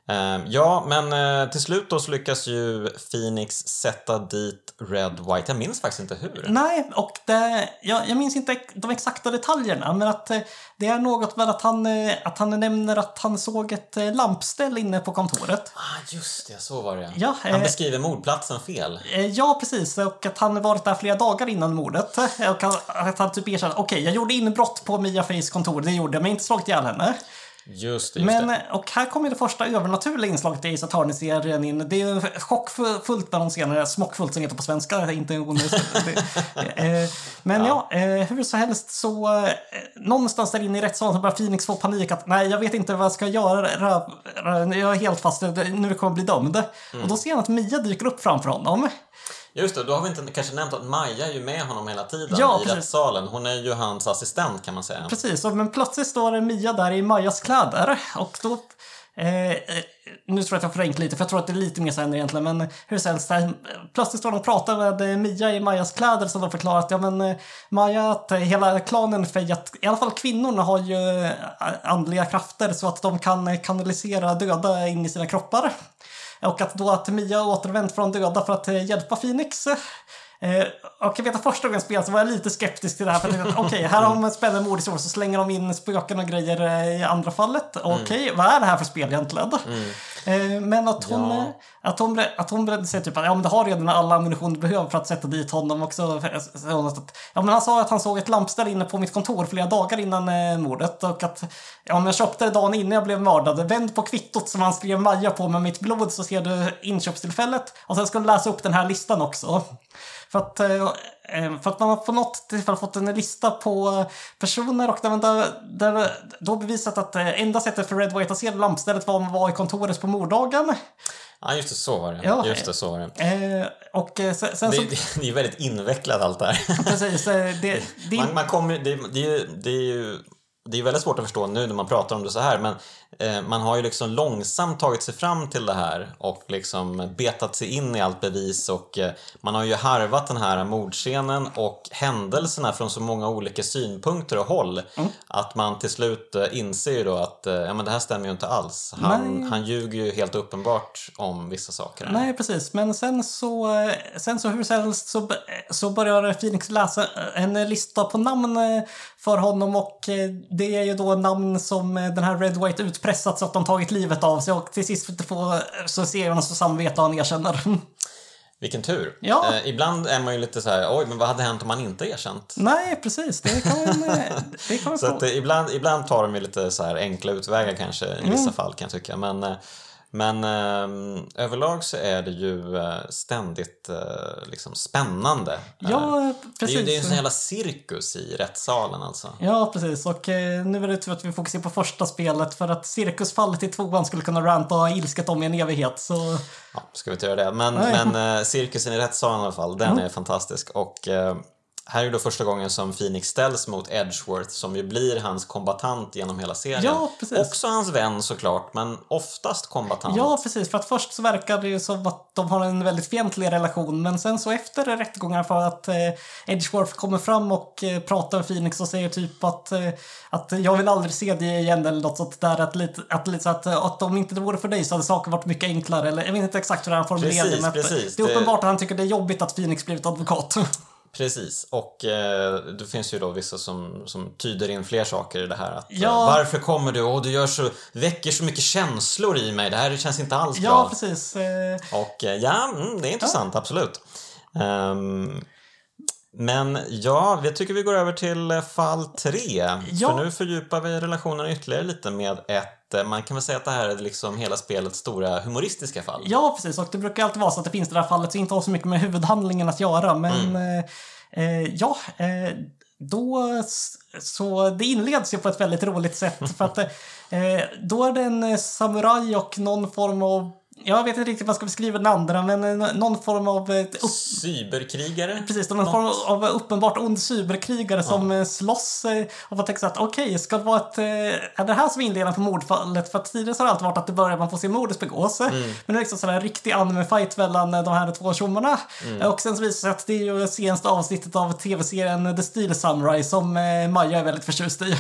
S1: Eh, ja, men eh, till slut då så lyckas ju Phoenix sätta dit Red White. Jag minns faktiskt inte hur.
S2: Nej, och det, jag, jag minns inte de exakta detaljerna, men att eh, det är något med att han, eh, att han nämner att han såg ett lampställ inne på kontoret.
S1: Ah, just det, så var det.
S2: Ja,
S1: Han beskriver mordplatsen fel.
S2: Ja, precis. Och att han varit där flera dagar innan mordet. Och att han typ erkänner, okej, jag gjorde inbrott på Mia Fays kontor, det gjorde jag, men inte slagit ihjäl henne.
S1: Just det, just
S2: Men,
S1: det.
S2: och här kommer det första övernaturliga inslaget i Ace Attorney-serien in. Det är chockfullt med de senare, smockfullt som heter på svenska, inte onödigt. Eh, Men ja, eh, hur så helst så eh, någonstans där inne i rättssalen så börjar Phoenix få panik att nej, jag vet inte vad jag ska göra. Jag är helt fast, nu kommer jag bli dömd.
S1: Mm.
S2: Och då ser han att Mia dyker upp framför honom.
S1: Just det, då har vi inte kanske nämnt att Maja är ju med honom hela tiden
S2: Ja,
S1: i
S2: precis.
S1: rättssalen. Hon är ju hans assistent kan man säga.
S2: Precis, men plötsligt står Mia där i Majas kläder och då Eh, eh, nu tror jag att jag förenklar lite, för jag tror att det är lite mer sen egentligen, men hur som helst, plötsligt står de och pratar med eh, Mia i Majas kläder som de förklarar att ja, men eh, Maja, att hela klanen Fejat, i alla fall kvinnorna har ju andliga krafter så att de kan kanalisera döda in i sina kroppar. Och att då att Mia återvänt från döda för att eh, hjälpa Phoenix. Eh, Eh, och jag vet att första gången spelade så var jag lite skeptisk till det här. För jag tänkte okej, här har man ett spännande mordhistoria så slänger de in spöken och grejer eh, i andra fallet. Okej, vad är det här för spel egentligen? Eh, men att hon,
S1: Ja.
S2: att hon, att hon berättade sig typ att ja, men du har redan all ammunition du behöver för att sätta dit honom också. Så hon att, ja, men han sa att han såg ett lampställ inne på mitt kontor flera dagar innan eh, mordet och att ja, men jag köpte det dagen innan jag blev mördad. Vänd på kvittot som han skrev Maja på med mitt blod så ser du inköpstillfället och sen ska du läsa upp den här listan också. För att, eh, eh, för att man har på något tillfälle fått en lista på personer och där där, där, då bevisat att eh, enda sättet för Red White att se lampstället var om man var i kontoret på morddagen.
S1: Ja, just det, så var det.
S2: Ja.
S1: Just det, så var det.
S2: Och sen, sen
S1: Det,
S2: så...
S1: det, är väldigt invecklat allt det här.
S2: Precis, det, det,
S1: Man, man kommer, det, det, det är ju det är väldigt svårt att förstå nu när man pratar om det så här men man har ju liksom långsamt tagit sig fram till det här och liksom betat sig in i allt bevis och eh, man har ju harvat den här mordscenen och händelserna från så många olika synpunkter och håll att man till slut eh, inser ju då att eh, ja, men det här stämmer ju inte alls. Han,
S2: Nej.
S1: han ljuger ju helt uppenbart om vissa saker.
S2: Nej, precis. Men sen så, eh, sen så hur som helst så, så börjar Phoenix läsa en lista på namn eh, för honom och eh, det är ju då namn som eh, den här Red White utpressat så att de tagit livet av sig och till sist för att få, så ser han så samvete och han erkänner.
S1: Vilken tur.
S2: Ja.
S1: Eh, ibland är man ju lite så här, oj, men vad hade hänt om man inte erkänt?
S2: Nej, precis. Det kan man, det kan man
S1: Så att, eh, ibland, ibland tar de ju lite så här enkla utvägar kanske i vissa
S2: Mm.
S1: fall kan jag tycka. Men, eh, men eh, överlag så är det ju eh, ständigt eh, liksom spännande. Eh,
S2: Ja,
S1: det är ju det är ju en
S2: precis.
S1: sån jävla cirkus i rättssalen alltså.
S2: Ja, precis. Och eh, nu är det tur att vi fokuserar på första spelet för att cirkusfallet i tvåan skulle kunna ranta ilsket om i en evighet. Så
S1: Ja, ska vi inte göra det. Men, men eh, cirkusen i rättssalen i alla fall, den är fantastisk. Och eh, här är då första gången som Phoenix ställs mot Edgeworth som ju blir hans kombatant genom hela serien.
S2: Ja, precis.
S1: Också hans vän såklart, men oftast kombatant.
S2: Ja, precis. För att först så verkar det ju som att de har en väldigt fientlig relation. Men sen så efter rättegångarna för att eh, Edgeworth kommer fram och eh, pratar med Phoenix och säger typ att, eh, att jag vill aldrig se dig igen eller något sånt där. Att, lite, att, lite så att, eh, att om inte det vore för dig så hade saker varit mycket enklare. Eller jag vet inte exakt hur han formulerade
S1: Precis,
S2: men
S1: precis.
S2: det är
S1: Det-
S2: uppenbart att han tycker det är jobbigt att Phoenix blivit advokat.
S1: Precis, och eh, det finns ju då vissa som, som tyder in fler saker i det här. Att,
S2: Ja.
S1: eh, varför kommer du? Och du gör så, väcker så mycket känslor i mig. Det här känns inte alls
S2: ja,
S1: bra.
S2: precis. Eh,
S1: Och eh, ja, mm, det är intressant, absolut. Ehm, men ja, jag tycker vi går över till fall tre.
S2: Ja.
S1: För nu fördjupar vi relationen ytterligare lite med ett, eh, man kan väl säga att det här är liksom hela spelets stora humoristiska fall.
S2: Ja, precis. Och det brukar alltid vara så att det finns det där fallet som inte har så mycket med huvudhandlingen att göra. Men
S1: Mm.
S2: eh, eh, ja, eh, då så det inleds ju på ett väldigt roligt sätt. för att eh, då är det en eh, samuraj och någon form av jag vet inte riktigt vad jag ska beskriva den andra, men eh, någon form av eh, upp,
S1: Cyberkrigare?
S2: Precis, någon form av uppenbart ond cyberkrigare som eh, slåss eh, och tänker så att okej, ska det vara ett... eh, Är det här som är inledningen på mordfallet? För tidigare har det alltid varit att det börjar man får se mordet begås. Men det är liksom sån här riktig anime-fight mellan eh, de här två tjommarna. Eh, Och sen så visar det sig att det är ju senaste avsnittet av tv-serien The Steel Samurai som eh, Maja är väldigt förtjust i.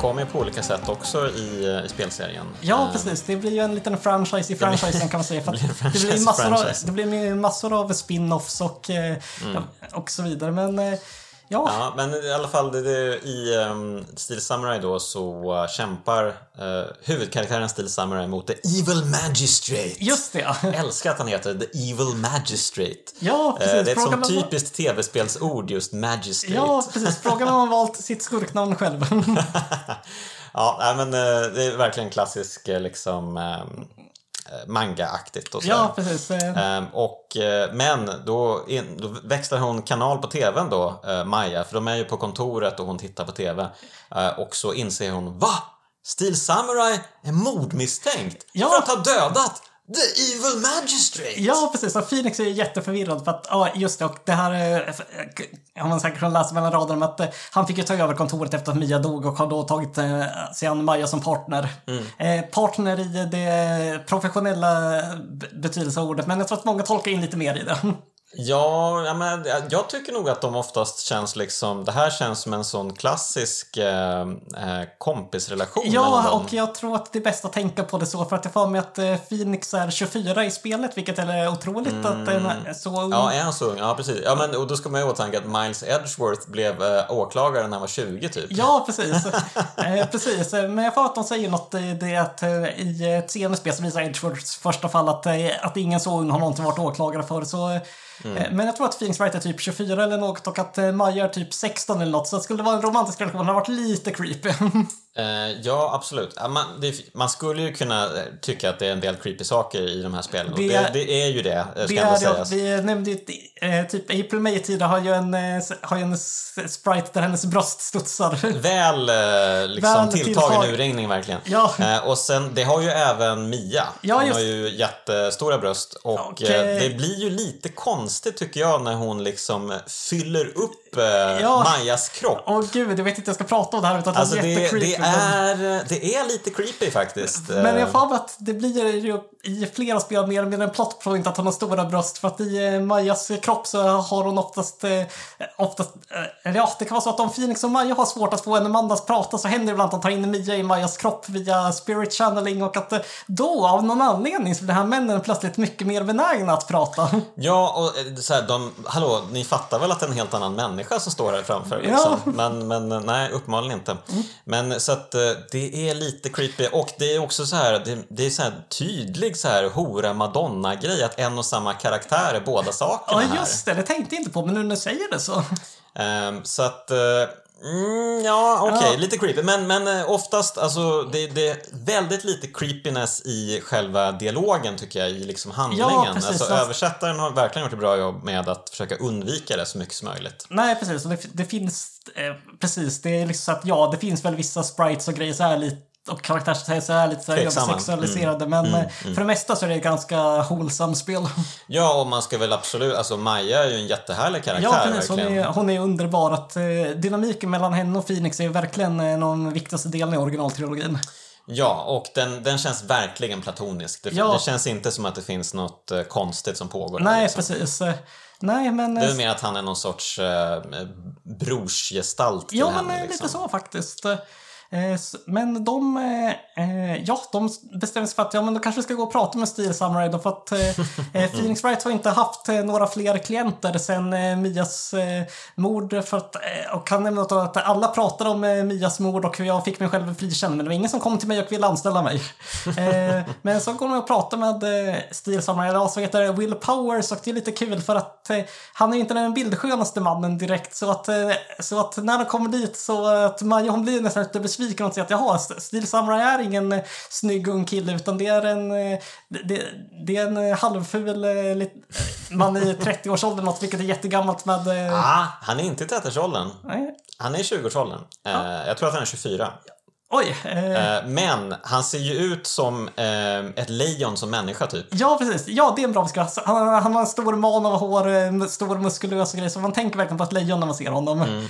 S1: återkommer på olika sätt också i, eh, i spelserien.
S2: Ja,
S1: Eh,
S2: precis. Det blir ju en liten franchise i franchisen kan man säga. För
S1: blir
S2: det,
S1: franchise
S2: blir massor av,
S1: franchise.
S2: det blir massor av spin-offs och, eh, ja, och så vidare. Men ja,
S1: Ja, men i alla fall det, det, i um, Steel Samurai då så uh, kämpar uh, huvudkaraktären Steel Samurai mot The Evil Magistrate.
S2: just det.
S1: älskar att han heter The Evil Magistrate.
S2: Ja,
S1: Eh,
S2: precis.
S1: det är ett sånt typiskt tv-spelsord just Magistrate.
S2: Ja, precis. Frågan om man valt sitt skurknamn själv.
S1: Ja, men det är verkligen klassisk liksom um, eh, manga-aktigt och så.
S2: ja, precis. Eh,
S1: Ehm, och, eh, men då, in, då växlar hon kanal på TVn då, eh, Maja, för de är ju på kontoret och hon tittar på TV. Eh, och så inser hon, va? Steel Samurai är mordmisstänkt
S2: Ja.
S1: för att ha dödat The Evil Magistrate!
S2: Ja, precis. Och Phoenix är ju jätteförvirrad för att, ja, just det, och det här eh, har man säkert kunnat läsa mellan raderna, att eh, han fick ju ta över kontoret efter att Mia dog och har då tagit eh, sig an Maja som partner. Eh, partner i det professionella b- betydelse av ordet, men jag tror att många tolkar in lite mer i det.
S1: Ja, ja, men jag tycker nog att de oftast känns liksom, det här känns som en sån klassisk eh, eh, kompisrelation
S2: Ja, och jag tror att det är bäst att tänka på det så, för att jag får mig att eh, Phoenix är 24 i spelet, vilket är otroligt att den är så ung.
S1: Ja, är han så ung? Ja, precis. Ja, men, och då ska man ju åtanke att Miles Edgeworth blev eh, åklagare när han var 20 typ.
S2: Ja, precis. eh, precis. Eh, Men jag får att de säger något i det att eh, i ett senare spel så visar Edgeworths första fall att, eh, att ingen så ung har någonsin varit åklagare för. Så, Mm. Eh, men jag tror att Phoenix Wright är typ 24 eller något och att eh, Maja är typ 16 eller något. Så skulle det vara en romantisk relation. Det har varit lite creepy.
S1: Eh, ja, absolut. Man, det, man skulle ju kunna eh, tycka att det är en del creepy saker i de här spelen. Det, det, det är ju det, ska
S2: det
S1: ändå sägas.
S2: Vi nämnde ju eh, typ April May-tida har ju en, eh, har ju en sprite där hennes bröst studsar.
S1: Väl eh, liksom
S2: Väl
S1: tilltagen
S2: tilltag-
S1: urringning verkligen.
S2: Ja.
S1: Eh, och sen, det har ju även Mia.
S2: Ja,
S1: hon
S2: just-
S1: har ju jättestora bröst och eh, det blir ju lite konstigt tycker jag när hon liksom fyller upp eh,
S2: Ja.
S1: Majas kropp.
S2: Åh gud, jag vet inte jag ska prata om det här utan
S1: Alltså
S2: det
S1: det,
S2: är jättecreepy.
S1: Det, är, det är lite creepy faktiskt.
S2: Men jag får att det blir ju i flera spel mer med en plot point att hon har stora bröst för att i eh, Majas kropp så har hon oftast, eh, oftast eh, ja det kan vara så att om Phoenix och Maja har svårt att få en Amanda att prata så händer det ibland att de tar in Mia i Majas kropp via spirit channeling och att då av någon anledning så blir de här männen plötsligt mycket mer benägna att prata.
S1: Ja, och så här, de, hallå, ni fattar väl att det är en helt annan människa som står här framför? Liksom. Men, men eh, nej, uppenbarligen inte. Men så att eh, det är lite creepy. Och det är också så här, det, det är så här tydlig så här hora Madonna-grej att en och samma karaktär är båda sakerna
S2: Ja just det, det tänkte jag inte på men nu när du säger det så.
S1: Ehm, så att, eh, mm, ja okej,
S2: Ja.
S1: lite creepy. Men, men eh, oftast, alltså det, det är väldigt lite creepiness i själva dialogen tycker jag, i liksom handlingen.
S2: precis.
S1: alltså,
S2: Alltså-
S1: översättaren har verkligen gjort ett bra jobb med att försöka undvika det så mycket som möjligt.
S2: Nej, precis. Det, det finns... Eh, precis, det är liksom så att ja, det finns väl vissa sprites och grejer så här lite och karaktärsdesign så är lite så här
S1: Tveksamma.
S2: översexualiserade. Men eh, för det mesta så är det ett ganska wholesome spel.
S1: Ja, och man ska väl absolut, alltså Maja är ju en jättehärlig karaktär
S2: Ja, precis. Hon
S1: verkligen.
S2: är, hon är underbar. Att, eh, dynamiken mellan henne och Phoenix är verkligen eh, någon viktigaste delen i originaltrilogin.
S1: Ja, och den, den känns verkligen platonisk. Det,
S2: Ja.
S1: det känns inte som att det finns något eh, konstigt som pågår.
S2: Nej,
S1: liksom.
S2: precis. Eh, Nej, men...
S1: Det är mer att han är någon sorts eh, brorsgestalt till
S2: Ja,
S1: henne.
S2: men eh,
S1: liksom.
S2: lite så faktiskt. Eh, Men de, eh, eh, ja, de bestämde sig för att ja, men då kanske vi ska gå och prata med Steel Samurai då för att Phoenix Wright har inte haft några fler klienter sen Mias mord. För att, och han nämnde att alla pratade om Mias mord och jag fick mig själv frikänd men det var ingen som kom till mig och ville anställa mig. Men så går de och pratar med Steel Samurai, eller så heter Will Powers och det är lite kul för att han är inte den bildskönaste mannen direkt så att, så att när de kommer dit så att Maja hon blir nästan lite besviken och säger att jaha, Steel Samurai är ingen eh, snygg ung kille utan det är en, eh, det, det, är en eh, halvful man i 30-årsåldern något vilket är jättegammalt med...
S1: Ah, han är inte i 30-årsåldern.
S2: nej.
S1: Han är i 20-årsåldern. Eh, jag tror att han är 24.
S2: Oj, eh,
S1: men han ser ju ut som eh, ett lejon som människa typ.
S2: Ja, precis. Ja, det är en bra beskrivning. Han, han har en stor man av hår, stor muskulös och grejer, så man tänker verkligen på ett lejon när man ser honom.
S1: Eh,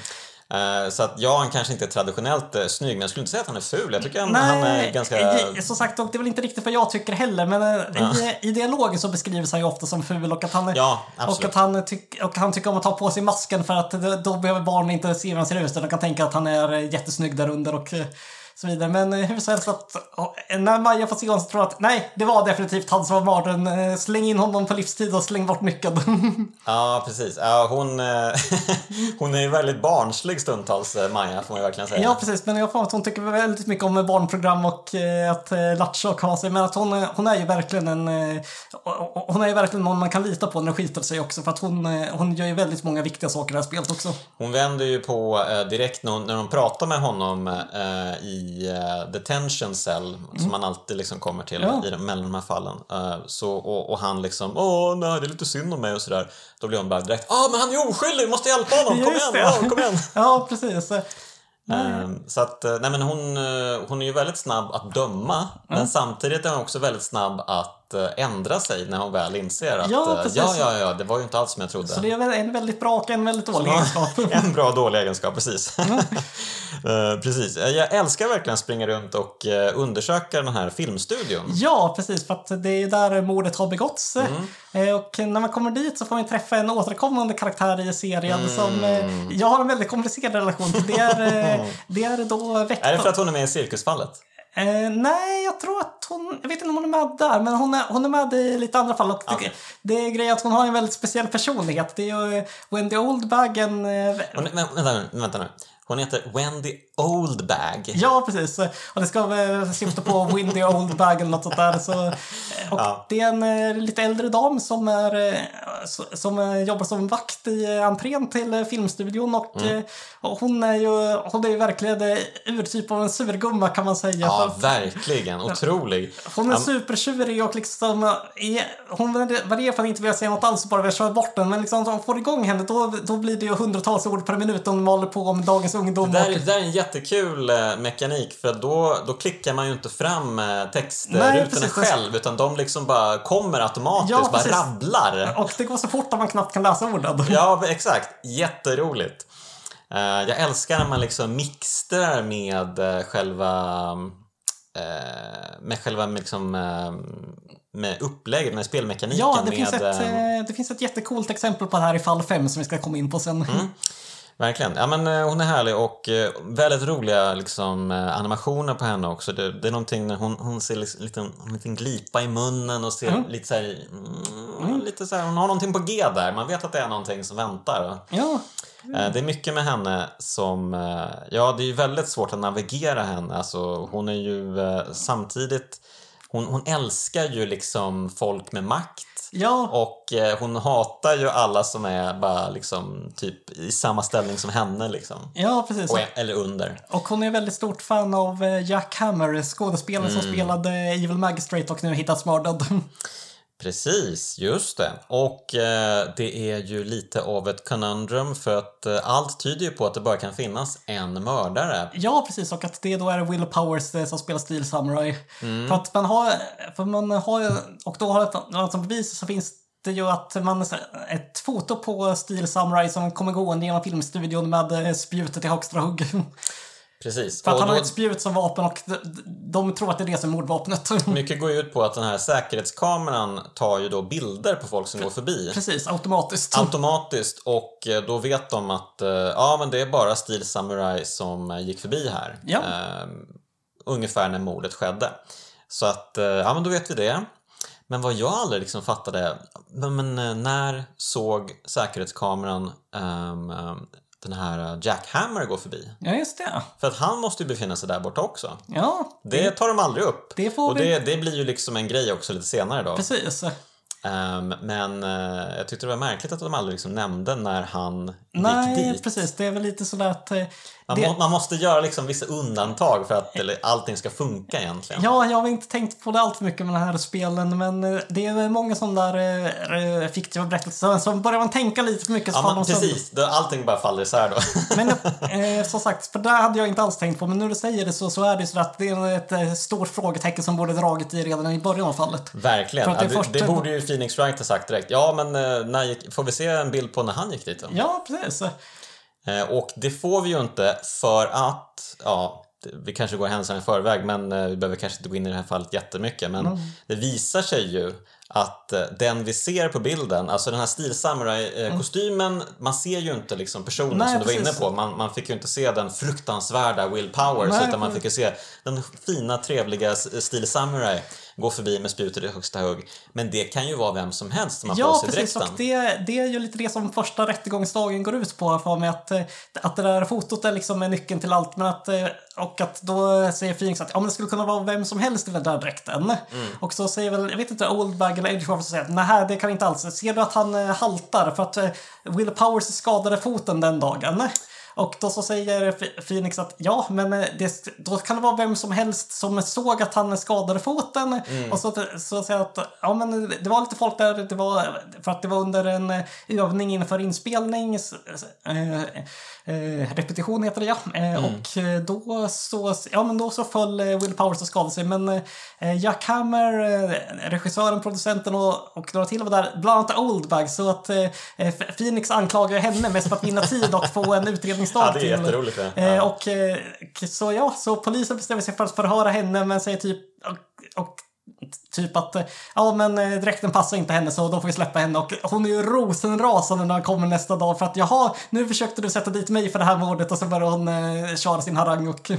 S1: så att ja, han kanske inte är traditionellt eh, snygg, men jag skulle inte säga att han är ful. Jag tycker han, han är ganska...
S2: som sagt, och det är väl inte riktigt vad jag tycker heller, men eh, i, i dialogen så beskrivs han ju ofta som ful och att han,
S1: Ja,
S2: och att han, tyck, och han tycker om att ta på sig masken för att då- behöver barnen inte se hur han ser ut, utan de kan tänka att han är eh, jättesnygg där under och eh, så vidare. Men eh, hur som helst, att, och, när Maja får se honom så tror jag att nej, det var definitivt han som var mardern. Eh, Släng in honom på livstid och släng bort nyckeln.
S1: Ja, precis. Ja, hon, eh, hon är ju väldigt barnslig stundtals, eh, Maja, får man ju verkligen säga.
S2: Ja, precis. Men jag mig att hon tycker väldigt mycket om barnprogram och eh, att eh, latcha och ha sig. Men att hon, eh, hon är ju verkligen en... Eh, hon är ju verkligen någon man kan lita på när det skiter sig också. För att hon, eh, hon gör ju väldigt många viktiga saker i det här spelet också.
S1: Hon vänder ju på eh, direkt när, hon- när de pratar med honom eh, i eh, detention cell, som man alltid liksom kommer till
S2: Mm. Ja.
S1: i de, mellan de här fallen. Eh, så, och, och han liksom, åh nej, det är lite synd om mig och sådär. Då blir hon bara direkt, ah men han är oskyldig, vi måste hjälpa honom, kom igen, ja, kom igen.
S2: Ja, precis.
S1: Ehm, Så att, eh, nej men hon, hon är ju väldigt snabb att döma, men samtidigt är hon också väldigt snabb att eh, ändra sig när hon väl inser att
S2: Ja,
S1: eh, ja, ja, ja, det var ju inte alls som jag trodde.
S2: Så det är en väldigt bra och en väldigt dålig egenskap.
S1: en bra och dålig egenskap, precis. Eh, precis. Jag älskar verkligen att springa runt och undersöka den här filmstudion.
S2: Ja, precis. För att det är där mordet har begåtts.
S1: Mm.
S2: Och när man kommer dit så får man träffa en återkommande karaktär i serien
S1: Mm.
S2: som jag har en väldigt komplicerad relation till. Det är, det är då Vector.
S1: Är det för att hon är med i Cirkusfallet?
S2: Eh, nej, jag tror att hon... Jag vet inte om hon är med där, men hon är, hon är med i lite andra fall. Och det,
S1: Okej.
S2: det är grejen att hon har en väldigt speciell personlighet. Det är ju Wendy Oldbag, en... eh,
S1: Hon, vänta, vänta nu. Hon heter Wendy Oldbag.
S2: Ja, precis. Och det ska väl syfta på Windy Old Bag eller något sånt där. Så, och
S1: Ja.
S2: Det är en eh, lite äldre dam som, är, eh, som eh, jobbar som vakt i entrén till filmstudion. Och,
S1: Mm.
S2: och hon är ju hon är ju verkligen urtyp av en surgumma kan man säga.
S1: Ja, verkligen. Otrolig.
S2: hon är supertjurig och liksom... Är, hon varierar för att inte vilja säga något alls bara vill köra bort den. Men liksom, om hon får igång henne då, då blir det ju hundratals ord per minut om de maler på om dagens ungdom.
S1: Det där, det där är en jättekul eh, mekanik för då, då klickar man ju inte fram eh, textrutorna själv utan de liksom bara kommer automatiskt,
S2: Ja,
S1: bara rabblar.
S2: och det går så fort att man knappt kan läsa orden.
S1: Ja, exakt. Jätteroligt. Eh, jag älskar när man liksom mixtrar med själva med själva liksom, med upplägget, med spelmekaniken.
S2: Ja, det
S1: med,
S2: finns, ett, det finns ett jättecoolt exempel på det här i fall 5 som vi ska komma in på sen.
S1: Mm. Verkligen. Ja, men, eh, hon är härlig och eh, väldigt roliga liksom, eh, animationer på henne också. Det, det är någonting när hon, hon ser liksom, lite, en liten glipa i munnen och ser
S2: Mm.
S1: lite så här, mm, lite så här, hon har någonting på G där. Man vet att det är någonting som väntar.
S2: Ja,
S1: Eh, Det är mycket med henne som, ja det är ju väldigt svårt att navigera henne. Alltså hon är ju samtidigt, hon, hon älskar ju liksom folk med makt.
S2: Ja,
S1: Och eh, hon hatar ju alla som är bara liksom typ i samma ställning som henne liksom.
S2: ja, precis.
S1: Och, eller under.
S2: Och hon är väldigt stort fan av eh, Jack Hammer, skådespelaren
S1: Mm.
S2: som spelade Evil Magistrate och nu hittats mördad.
S1: Precis, just det. Och eh, det är ju lite av ett conundrum för att eh, allt tyder ju på att det bara kan finnas en mördare.
S2: Ja, precis. Och att det då är Will Powers eh, som spelar Steel Samurai.
S1: Mm.
S2: För att man har, för man har och då har det, som bevis så finns det ju att man, ett foto på Steel Samurai som kommer gående genom filmstudion med eh, spjutet i högsta hugg.
S1: Precis.
S2: För att
S1: Och
S2: han har
S1: då-
S2: ett spjut som vapen och de, de tror att det är det som är mordvapnet.
S1: Mycket går ju ut på att den här säkerhetskameran tar ju då bilder på folk som går förbi.
S2: Precis, automatiskt.
S1: Automatiskt och eh, då vet de att eh, ja men det är bara Steel Samurai som eh, gick förbi här.
S2: Ja.
S1: Eh, ungefär när mordet skedde. Så att, ja men då vet vi det. Men vad jag aldrig liksom fattade, men, men när såg säkerhetskameran ehm, den här Jack Hammer gå förbi?
S2: Ja, just det.
S1: För att han måste ju befinna sig där borta också.
S2: Ja,
S1: Det tar de aldrig upp.
S2: det får
S1: Och
S2: vi.
S1: det, det blir ju liksom en grej också lite senare då.
S2: Precis.
S1: Ehm, men eh, jag tyckte det var märkligt att de aldrig liksom nämnde när han
S2: Nej,
S1: gick dit.
S2: precis. Det är väl lite sådär att...
S1: Man,
S2: det,
S1: må, man måste göra liksom vissa undantag för att eller, allting ska funka egentligen.
S2: Ja, jag har inte tänkt på det allt för mycket med de här spelen, men eh, det är många sådana där eh, eh, fiktiva berättelser. Så börjar man tänka lite för mycket så
S1: Ja,
S2: faller de sönder.
S1: precis, då, allting bara faller isär då.
S2: Men eh, som sagt, för det hade jag inte alls tänkt på. Men när du säger det så, så är det så att det är ett eh, stort frågetecken som borde dragit i redan i början av fallet.
S1: Verkligen.
S2: Det
S1: Ja,
S2: först-
S1: det borde ju Phoenix Wright ha sagt direkt. Ja, men eh, när gick, får vi se en bild på när han gick dit då?
S2: Ja, precis.
S1: Eh, och det får vi ju inte för att, ja, vi kanske går händelserna i förväg men eh, vi behöver kanske inte gå in i det här fallet jättemycket. Men det visar sig ju att eh, den vi ser på bilden, alltså den här Steel Samurai-kostymen, man ser ju inte liksom personen
S2: Nej,
S1: som du var inne på. Man, man fick ju inte se den fruktansvärda Will Powers
S2: Nej,
S1: utan man
S2: precis.
S1: fick ju se den fina, trevliga S- Gå förbi med spjutet i högsta hugg. Men det kan ju vara vem som helst som har på
S2: Ja,
S1: sig
S2: precis.
S1: dräkten.
S2: Och det, det är ju lite det som första rättegångsdagen går ut på för mig. Att, att det där fotot är liksom nyckeln till allt. Men att, eh, och att då säger Phoenix att ja, men det skulle kunna vara vem som helst i den där dräkten.
S1: Mm.
S2: Och så säger väl, jag vet inte, Oldbag eller Edgeworth säger att nej, det kan inte alls. Ser du att han eh, haltar för att eh, Will Powers skadade foten den dagen? Och då så säger Phoenix att ja, men det, då kan det vara vem som helst som såg att han skadade foten.
S1: Mm.
S2: Och så, så säger att ja, men det var lite folk där, det var, för att det var under en eh, övning inför inspelning. s- s- Eh, eh, repetition heter det ja. Eh,
S1: Mm.
S2: Och eh, då så, ja, men då så föll eh, Will Powers och skadade sig. Men eh, Jack Hammer, regissören, producenten och, och några till var där, bland annat Oldbag. Så att Phoenix anklagar henne mest för att vinna tid och få en utredningsdag
S1: Ja, det är
S2: till.
S1: jätteroligt.
S2: Eh,
S1: Ja.
S2: och så ja, så polisen bestämmer sig för att förhöra henne men säger typ och, och Typ att eh, ja men eh, dräkten passar inte henne så då får vi släppa henne och hon är ju rosenrasande när han kommer nästa dag för att jaha nu försökte du sätta dit mig för det här mordet och så börjar hon eh, köra sin harang och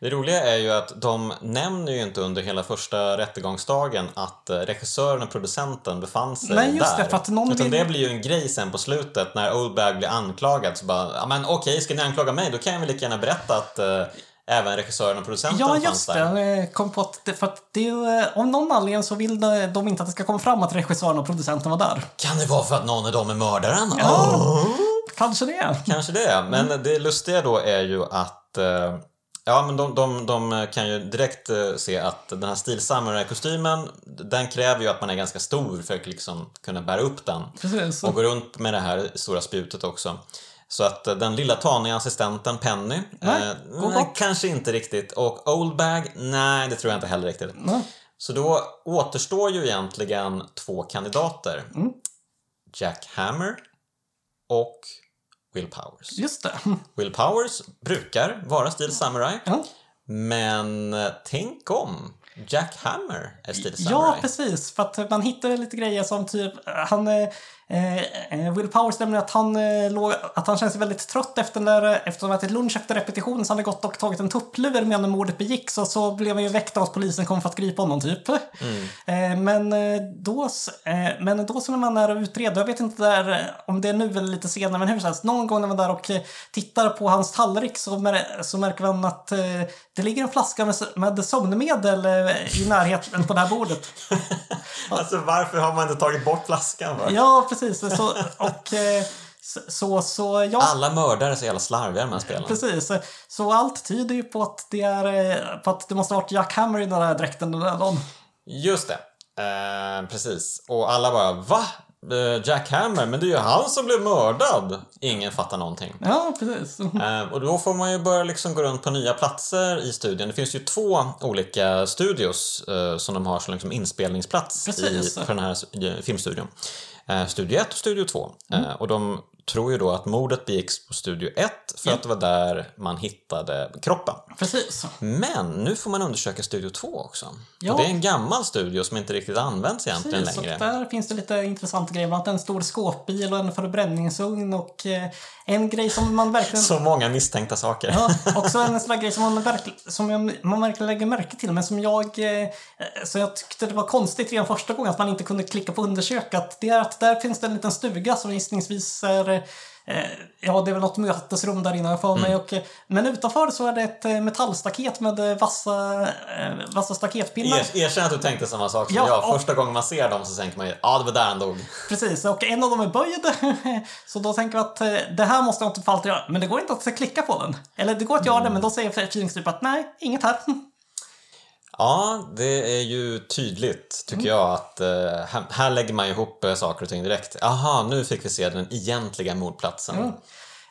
S1: Det roliga är ju att de nämner ju inte under hela första rättegångsdagen att eh, regissören och producenten befann sig
S2: Nej, just
S1: där.
S2: det, för att någon
S1: Utan
S2: vill-
S1: det blir ju en grej sen på slutet när Oldbag blir anklagad så bara, ja men okej, ska ni anklaga mig? Då kan jag väl lika gärna berätta att eh, även regissören och producenten
S2: Ja, just det. Jag kom på att det, för att det, eh, om någon anledning så vill de, inte att det ska komma fram att regissören och producenten var där.
S1: Kan det vara för att någon av dem är mördaren?
S2: Ja.
S1: Åh!
S2: Kanske det.
S1: Kanske det, men det lustiga då är ju att eh, Ja, men de, de, de kan ju direkt eh, se att den här stilsamurai-kostymen den kräver ju att man är ganska stor för att liksom kunna bära upp den.
S2: Precis.
S1: Och gå runt med det här stora spjutet också. Så att eh, den lilla taniga assistenten Penny,
S2: Nej,
S1: eh, nej, kanske inte riktigt. Och Oldbag, nej det tror jag inte heller riktigt.
S2: Nej.
S1: Så då återstår ju egentligen två kandidater.
S2: Mm.
S1: Jack Hammer och Will Powers.
S2: Just det.
S1: Will Powers brukar vara Steel Samurai,
S2: Ja.
S1: men eh, tänk om Jack Hammer är Steel
S2: Ja,
S1: Samurai.
S2: precis. För att man hittar lite grejer som typ, han, eh, eh, Will Powers nämner att han, eh, låg, att han känns väldigt trött efter när, efter att ha ätit lunch efter repetition så han hade gått och tagit en tupplur medan mordet begicks och så blev han ju väckt av att polisen kom för att gripa honom typ. Eh, men, eh, då, eh, men då så när man är och utreder, jag vet inte där, eh, om det är nu eller lite senare, men hur som helst, någon gång när man är där och eh, tittar på hans tallrik så, mär, så märker man att eh, det ligger en flaska med, med sömnmedel eh, i närheten på det här bordet.
S1: Alltså varför har man inte tagit bort flaskan? Va?
S2: Ja, precis. Så, och, eh, så, så, ja,
S1: Alla mördare är så jävla slarviga de här spelen.
S2: precis. Så allt tyder ju på att det, är, eh, på att det måste ha varit Jack Hammer i den där dräkten dagen.
S1: Just det. Eh, precis. Och alla bara va? Eh, Jack Hammer? Men det är ju han som blev mördad! Ingen fattar någonting.
S2: Ja, precis.
S1: Eh, och då får man ju börja liksom gå runt på nya platser i studion. Det finns ju två olika studios eh, som de har som liksom inspelningsplats i,
S2: Precis.
S1: på den här filmstudion. Eh, studio 1 och Studio 2.
S2: Mm.
S1: Eh, och de tror ju då att mordet begicks på Studio 1 för
S2: Ja.
S1: att det var där man hittade kroppen.
S2: Precis.
S1: Men nu får man undersöka Studio 2 också.
S2: Ja.
S1: Det är en gammal studio som inte riktigt används egentligen
S2: Precis,
S1: längre.
S2: där finns det lite intressanta grejer. Bland annat en stor skåpbil och en förbränningsugn och eh, en grej som man verkligen...
S1: Så många misstänkta saker.
S2: Ja, också en sån grej som man, verkligen, som jag, man verkligen lägger märke till, men som jag, eh, så jag tyckte det var konstigt redan första gången att man inte kunde klicka på undersök. Att det är att där finns det en liten stuga som gissningsvis är Ja, det är väl något mötesrum där jag för mig. Och, eh, men utanför så är det ett eh, metallstaket med eh, vassa, eh, vassa staketpinnar.
S1: Er, erkänn att du tänkte samma sak som
S2: Ja,
S1: jag.
S2: och-
S1: Första gången man ser dem så tänker man ju ja, det var där han dog.
S2: Precis, och en av dem är böjd. Så då tänker vi att eh, det här måste jag inte för alltid göra. Men det går inte att klicka på den. Eller det går att göra det, men då säger Phoenix typ att nej, inget här.
S1: Ja, det är ju tydligt tycker
S2: Mm.
S1: jag att eh, här, lägger man ihop eh, saker och ting direkt. Aha, nu fick vi se den egentliga mordplatsen.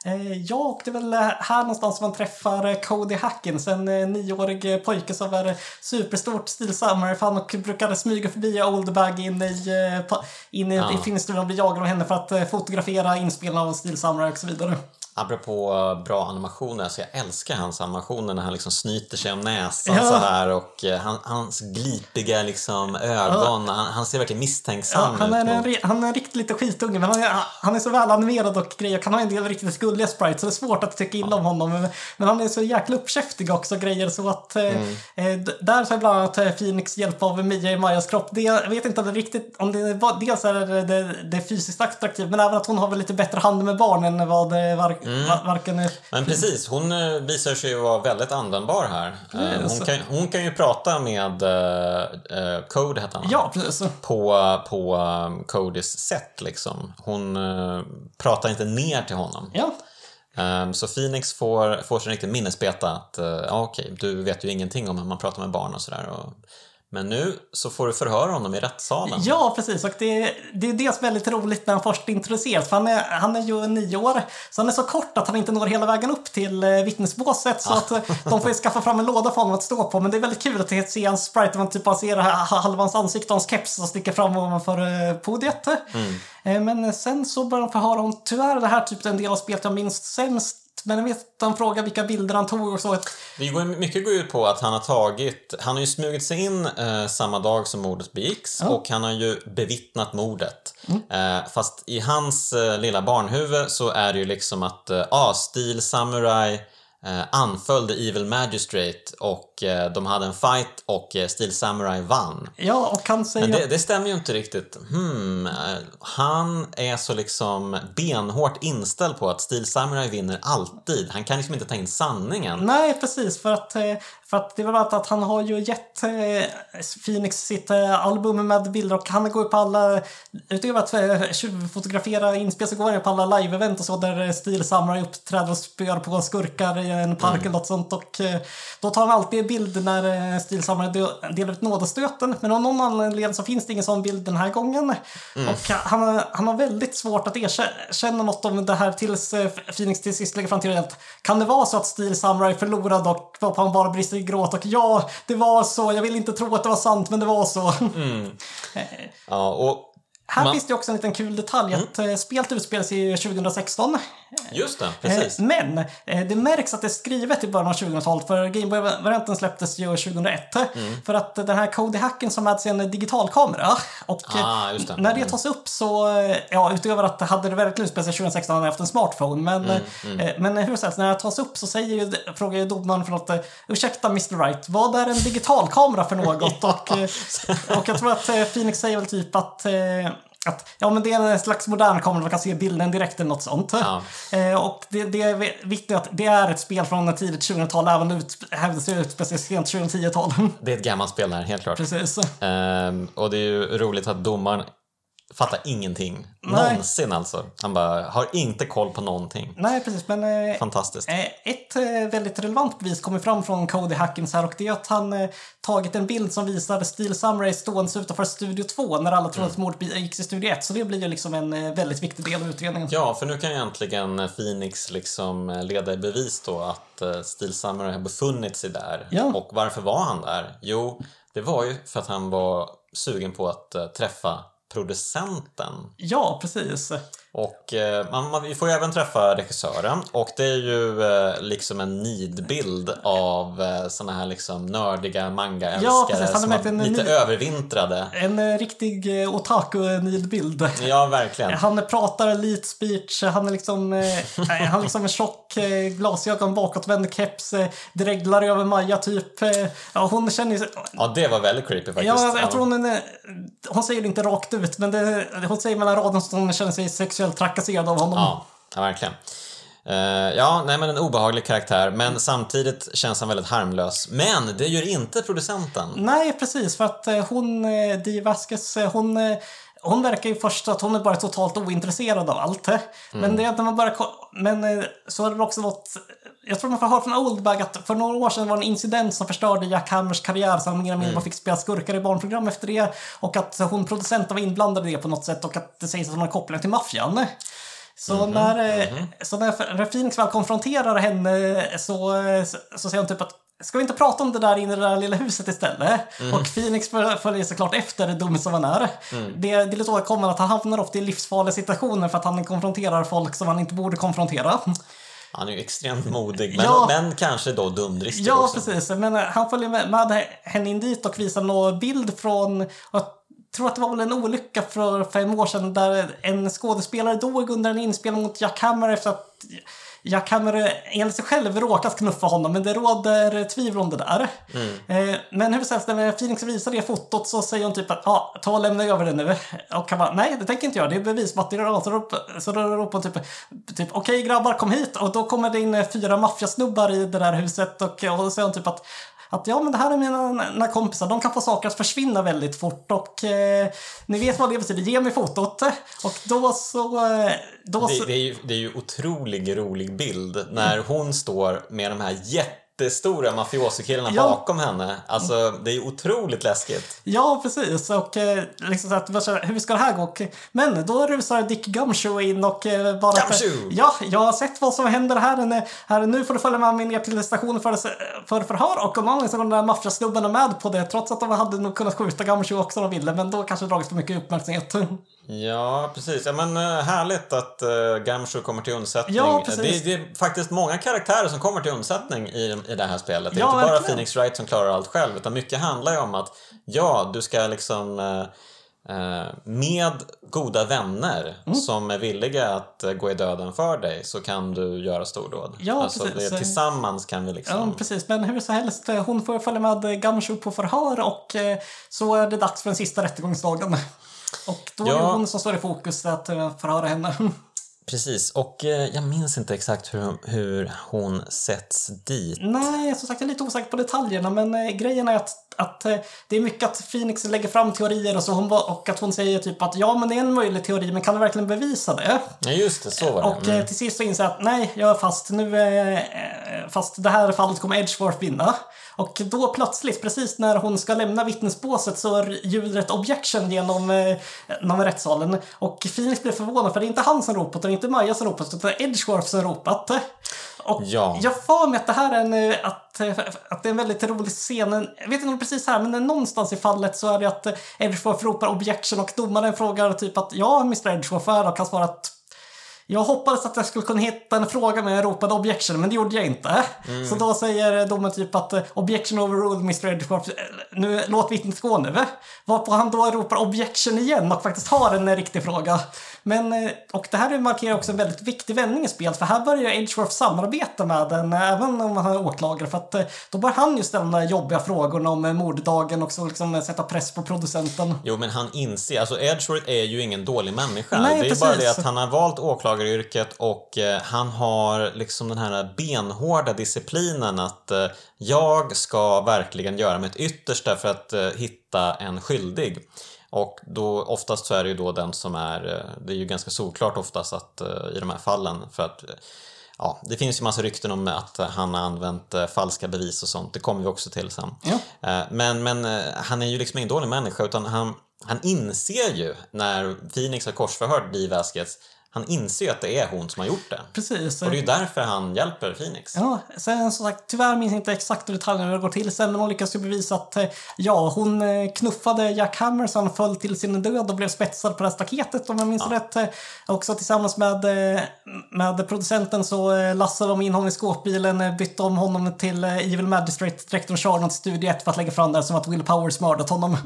S2: Eh, Ja, och det är väl eh, här någonstans man träffar eh, Cody Hackins, en eh, nioårig pojke som är superstort stilsammare-fan och brukade smyga förbi Oldbag in i, in i,
S1: Ja.
S2: i filmstudion och bli jagad av henne för att fotografera inspelningar av stilsammare och så vidare.
S1: Apropå eh, bra animationer, så jag älskar hans animationer när han liksom snyter sig om näsan
S2: Ja.
S1: så här och eh, han, hans glipiga liksom ögon, han, han ser verkligen
S2: Ja,
S1: misstänksam
S2: han, är
S1: ut.
S2: en,
S1: mot-
S2: han är en riktigt lite skitunge, men han är, han är så väl animerad och grejer. Kan ha en del riktigt gulliga sprites, så det är svårt att tycka illa om honom. Men, men han är så jäkla uppkäftig också, grejer, så att eh,
S1: Mm.
S2: eh, där tar bland annat Phoenix hjälp av Mia i Majas kropp. Det, jag vet inte om det riktigt, om det dels är det, det, det är fysiskt attraktivt, men även att hon har väl lite bättre hand med barn än vad det var,
S1: Mm.
S2: var, varken... eh,
S1: Men precis, hon eh, visar sig ju vara väldigt användbar här. Eh,
S2: Yes.
S1: Hon kan, hon kan ju prata med uh, uh, Code, heter han?
S2: Ja, precis.
S1: på, på um, Codys sätt liksom. Hon eh, pratar inte ner till honom.
S2: Ja.
S1: Ehm, så Phoenix får, får sin riktigt minnesbeta att uh, okej, du vet ju ingenting om hur man pratar med barn och sådär. Men nu så får du förhöra honom i rättssalen.
S2: Ja, precis. Och det, det är är väldigt roligt när han först introduceras. För han är, han är ju nio år, så han är så kort att han inte når hela vägen upp till eh, vittnesbåset. Så att eh, de får ju skaffa fram en låda för honom att stå på. Men det är väldigt kul att se hans sprite. Man typ bara ser halva hans ansikte och hans keps som sticker fram ovanför eh, podiet. Eh, men sen så börjar de förhöra om, tyvärr det här typ en del av spelet jag minns sämst. Men jag vet att han frågar vilka bilder han tog och så.
S1: Det går, mycket går ut på att han har tagit, han har ju smugit sig in eh, samma dag som mordet begicks och han har ju bevittnat mordet. Eh, fast i hans eh, lilla barnhuvud så är det ju liksom att, eh, ah, stil, samurai, anföll The Evil Magistrate och eh, de hade en fight och eh, Steel Samurai vann.
S2: Ja, och han säger...
S1: Men det, det stämmer ju inte riktigt. Hmm, eh, han är så liksom benhårt inställd på att Steel Samurai vinner alltid. Han kan liksom inte ta in sanningen.
S2: Nej, precis. För att, eh, för att det var bara att han har ju gett eh, Phoenix sitt eh, album med bilder och han går ju på alla, utöver att eh, tjuvfotografera inspel så går han på alla live-event och så där Samurai uppträder och spöar på skurkar i en park eller något sånt och då tar han alltid bild när de- delar ut nådastöten. Men av någon anledning så finns det ingen sån bild den här gången. Och han, har- han har väldigt svårt att erkänna något om det här tills Phoenix till sist lägger fram till att kan det vara så att Steel Samurai förlorade och han bara brister i gråt och ja, det var så, jag vill inte tro att det var sant men det var så.
S1: Ja, och
S2: Här
S1: Man-
S2: finns det också en liten kul detalj att eh, spelet utspelar sig ju 2016.
S1: just det,
S2: Eh,
S1: precis.
S2: Men eh, det märks att det är skrivet i början av 2000-talet för Gameboy-varianten släpptes ju 2001.
S1: Mm.
S2: För att den här Cody Hacken som hade en digitalkamera och
S1: Ah, det.
S2: när det
S1: Mm.
S2: tas upp så, ja utöver att hade det verkligen utspelat sig 2016 hade han haft en smartphone. Men,
S1: Mm,
S2: eh, men hur som helst, när det tas upp så säger ju, frågar ju domaren för att ursäkta Mr. Wright, vad är en digitalkamera för något? och, och jag tror att Phoenix säger väl typ att att, ja, men det är en slags modern kamera, man kan se bilden direkt eller något sånt.
S1: Ja.
S2: Eh, och det, det är viktigt att det är ett spel från tidigt 2000-tal, även ut, hävdas det ut speciellt sent 2010-tal.
S1: Det är ett gammalt spel här, helt klart.
S2: Precis.
S1: Ehm, och det är ju roligt att domaren fattar ingenting.
S2: Nej.
S1: Någonsin alltså. Han bara har inte koll på någonting.
S2: Nej, precis, men eh,
S1: Fantastiskt.
S2: Eh, Ett eh, väldigt relevant bevis kommer fram från Cody Hackins här och det är att han eh, tagit en bild som visar Steel Samurai stående utanför Studio 2 när alla trodde att mordet begicks i Studio 1. Så det blir ju liksom en eh, väldigt viktig del av utredningen.
S1: Ja, för nu kan ju äntligen Phoenix liksom eh, leda i bevis då att eh, Steel Samurai har befunnit sig där.
S2: Ja.
S1: Och varför var han där? Jo, det var ju för att han var sugen på att eh, träffa producenten.
S2: Ja, precis.
S1: Och eh, man, vi får ju även träffa regissören och det är ju eh, liksom en nidbild av eh, såna här liksom nördiga manga-älskare
S2: Ja, är
S1: som
S2: en
S1: lite övervintrade.
S2: En eh, riktig eh, otaku-nidbild.
S1: Ja, verkligen.
S2: Han pratar elite speech, han är liksom, eh, han är liksom en tjock eh, glasögon, bakåtvänd keps, eh, dreglar över Maja typ. Eh, ja, hon känner ju...
S1: Ja, det var väldigt creepy faktiskt.
S2: Ja, jag, tror hon, är, hon säger det inte rakt ut, men det, hon säger mellan raderna att hon känner sig sexuellt trakasserad av honom.
S1: Ja, ja verkligen. Eh, ja, nej men en obehaglig karaktär, men samtidigt känns han väldigt harmlös. Men det gör inte producenten.
S2: Nej, precis, för att eh, hon, eh, Di Vasquez, hon, hon verkar ju först att hon är bara totalt ointresserad av allt. eh. Men det är när man ko- Men eh, så är det också något... Jag tror man får höra från Oldbag att för några år sedan var det en incident som förstörde Jack Hammers karriär så han mer eller mindre bara fick spela skurkar i barnprogram efter det. Och att hon, producenten, var inblandad i det på något sätt och att det sägs att hon har koppling till maffian. Så, när, eh, så när, när Phoenix väl konfronterar henne så, eh, så, så säger hon typ att Ska vi inte prata om det där inne i det där lilla huset istället? Och Phoenix föl- följer såklart efter dum som han är. Det, det är lite återkommande att han hamnar ofta i livsfarliga situationer för att han konfronterar folk som han inte borde konfrontera.
S1: Han är ju extremt modig, men,
S2: Ja.
S1: men kanske då dumdristig
S2: Ja,
S1: också.
S2: precis. Men eh, han följer med, med henne in dit och visar någon bild från jag tror att det var väl en olycka för fem år sedan där en skådespelare dog under en inspelning mot Jack Hammer efter att Jack Hammer enligt sig själv råkat knuffa honom, men det råder tvivel om det där. Eh, Men hur som helst, när Phoenix visar det fotot så säger hon typ att ja, ta och lämna över det nu. Och han bara, nej det tänker inte jag, det är bevismaterial. Så så då ropar hon typ, typ okej grabbar kom hit. Och då kommer det in fyra maffiasnubbar i det där huset och, och då säger hon typ att att ja, men det här är mina, mina kompisar, de kan få saker att försvinna väldigt fort och eh, ni vet vad det betyder, ge mig fotot. Och då så... eh, Då så
S1: Det, det, är ju, det är ju otroligt rolig bild när hon står med de här jättestora mafiosikillarna
S2: Ja.
S1: bakom henne. Alltså, det är ju otroligt läskigt.
S2: Ja, precis. Och eh, liksom så att, hur ska det här gå? Men då rusar Dick Gumshoe in och eh, bara...
S1: Gumshoe!
S2: Ja, jag har sett vad som händer här. här nu får du följa med mig ner till stationen för, för förhör. Och om någon så går de där maffiasnubbarna med på det. Trots att de hade nog kunnat skjuta Gumshoe också om de ville. Men då kanske det dragit för mycket uppmärksamhet.
S1: Ja, precis. Ja, men eh, härligt att uh, Gumshoe kommer till undsättning.
S2: Ja, precis.
S1: det, det är faktiskt många karaktärer som kommer till undsättning i, i det här spelet. Det är
S2: Ja,
S1: inte bara
S2: verkligen.
S1: Phoenix Wright som klarar allt själv, utan mycket handlar ju om att ja, du ska liksom eh, eh, med goda vänner
S2: Mm.
S1: som är villiga att eh, gå i döden för dig så kan du göra stordåd.
S2: Ja,
S1: alltså,
S2: precis.
S1: det, tillsammans kan vi
S2: Ja,
S1: liksom...
S2: precis. Men hur som helst, eh, hon får följa med eh, Gumshoe på förhör och eh, så är det dags för den sista rättegångsdagen. Och då är det
S1: Ja.
S2: hon som står i fokus att eh, förhöra henne.
S1: Precis, och eh, jag minns inte exakt hur, hur hon sätts dit.
S2: Nej, som sagt, jag är lite osäker på detaljerna, men eh, grejen är att, att eh, det är mycket att Phoenix lägger fram teorier och så, hon, och att hon säger typ att ja, men det är en möjlig teori, men kan du verkligen bevisa det?
S1: Ja, just det, så var det.
S2: Och
S1: Mm.
S2: till sist så inser jag att nej, jag är fast. Nu, fast det här fallet kommer Edgeworth vinna. Och då plötsligt, precis när hon ska lämna vittnesbåset så ljuder ett objection genom, eh, genom rättssalen. Och Phoenix blir förvånad för det är inte han som ropat, och det är inte Maja som ropat, utan Edgeworth som ropat. Och
S1: Ja.
S2: jag får mig att det här är en, eh, att, eh, att det är en väldigt rolig scen. Jag vet inte om det precis här, men någonstans i fallet så är det att Edgeworth ropar objection och domaren frågar typ att ja, Mr Edgeworth är och han svarar att jag hoppades att jag skulle kunna hitta en fråga men jag ropade objection, men det gjorde jag inte. Så då säger domaren typ att eh, objection overruled Mr Edgeworth, Eh, nu låt vittnet gå nu. Varpå han då ropar objection igen och faktiskt har en riktig fråga. Men, eh, och det här markerar också en väldigt viktig vändning i spelet, för här börjar Edgeworth samarbeta med den, även om han är åklagare, för att då börjar han ju ställa de där jobbiga frågorna om morddagen och så liksom sätta press på producenten.
S1: Jo, men han inser, alltså Edgeworth är ju ingen dålig människa.
S2: Nej,
S1: det är
S2: precis.
S1: bara det att han har valt åklagaryrket och eh, han har liksom den här benhårda disciplinen att eh, jag ska verkligen göra mitt yttersta för att eh, hitta en skyldig. Och då oftast så är det ju då den som är, det är ju ganska solklart oftast att i de här fallen för att Ja, det finns ju massa rykten om att han har använt falska bevis och sånt. Det kommer vi också till sen.
S2: Ja.
S1: Men, men han är ju liksom ingen dålig människa utan han, han inser ju när Phoenix har korsförhört Dee Vasquez, han inser ju att det är hon som har gjort det.
S2: Precis.
S1: Och det är ju därför han hjälper Phoenix.
S2: Ja, sen som sagt, tyvärr minns jag inte exakt hur detaljerna hur det går till sen, men hon lyckas ju bevisa att eh, ja, hon eh, knuffade Jack Hammer så han föll till sin död och blev spetsad på det här staketet om jag minns rätt. Eh, Också tillsammans med, med producenten så lassade de in honom i skåpbilen, bytte om honom till Evil Magistrate, direkt honom till Studio 1 för att lägga fram det som att Will Powers mördat honom.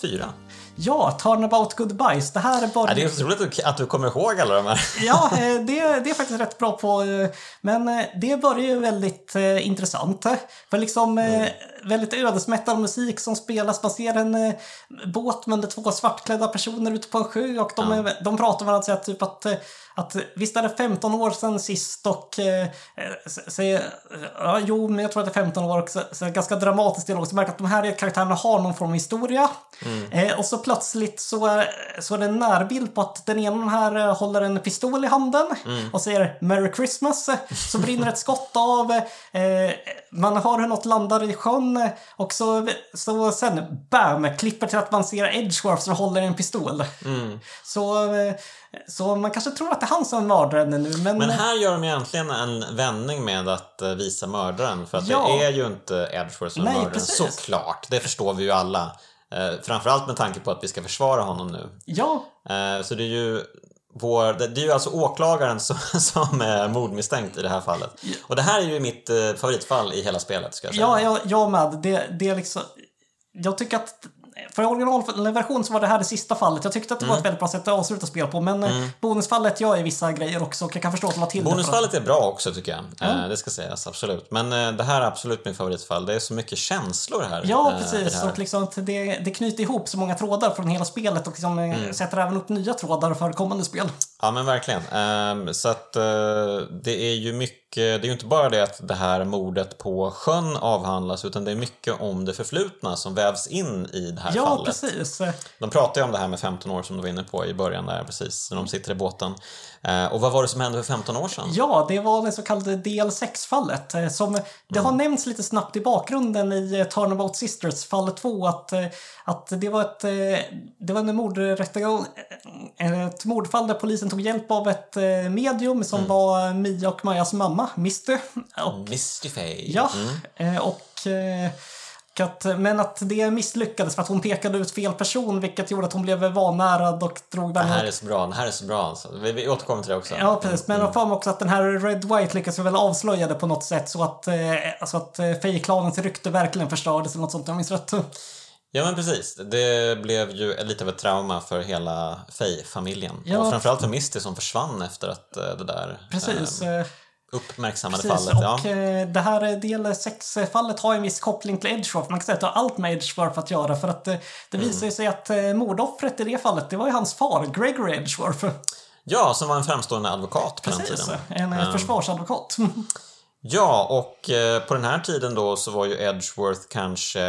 S1: 4.
S2: Ja, Turnabout Goodbyes. Det här är bara...
S1: Ja, det är så roligt att du- kommer ihåg alla de här.
S2: Ja, eh, det, det är faktiskt rätt bra på. eh, Men eh, det börjar ju väldigt intressant. För liksom eh, väldigt ödesmättad musik som spelas. Man ser en eh, båt med två svartklädda personer ute på en sjö och de, är- de pratar med varandra och säger typ att, eh, att visst är det 15 år sedan sist och eh, eh, säger ja, jo, men jag tror att det är 15 år och så, så ganska dramatiskt dialog. Så märker att de här karaktärerna har någon form av historia. Eh, och så plötsligt så är, så är det en närbild på att den ena här eh, håller en pistol i handen och säger Merry Christmas. Så brinner ett skott av. Eh, man hör hur något landar i sjön eh, och så, sen bam, klipper till att man ser Edgeworth som håller en pistol. Så, eh, så man kanske tror att det är han som är mördaren nu, men...
S1: Men här gör de egentligen en vändning med att eh, visa mördaren. För att
S2: Ja.
S1: det är ju inte Edgeworth som är mördaren,
S2: precis.
S1: såklart. Det förstår vi ju alla. Eh, framförallt med tanke på att vi ska försvara honom nu.
S2: Ja,
S1: Eh, så det är ju vår, det det är ju alltså åklagaren som, som är mordmisstänkt i det här fallet. Och det här är ju mitt eh, favoritfall i hela spelet, ska jag säga.
S2: Ja, jag, jag med. Det, det är liksom... Jag tycker att... För originalversion så var det här det sista fallet. Jag tyckte att det
S1: Mm.
S2: var ett väldigt bra sätt att avsluta spel på. Men eh, bonusfallet gör ju vissa grejer också. Och jag kan förstå att de har till
S1: Bonusfallet är bra också tycker jag. Eh, det ska sägas, absolut. Men eh, det här är absolut min favoritfall. Det är så mycket känslor här.
S2: Ja,
S1: i
S2: precis.
S1: det här.
S2: Och liksom det, det knyter ihop så många trådar från hela spelet och liksom
S1: Mm.
S2: sätter även upp nya trådar för kommande spel.
S1: Ja men verkligen. Ehm, så att eh, det är ju mycket det är ju inte bara det att det här mordet på sjön avhandlas utan det är mycket om det förflutna som vävs in i det här
S2: Ja,
S1: fallet.
S2: precis.
S1: De pratar ju om det här med 15 år som du var inne på i början där precis, när de sitter i båten. Eh, och vad var det som hände för 15 år sedan?
S2: Ja, det var det så kallade DL6-fallet. eh, Som, det har nämnts lite snabbt i bakgrunden i eh, Turnabout Sisters, fall 2, att, att det var ett, det var en mordrättegång, ett mordfall där polisen tog hjälp av ett medium som var Mia och Majas mamma, Misty. Och,
S1: Misty Faye.
S2: ja, eh, och att, men att det misslyckades för att hon pekade ut fel person vilket gjorde att hon blev vanärad och drog
S1: Det
S2: den
S1: här är så bra, det här är så bra alltså. Vi, vi återkommer till det också.
S2: Ja, precis. Men jag får mig också att den här Red White lyckades väl avslöja det på något sätt så att, eh, alltså att eh, Faye-klanens rykte verkligen förstördes eller något sånt jag minns rätt.
S1: Ja men precis, det blev ju lite av ett trauma för hela Faye-familjen.
S2: Ja.
S1: Och framförallt för Misty som försvann efter att eh, det där
S2: Precis.
S1: eh,
S2: eh,
S1: uppmärksammade
S2: Precis,
S1: fallet. Ja.
S2: och eh, det här del 6-fallet har en viss koppling till Edgeworth. Man kan säga att det har allt med Edgeworth att göra för att eh, det
S1: Mm.
S2: visar sig att eh, mordoffret i det fallet, det var ju hans far, Gregory Edgeworth.
S1: ja, som var en framstående advokat på den
S2: Precis,
S1: tiden.
S2: en eh, försvarsadvokat.
S1: Ja, och eh, på den här tiden då så var ju Edgeworth kanske,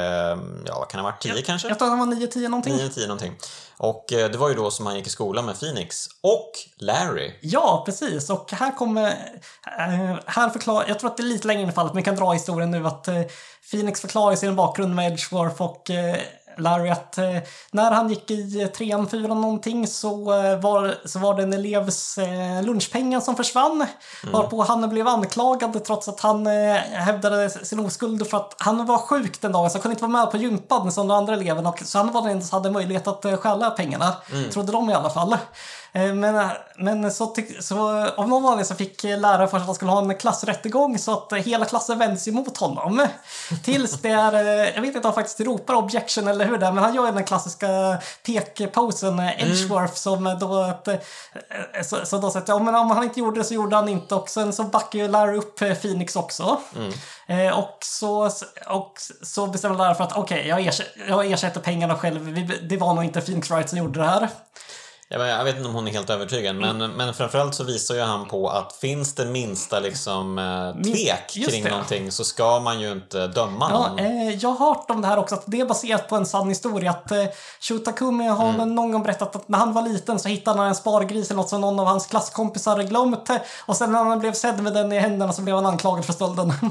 S1: ja vad kan det ha varit, 10 kanske?
S2: Jag tror han var 9-10 någonting.
S1: 9-10 någonting. Och eh, det var ju då som han gick i skolan med Phoenix och Larry.
S2: Ja, precis. Och här kommer... Här förklar, jag tror att det är lite längre in i fallet, men vi kan dra historien nu att Phoenix förklarar sin bakgrund med Edgeworth och Larry att äh, när han gick i trean, fyran någonting så, äh, var, så var det en elevs lunchpengar som försvann. Varpå han blev anklagad trots att han hävdade sin oskuld för att han var sjuk den dagen så han kunde inte vara med på gympan som de andra eleverna. Och, så han var den som hade möjlighet att stjäla pengarna. Trodde de i alla fall. Eh, Men, men så, tyck, så av någon anledning så fick läraren för sig att han skulle ha en klassrättegång så att eh, hela klassen vände sig mot honom. Tills det är, eh, jag vet inte om han faktiskt ropar objection eller hur det är, men han gör den klassiska pekposen eh, Edgeworth som då att, eh, så, så då ja, men om han inte gjorde det så gjorde han inte och sen så backar ju Larry upp eh, Phoenix också. Eh, och, så, och så bestämmer läraren för att okej, jag, ersätter, jag ersätter pengarna själv. Det var nog inte Phoenix Wright som gjorde det här.
S1: Jag vet inte om hon är helt övertygad, men, men framförallt så visar ju han på att finns det minsta liksom eh, tvek
S2: just
S1: kring
S2: det.
S1: någonting så ska man ju inte döma
S2: Ja,
S1: någon.
S2: eh, jag har hört om det här också, att det är baserat på en sann historia. Att eh, Shutakumi har
S1: Mm.
S2: någon gång berättat att när han var liten så hittade han en spargris eller något som någon av hans klasskompisar hade glömt. Och sen när han blev sedd med den i händerna så blev han anklagad för stölden.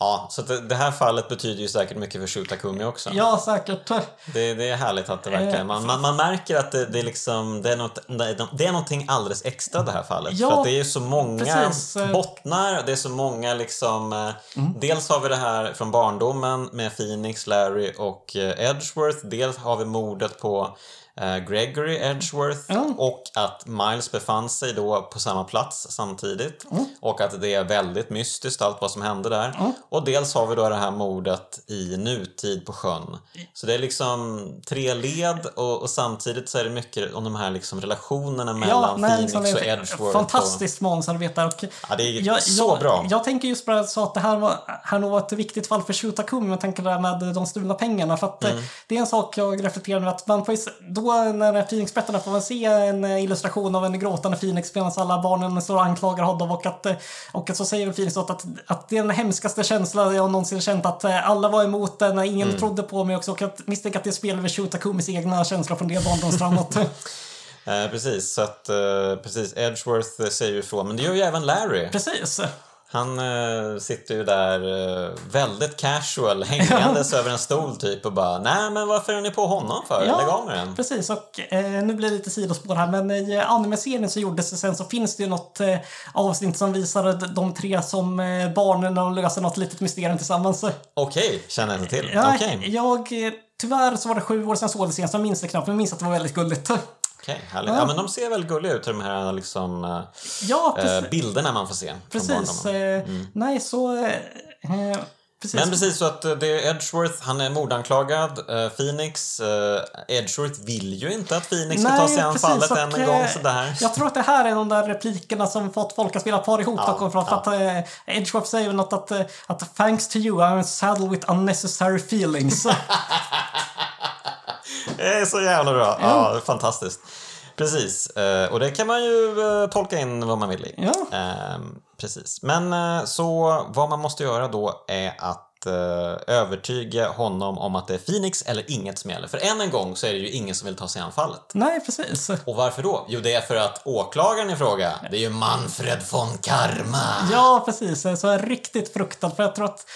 S1: Ja, så det, här fallet betyder ju säkert mycket för Shutakumi också.
S2: ja, säkert.
S1: Det, det är härligt att det verkligen... Man, man, man märker att det, det, är liksom, det, är något, det är någonting alldeles extra det här fallet.
S2: Ja,
S1: för att det är så många
S2: precis. Mm.
S1: bottnar, det är så många liksom... eh, Dels har vi det här från barndomen med Phoenix, Larry och eh, Edgeworth. Dels har vi mordet på eh, Gregory Edgeworth
S2: Ja.
S1: och att Miles befann sig då på samma plats samtidigt.
S2: Mm.
S1: Och att det är väldigt mystiskt allt vad som hände där. Och dels har vi då det här mordet i nutid på sjön. Så det är liksom tre led och, och samtidigt så är det mycket om de här liksom relationerna mellan
S2: nej,
S1: Phoenix
S2: liksom,
S1: och Edgeworth.
S2: Fantastiskt manusarbete. Och
S1: Ja, det är
S2: jag,
S1: så
S2: jag,
S1: bra.
S2: Jag tänker just på det så att det här, var, här nog var ett viktigt fall för Shutakumi med tanke på det här med de stulna pengarna. För att eh,
S1: Mm.
S2: det är en sak jag reflekterar över att se- då när Phoenix-berättarna får man se en eh, illustration av en gråtande Phoenix medan alla barnen står och anklagar honom och att, eh, och att så säger Phoenix att, att, det är den hemskaste känslan jag någonsin känt att eh, alla var emot den, ingen
S1: Mm.
S2: trodde på mig också och att misstänka att det spelar med Shutakumis egna känslor från det barndomstraumat.
S1: Eh, precis, så att eh, precis, Edgeworth säger ju ifrån. Men det gör ju även Larry.
S2: Precis.
S1: Han eh, sitter ju där eh, väldigt casual, hängandes över en stol typ och bara Nej men varför är ni på honom för? Lägg av med den.
S2: precis. Och eh, nu blir det lite sidospår här, men i anime-serien så gjordes det sen så finns det ju något avsnitt som visar de- tre som barnen de löser något litet mysterium tillsammans.
S1: Okej, känner jag inte till.
S2: Ja,
S1: Okej,
S2: jag, tyvärr så var det sju år sedan jag såg det senast, jag minns det knappt, men jag minns att det var väldigt gulligt.
S1: Okej, härligt. Ja men de ser väl gulliga ut, de här liksom eh,
S2: Ja, precis.
S1: eh, bilderna man får se från
S2: precis. Eh, Nej, så... Eh, precis.
S1: Men precis så att det är Edgeworth, han är mordanklagad. Phoenix, Edgeworth vill ju inte att Phoenix ska ta sig an
S2: precis,
S1: fallet än en gång sådär.
S2: Jag tror att det här är de där replikerna som fått folk att spela par ihop.
S1: Ja,
S2: Ja, för
S1: ja.
S2: att Edgeworth säger väl något att, att “Thanks to you I'm saddled with unnecessary feelings”.
S1: Det är så jävla bra. Ja, fantastiskt. Precis, eh, och det kan man ju eh, tolka in vad man vill i.
S2: Ja.
S1: Eh, precis. Men eh, så vad man måste göra då är att övertyga honom om att det är Phoenix eller inget som gäller. För än en gång så är det ju ingen som vill ta sig an fallet.
S2: Nej, precis.
S1: Och varför då? Jo, det är för att åklagaren i fråga, det är ju Manfred von Karma.
S2: Ja, precis. Så är riktigt fruktad. För jag tror att...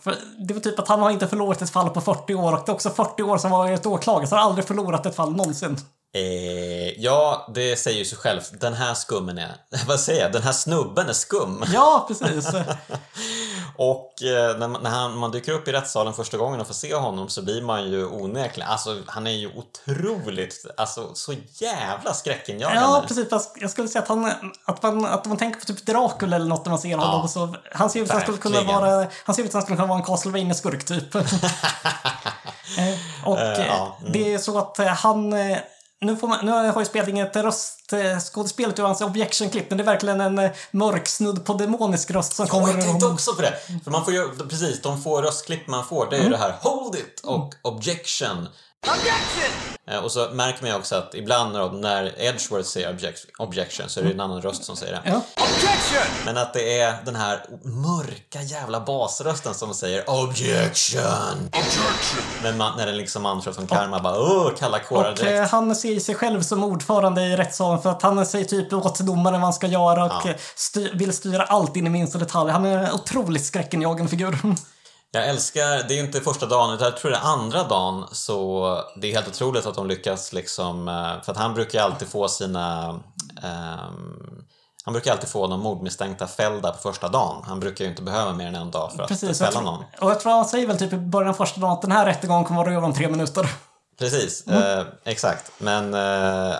S2: För det var typ att han har inte förlorat ett fall på 40 år och det är också 40 år som varit åklagare så han har aldrig förlorat ett fall någonsin.
S1: Eh, ja, det säger ju sig självt. Den här skummen är... Vad säger jag? Den här snubben är skum.
S2: Ja, precis.
S1: Och eh, när, man, när man dyker upp i rättssalen första gången och får se honom så blir man ju onekligen... Alltså, han är ju otroligt... Alltså, så jävla skräckinjagande.
S2: Ja, precis. Fast jag skulle säga att, han, att, man, att man tänker på typ Dracula eller något när man ser honom. Så han ser ut som han skulle kunna vara, han ser ut som han skulle kunna vara en Castlevania-skurk typ. Eh, och
S1: eh, ja, mm.
S2: det är så att han... Nu, får man, nu har jag spelat in ett röstskådespelet ur hans objection-klipp, men det är verkligen en eh, mörk snudd på demonisk röst som kommer
S1: jag tänkte också på det. För man får ju, precis, de få röstklipp man får, det är ju det här Hold it och Objection. Eh, Och så märker man också att ibland när, Edgeworth säger object, objection så är det en annan röst som säger det.
S2: Ja.
S1: Men att det är den här mörka jävla basrösten som säger objection. Men man, när det liksom Manfred från Karma bara åh, kalla kårar
S2: Och
S1: direkt.
S2: eh, han ser sig själv som ordförande i rättssalen för att han säger typ åt domaren vad han ska göra och
S1: Ja.
S2: eh, styr, vill styra allt in i minsta detalj. Han är en otroligt skräckinjagande figur.
S1: Jag älskar, det är inte första dagen utan jag tror det är andra dagen så det är helt otroligt att de lyckas liksom, eh, för att han brukar alltid få sina ehm, han brukar alltid få de mordmisstänkta fällda på första dagen. Han brukar ju inte behöva mer än en dag för att
S2: Precis.
S1: fälla någon.
S2: och jag tror han säger väl typ i början av första dagen att den här rättegången kommer vara över om tre minuter.
S1: Precis, eh, exakt. Men eh,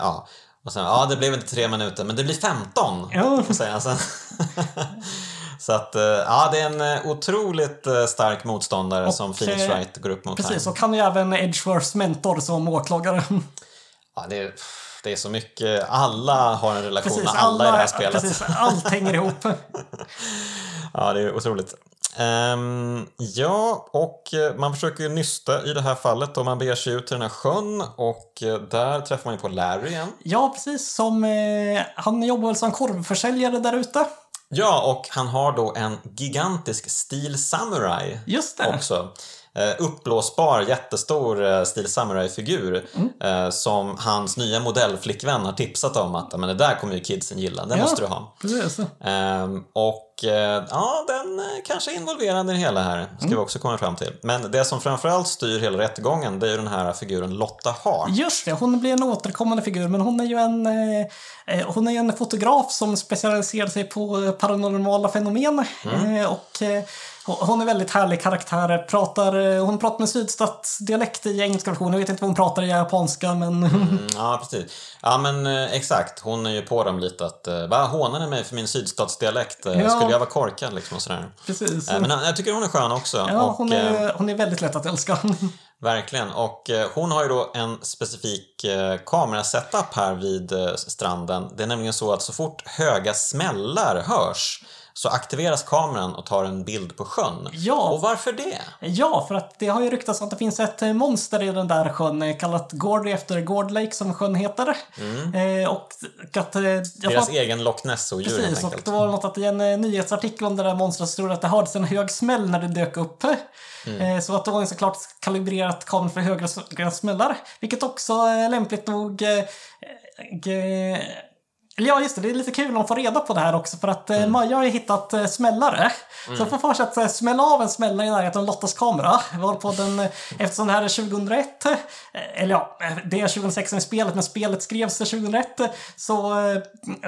S1: ja. Och sen, ja det blev inte tre minuter, men det blir 15!
S2: Ja.
S1: Säger han sen. Så att, eh, ja det är en eh, otroligt eh, stark motståndare
S2: Och,
S1: som Phoenix Wright går upp mot
S2: Precis,
S1: här.
S2: och han är ju även Edgeworths mentor som åklagare.
S1: Ja, det, är, det är så mycket, alla har en relation
S2: Precis,
S1: med alla, i det här spelet.
S2: Precis, allt hänger ihop.
S1: Ja, det är otroligt. Ehm, ja, och man försöker ju nysta i det här fallet och man beger sig ut till den här sjön och där träffar man ju på Larry igen.
S2: Ja, precis. Som, eh, han jobbar väl som korvförsäljare där ute.
S1: Ja, och han har då en gigantisk Steel Samurai
S2: Just det.
S1: också. Eh, uppblåsbar, jättestor eh, Steel Samurai-figur
S2: Mm.
S1: eh, som hans nya modellflickvän har tipsat om att men det där kommer ju kidsen gilla, det
S2: Ja.
S1: måste du ha.
S2: Precis.
S1: Ehm, och ja, den kanske är involverad i det hela här, ska vi också komma fram till. Men det som framförallt styr hela rättegången, det är ju den här figuren Lotta Hart.
S2: Just det, hon blir en återkommande figur, men hon är ju en, eh, hon är en fotograf som specialiserar sig på paranormala fenomen. Eh, och eh, hon- är väldigt härlig karaktär. Pratar, eh, hon pratar med sydstatsdialekt i engelska versionen. Jag vet inte vad hon pratar i japanska, men...
S1: Mm, ja, precis. Ja, men eh, exakt. Hon är ju på dem lite att, eh, vad hånar ni mig för min sydstatsdialekt?
S2: Ja.
S1: Skulle jag vara korkad liksom och sådär?
S2: Precis.
S1: Men jag tycker hon är skön också.
S2: ja,
S1: och,
S2: hon, är, hon är väldigt lätt att älska.
S1: Verkligen. Och hon har ju då en specifik kamerasetup här vid stranden. Det är nämligen så att så fort höga smällar hörs så aktiveras kameran och tar en bild på sjön.
S2: Ja.
S1: Och varför det?
S2: Ja, för att det har ju ryktats att det finns ett monster i den där sjön eh, kallat Gordy efter Gord Lake som sjön heter. Eh, och att... Eh, jag
S1: Mm. Deras
S2: får-
S1: egen Loch Ness-odjur
S2: Precis, och det var något att i en eh, nyhetsartikel om det där monstret stod det att det hördes en hög smäll när det dök upp.
S1: Mm.
S2: Så att då har såklart kalibrerat kameran för högre smällar. Vilket också lämpligt nog... Ja, just det. Det är lite kul man får reda på det här också för att eh,
S1: Mm.
S2: Maja har ju hittat eh, smällare. Så jag får för sig att eh, smälla av en smällare i närheten av Lottas kamera. Varpå den, eh, eftersom det här är 2001, eh, eller ja, det är 2016 i spelet, men spelet skrevs 2001, eh, så,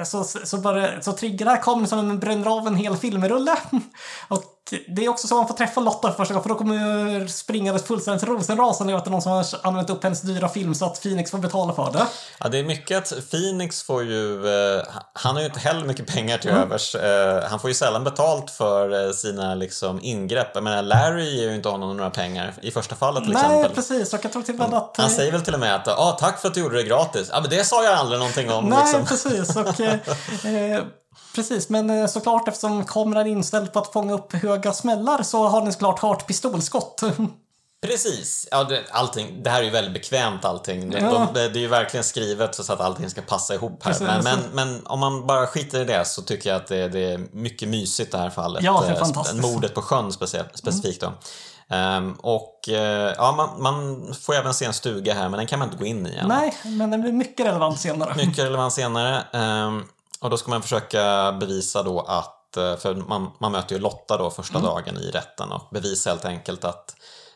S2: så, så, så triggar det här kameran som den bränner av en hel filmrulle. Och det är också så man får träffa Lotta för första gången, för då kommer springandes fullständigt rosenrasande över att det är någon som har använt upp hennes dyra film så att Phoenix får betala för det.
S1: Ja, det är mycket att Phoenix får ju... Eh, han har ju inte heller mycket pengar till övers. Eh, han får ju sällan betalt för eh, sina liksom, ingrepp. Jag menar, Larry ger ju inte honom några pengar i första fallet till
S2: Nej,
S1: exempel.
S2: precis. Och jag tror till att...
S1: Han säger väl till och med att ah, tack för att du gjorde det gratis. Ja, men det sa jag aldrig någonting om.
S2: Nej,
S1: liksom.
S2: precis. Och, eh, precis, men eh, såklart eftersom kameran är inställd på att fånga upp höga smällar så har den såklart hört pistolskott.
S1: Precis. Ja, det, allting, det här är ju väldigt bekvämt allting. De,
S2: Ja.
S1: de, det, är ju verkligen skrivet så att allting ska passa ihop här.
S2: Precis.
S1: Men, men, men om man bara skiter i det så tycker jag att det, det är mycket mysigt det här fallet.
S2: Ja, det är
S1: Eh,
S2: fantastiskt. Mm.
S1: Mordet på sjön speciellt, specifikt då. Ehm, och eh, ja, man, man får även se en stuga här men den kan man inte gå in i än.
S2: Nej, men den blir mycket relevant senare.
S1: Mycket relevant senare. Ehm, och då ska man försöka bevisa då att, eh, för man, man möter ju Lotta då första
S2: Mm.
S1: dagen i rätten och bevisa helt enkelt att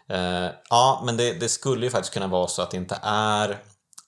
S1: eh, ja, men det, det skulle ju faktiskt kunna vara så att det inte är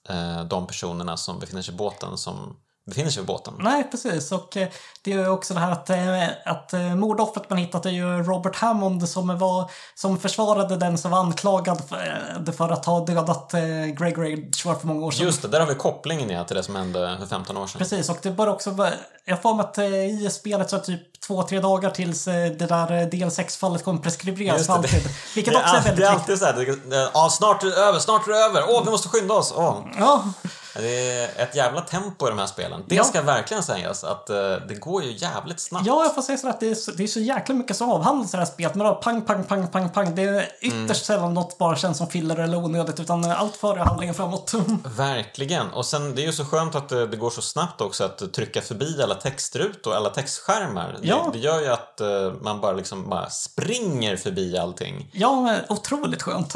S1: eh, de personerna som befinner sig i båten som befinner sig i båten.
S2: Nej, precis. Och eh, det är ju också det här att, eh, att eh, mordoffret man hittat är ju Robert Hammond som, var, som försvarade den som var anklagad för, för att ha dödat eh, Greg Rage för många år sedan.
S1: Just det, där har vi kopplingen ja, till det som hände för 15 år sedan.
S2: Precis, och det bör också. Jag får mig att i spelet så är det typ två, tre dagar tills det där del 6-fallet kommer preskriberas för alltid. Vilket också är väldigt
S1: det är alltid så här, ja, snart är det över, snart är det över, åh, vi måste skynda oss. Åh.
S2: Ja,
S1: Det är ett jävla tempo i de här spelen. Det
S2: Ja.
S1: ska verkligen sägas att eh, det går ju jävligt snabbt.
S2: ja, jag får säga så att det är, så, det är så jäkla mycket som avhandlas i det här spelet. Men då pang, pang, pang, pang, pang. Det är ytterst
S1: Mm.
S2: sällan något bara känns som filler eller onödigt, utan eh, allt för handlingen framåt.
S1: Verkligen. Och sen det är ju så skönt att det, det går så snabbt också att trycka förbi alla textrutor, alla textskärmar.
S2: Ja.
S1: Det, det gör ju att eh, man bara liksom bara springer förbi allting.
S2: ja, men otroligt skönt.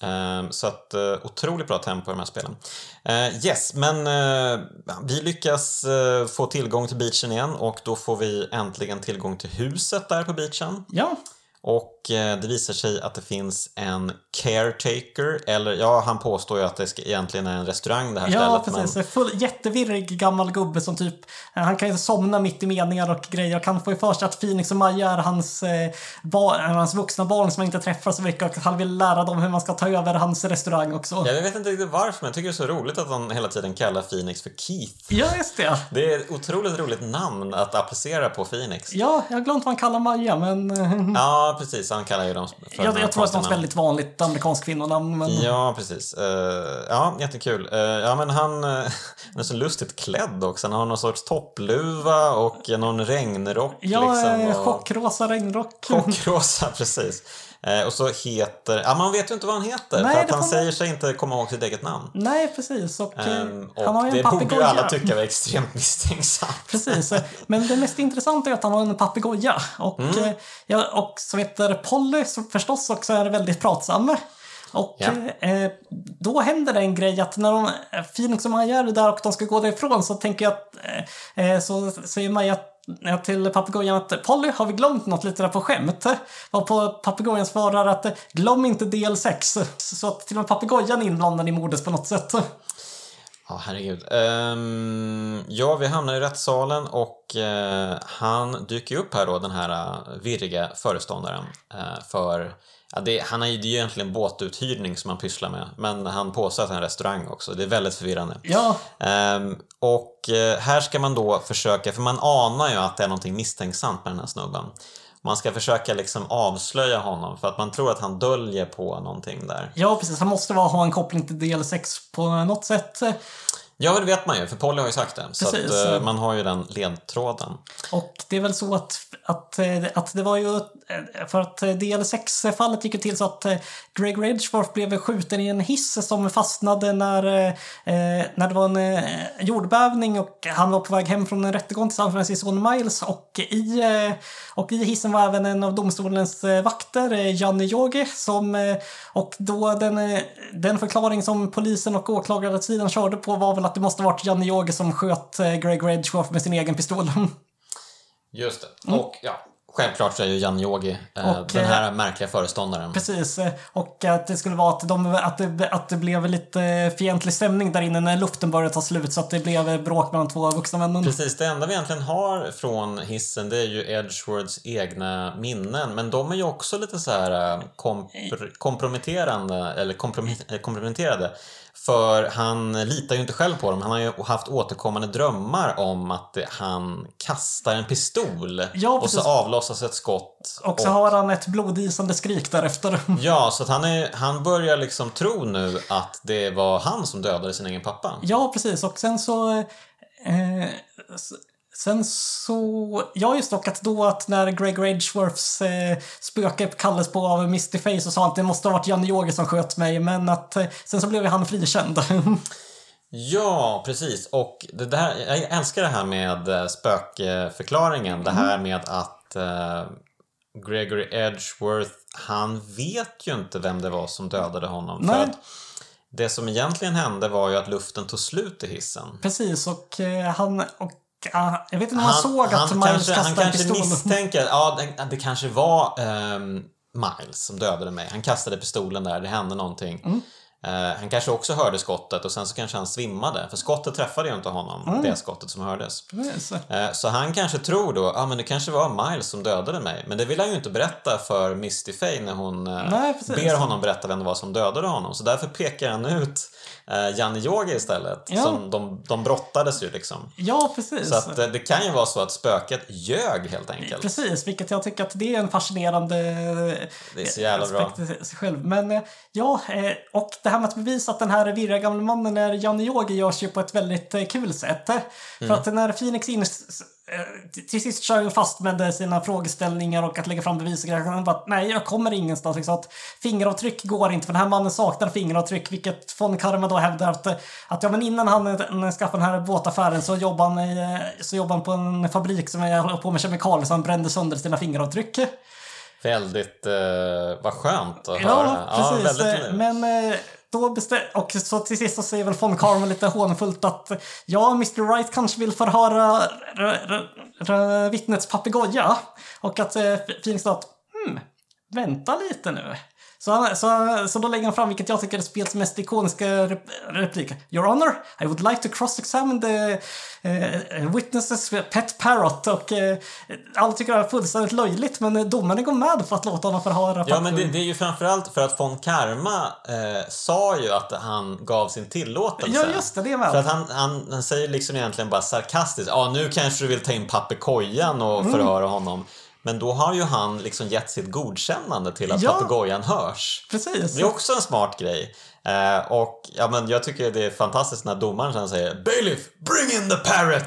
S1: Ehm, Så att eh, otroligt bra tempo i de här spelen. Eh, Yes, men eh, vi lyckas eh, få tillgång till beachen igen och då får vi äntligen tillgång till huset där på beachen.
S2: Ja,
S1: Och det visar sig att det finns en caretaker, eller ja, han påstår ju att det egentligen är en restaurang det här
S2: Ja,
S1: stället.
S2: precis. En Full, jättevirrig gammal gubbe som typ, eh, han kan ju somna mitt i meningar och grejer. Och han får ju för sig att Phoenix och Maja är hans, eh, bar, hans vuxna barn som han inte träffar så mycket och han vill lära dem hur man ska ta över hans restaurang också.
S1: Jag vet inte riktigt varför, men jag tycker det är så roligt att han hela tiden kallar Phoenix för Keith.
S2: Ja, just det.
S1: Det är ett otroligt roligt namn att applicera på Phoenix.
S2: Ja, jag har glömt vad han kallar Maja, men eh,
S1: Ja, precis. Han kallar ju dem för
S2: jag, jag tror att det är något
S1: namn.
S2: väldigt vanligt amerikanskt kvinnonamn. Men...
S1: Ja, precis. Eh, ja, jättekul. Uh, ja, men han, uh, han är så lustigt klädd också. Han har någon sorts toppluva och någon regnrock.
S2: Ja,
S1: liksom,
S2: eh,
S1: och...
S2: chockrosa regnrock.
S1: Chockrosa, precis. Eh, och så heter... Ja, man vet ju inte vad han heter.
S2: Nej,
S1: för att
S2: det
S1: han
S2: man-
S1: säger sig inte komma ihåg sitt eget namn.
S2: Nej, precis. Och, eh,
S1: Ehm,
S2: han har
S1: och
S2: ju
S1: det
S2: en
S1: borde ju alla tycka var extremt misstänksamt.
S2: Precis. Men det mest intressanta är att han har en papegoja. Och,
S1: Mm.
S2: eh, ja, och som heter Polly, som förstås också är väldigt pratsam. Och
S1: Ja.
S2: eh, då händer det en grej att när de, Phoenix och Maja är där och de ska gå därifrån så tänker jag att, eh, eh, så säger Maja eh, till papegojan att Polly, har vi glömt något lite där på skämt? Varpå papegojan svarar att glöm inte del 6. Så att till och med papegojan är inblandad i mordet på något sätt.
S1: Ja, herregud. Um, ja, vi hamnar i rättssalen och uh, han dyker ju upp här då, den här uh, virriga föreståndaren. uh, för, ja, det, han är det är ju egentligen båtuthyrning som han pysslar med, men han påstår att det är en restaurang också. Det är väldigt förvirrande.
S2: Ja,
S1: Ehm, och eh, här ska man då försöka, för man anar ju att det är någonting misstänksamt med den här snubben. Man ska försöka liksom avslöja honom för att man tror att han döljer på någonting där.
S2: ja, precis. Han måste ha en koppling till del 6 på något sätt.
S1: Ja, det vet man ju, för Polly har ju sagt det. Så
S2: Precis.
S1: att, eh, man har ju den ledtråden.
S2: Och det är väl så att, att, eh, att det var ju... eh, För att eh, DL6-fallet gick ju till så att Greg Ridgeworth blev skjuten i en hiss som fastnade när, när det var en jordbävning och han var på väg hem från en rättegång till San Francisco Miles och i, och i hissen var även en av domstolens vakter, Janne Yogi, som och då den, den förklaring som polisen och åklagarsidan körde på var väl att det måste varit Janne Yogi som sköt eh, Greg Ridgeworth med sin egen pistol.
S1: Just det. Och ja, självklart så är ju Jan Yogi eh,
S2: Och,
S1: den här märkliga föreståndaren.
S2: Precis, eh, och att det skulle vara att, de, att, det, att det blev lite fientlig stämning där inne när luften började ta slut så att det blev bråk mellan två vuxna män.
S1: Precis, det enda vi egentligen har från hissen det är ju Edgewords egna minnen. Men de är ju också lite så här eh, kompr- komprometterande, eller eh, komprometterade. För han litar ju inte själv på dem. Han har ju haft återkommande drömmar om att han kastar en pistol
S2: Ja,
S1: och så avlossas ett skott.
S2: Och så har han ett blodisande skrik därefter.
S1: Ja, så att han, är, han börjar liksom tro nu att det var han som dödade sin egen pappa.
S2: Ja, precis. Och sen så... Eh, Sen så, jag just dock att då att när Greg Edgeworths eh, spöke kallades på av Misty Face så sa han att det måste ha varit Janne Yogi som sköt mig, men att eh, sen så blev ju han frikänd.
S1: Ja, precis. Och det där, jag älskar det här med eh, spökförklaringen. Det här med att eh, Gregory Edgeworth, han vet ju inte vem det var som dödade honom.
S2: Nej.
S1: För att det som egentligen hände var ju att luften tog slut i hissen.
S2: Precis, och eh, han... Och, jag vet inte om han, såg att
S1: han
S2: Miles
S1: kanske, han
S2: kastade en
S1: kanske
S2: pistol.
S1: misstänker, ja det, det kanske var ehm, Miles som dödade mig. Han kastade pistolen där, det hände någonting.
S2: Mm.
S1: Eh, han kanske också hörde skottet och sen så kanske han svimmade. För skottet träffade ju inte honom,
S2: Mm.
S1: det skottet som hördes. Eh, Så han kanske tror då, ja ah, men det kanske var Miles som dödade mig. Men det vill han ju inte berätta för Misty Faye när hon eh,
S2: Nej,
S1: ber honom berätta vem det var som dödade honom. Så därför pekar han ut eh, Janne Yogi istället.
S2: Ja.
S1: Som de, de brottades ju liksom.
S2: Ja, precis.
S1: Så att eh, det kan ju vara så att spöket ljög helt enkelt.
S2: Precis, vilket jag tycker att det är en fascinerande
S1: Det är så jävla bra.
S2: själv. Men eh, ja, eh, och det här med att bevisa att den här virriga gamla mannen är Janne Yogi görs ju på ett väldigt kul sätt.
S1: Mm.
S2: För att när Phoenix in, till sist kör ju fast med sina frågeställningar och att lägga fram bevis och grejer. Han bara, nej, jag kommer ingenstans. Liksom, att fingeravtryck går inte, för den här mannen saknar fingeravtryck. Vilket von Karma då hävdar att, att ja, men innan han eh, skaffade den här båtaffären så jobbade han, i, eh, så jobbade han på en fabrik som håller på med kemikalier så han brände sönder sina fingeravtryck.
S1: Väldigt, eh, vad skönt att
S2: Ja,
S1: höra.
S2: precis.
S1: väldigt,
S2: Men eh, då och så till sist så säger väl von Karma lite hånfullt att ja, Mr Wright kanske vill förhöra vittnets papegoja. Och att eh, Phoenix då, att hmm, vänta lite nu. Så, han- så, så då lägger han fram, vilket jag tycker är spelets mest ikoniska rep replik. Your Honor, I would like to cross-examine the eh, witnesses pet parrot. Och eh, alla tycker det är fullständigt löjligt, men domaren går med på att låta honom förhöra
S1: Ja, men det, det är ju framförallt för att von Karma eh, sa ju att han gav sin tillåtelse.
S2: Ja, just det, det är med.
S1: För att han, han, han säger liksom egentligen bara sarkastiskt, ja nu kanske du vill ta in papegojan och
S2: Mm.
S1: förhöra honom. Men då har ju han liksom gett sitt godkännande till att
S2: Ja.
S1: papegojan hörs.
S2: Precis.
S1: Det är också en smart grej. Eh, och ja, men jag tycker det är fantastiskt när domaren sen säger Bailiff, bring in the parrot!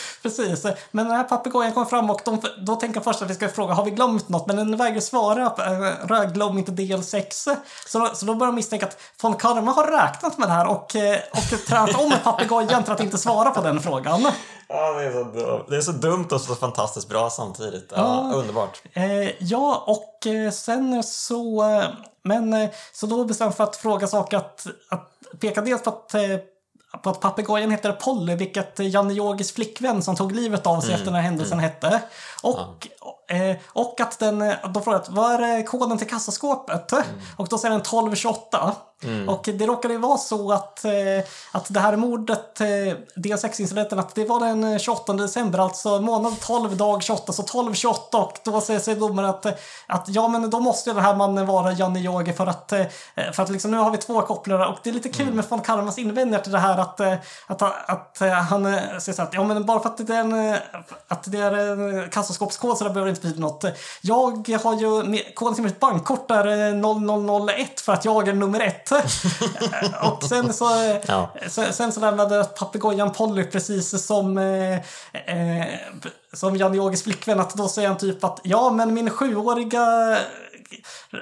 S2: Precis. Men den här papegojan kommer fram och de, då tänker först att vi ska fråga har vi glömt något? Men den vägrar svara. Äh, röd, glöm inte del 6. Så, då- så då börjar de misstänka att von Karma har räknat med det här och, eh, och tränat om papegojan till att inte svara på den frågan.
S1: Ja, det är så dumt. Det är så dumt och så fantastiskt bra samtidigt. Ja, Underbart.
S2: Eh, ja, och eh, sen så... Men eh, så då bestämde jag för att fråga saker att, att peka dels på att eh, på att papegojan heter Polly, vilket Janne Yogis flickvän som tog livet av sig efter den här händelsen hette. Och, eh, och att den, då frågade jag vad är koden till kassaskåpet? Och då säger den 1228. Och det råkade vara så att, eh, att det här mordet, eh, del 6-incidenten, att det var den 28 december, alltså månad 12, dag 28, så 12-28 och då säger sig domaren att, eh, att ja men då måste ju den här mannen vara Janne Yogi för att, eh, för att liksom, nu har vi två kopplare och det är lite kul med von Karmas invändningar till det här att, eh, att, att, eh, han eh, säger så här att ja men bara för att det är en, eh, att det är en kassaskåpskod så det behöver inte betyda något. Jag har ju, koden till mitt bankkort är eh, 0001 för att jag är nummer ett. och sen så,
S1: Ja.
S2: sen, sen så lämnade papegojan Polly precis som, eh, eh, som Jan Yogis flickvän att då säger han typ att ja men min sjuåriga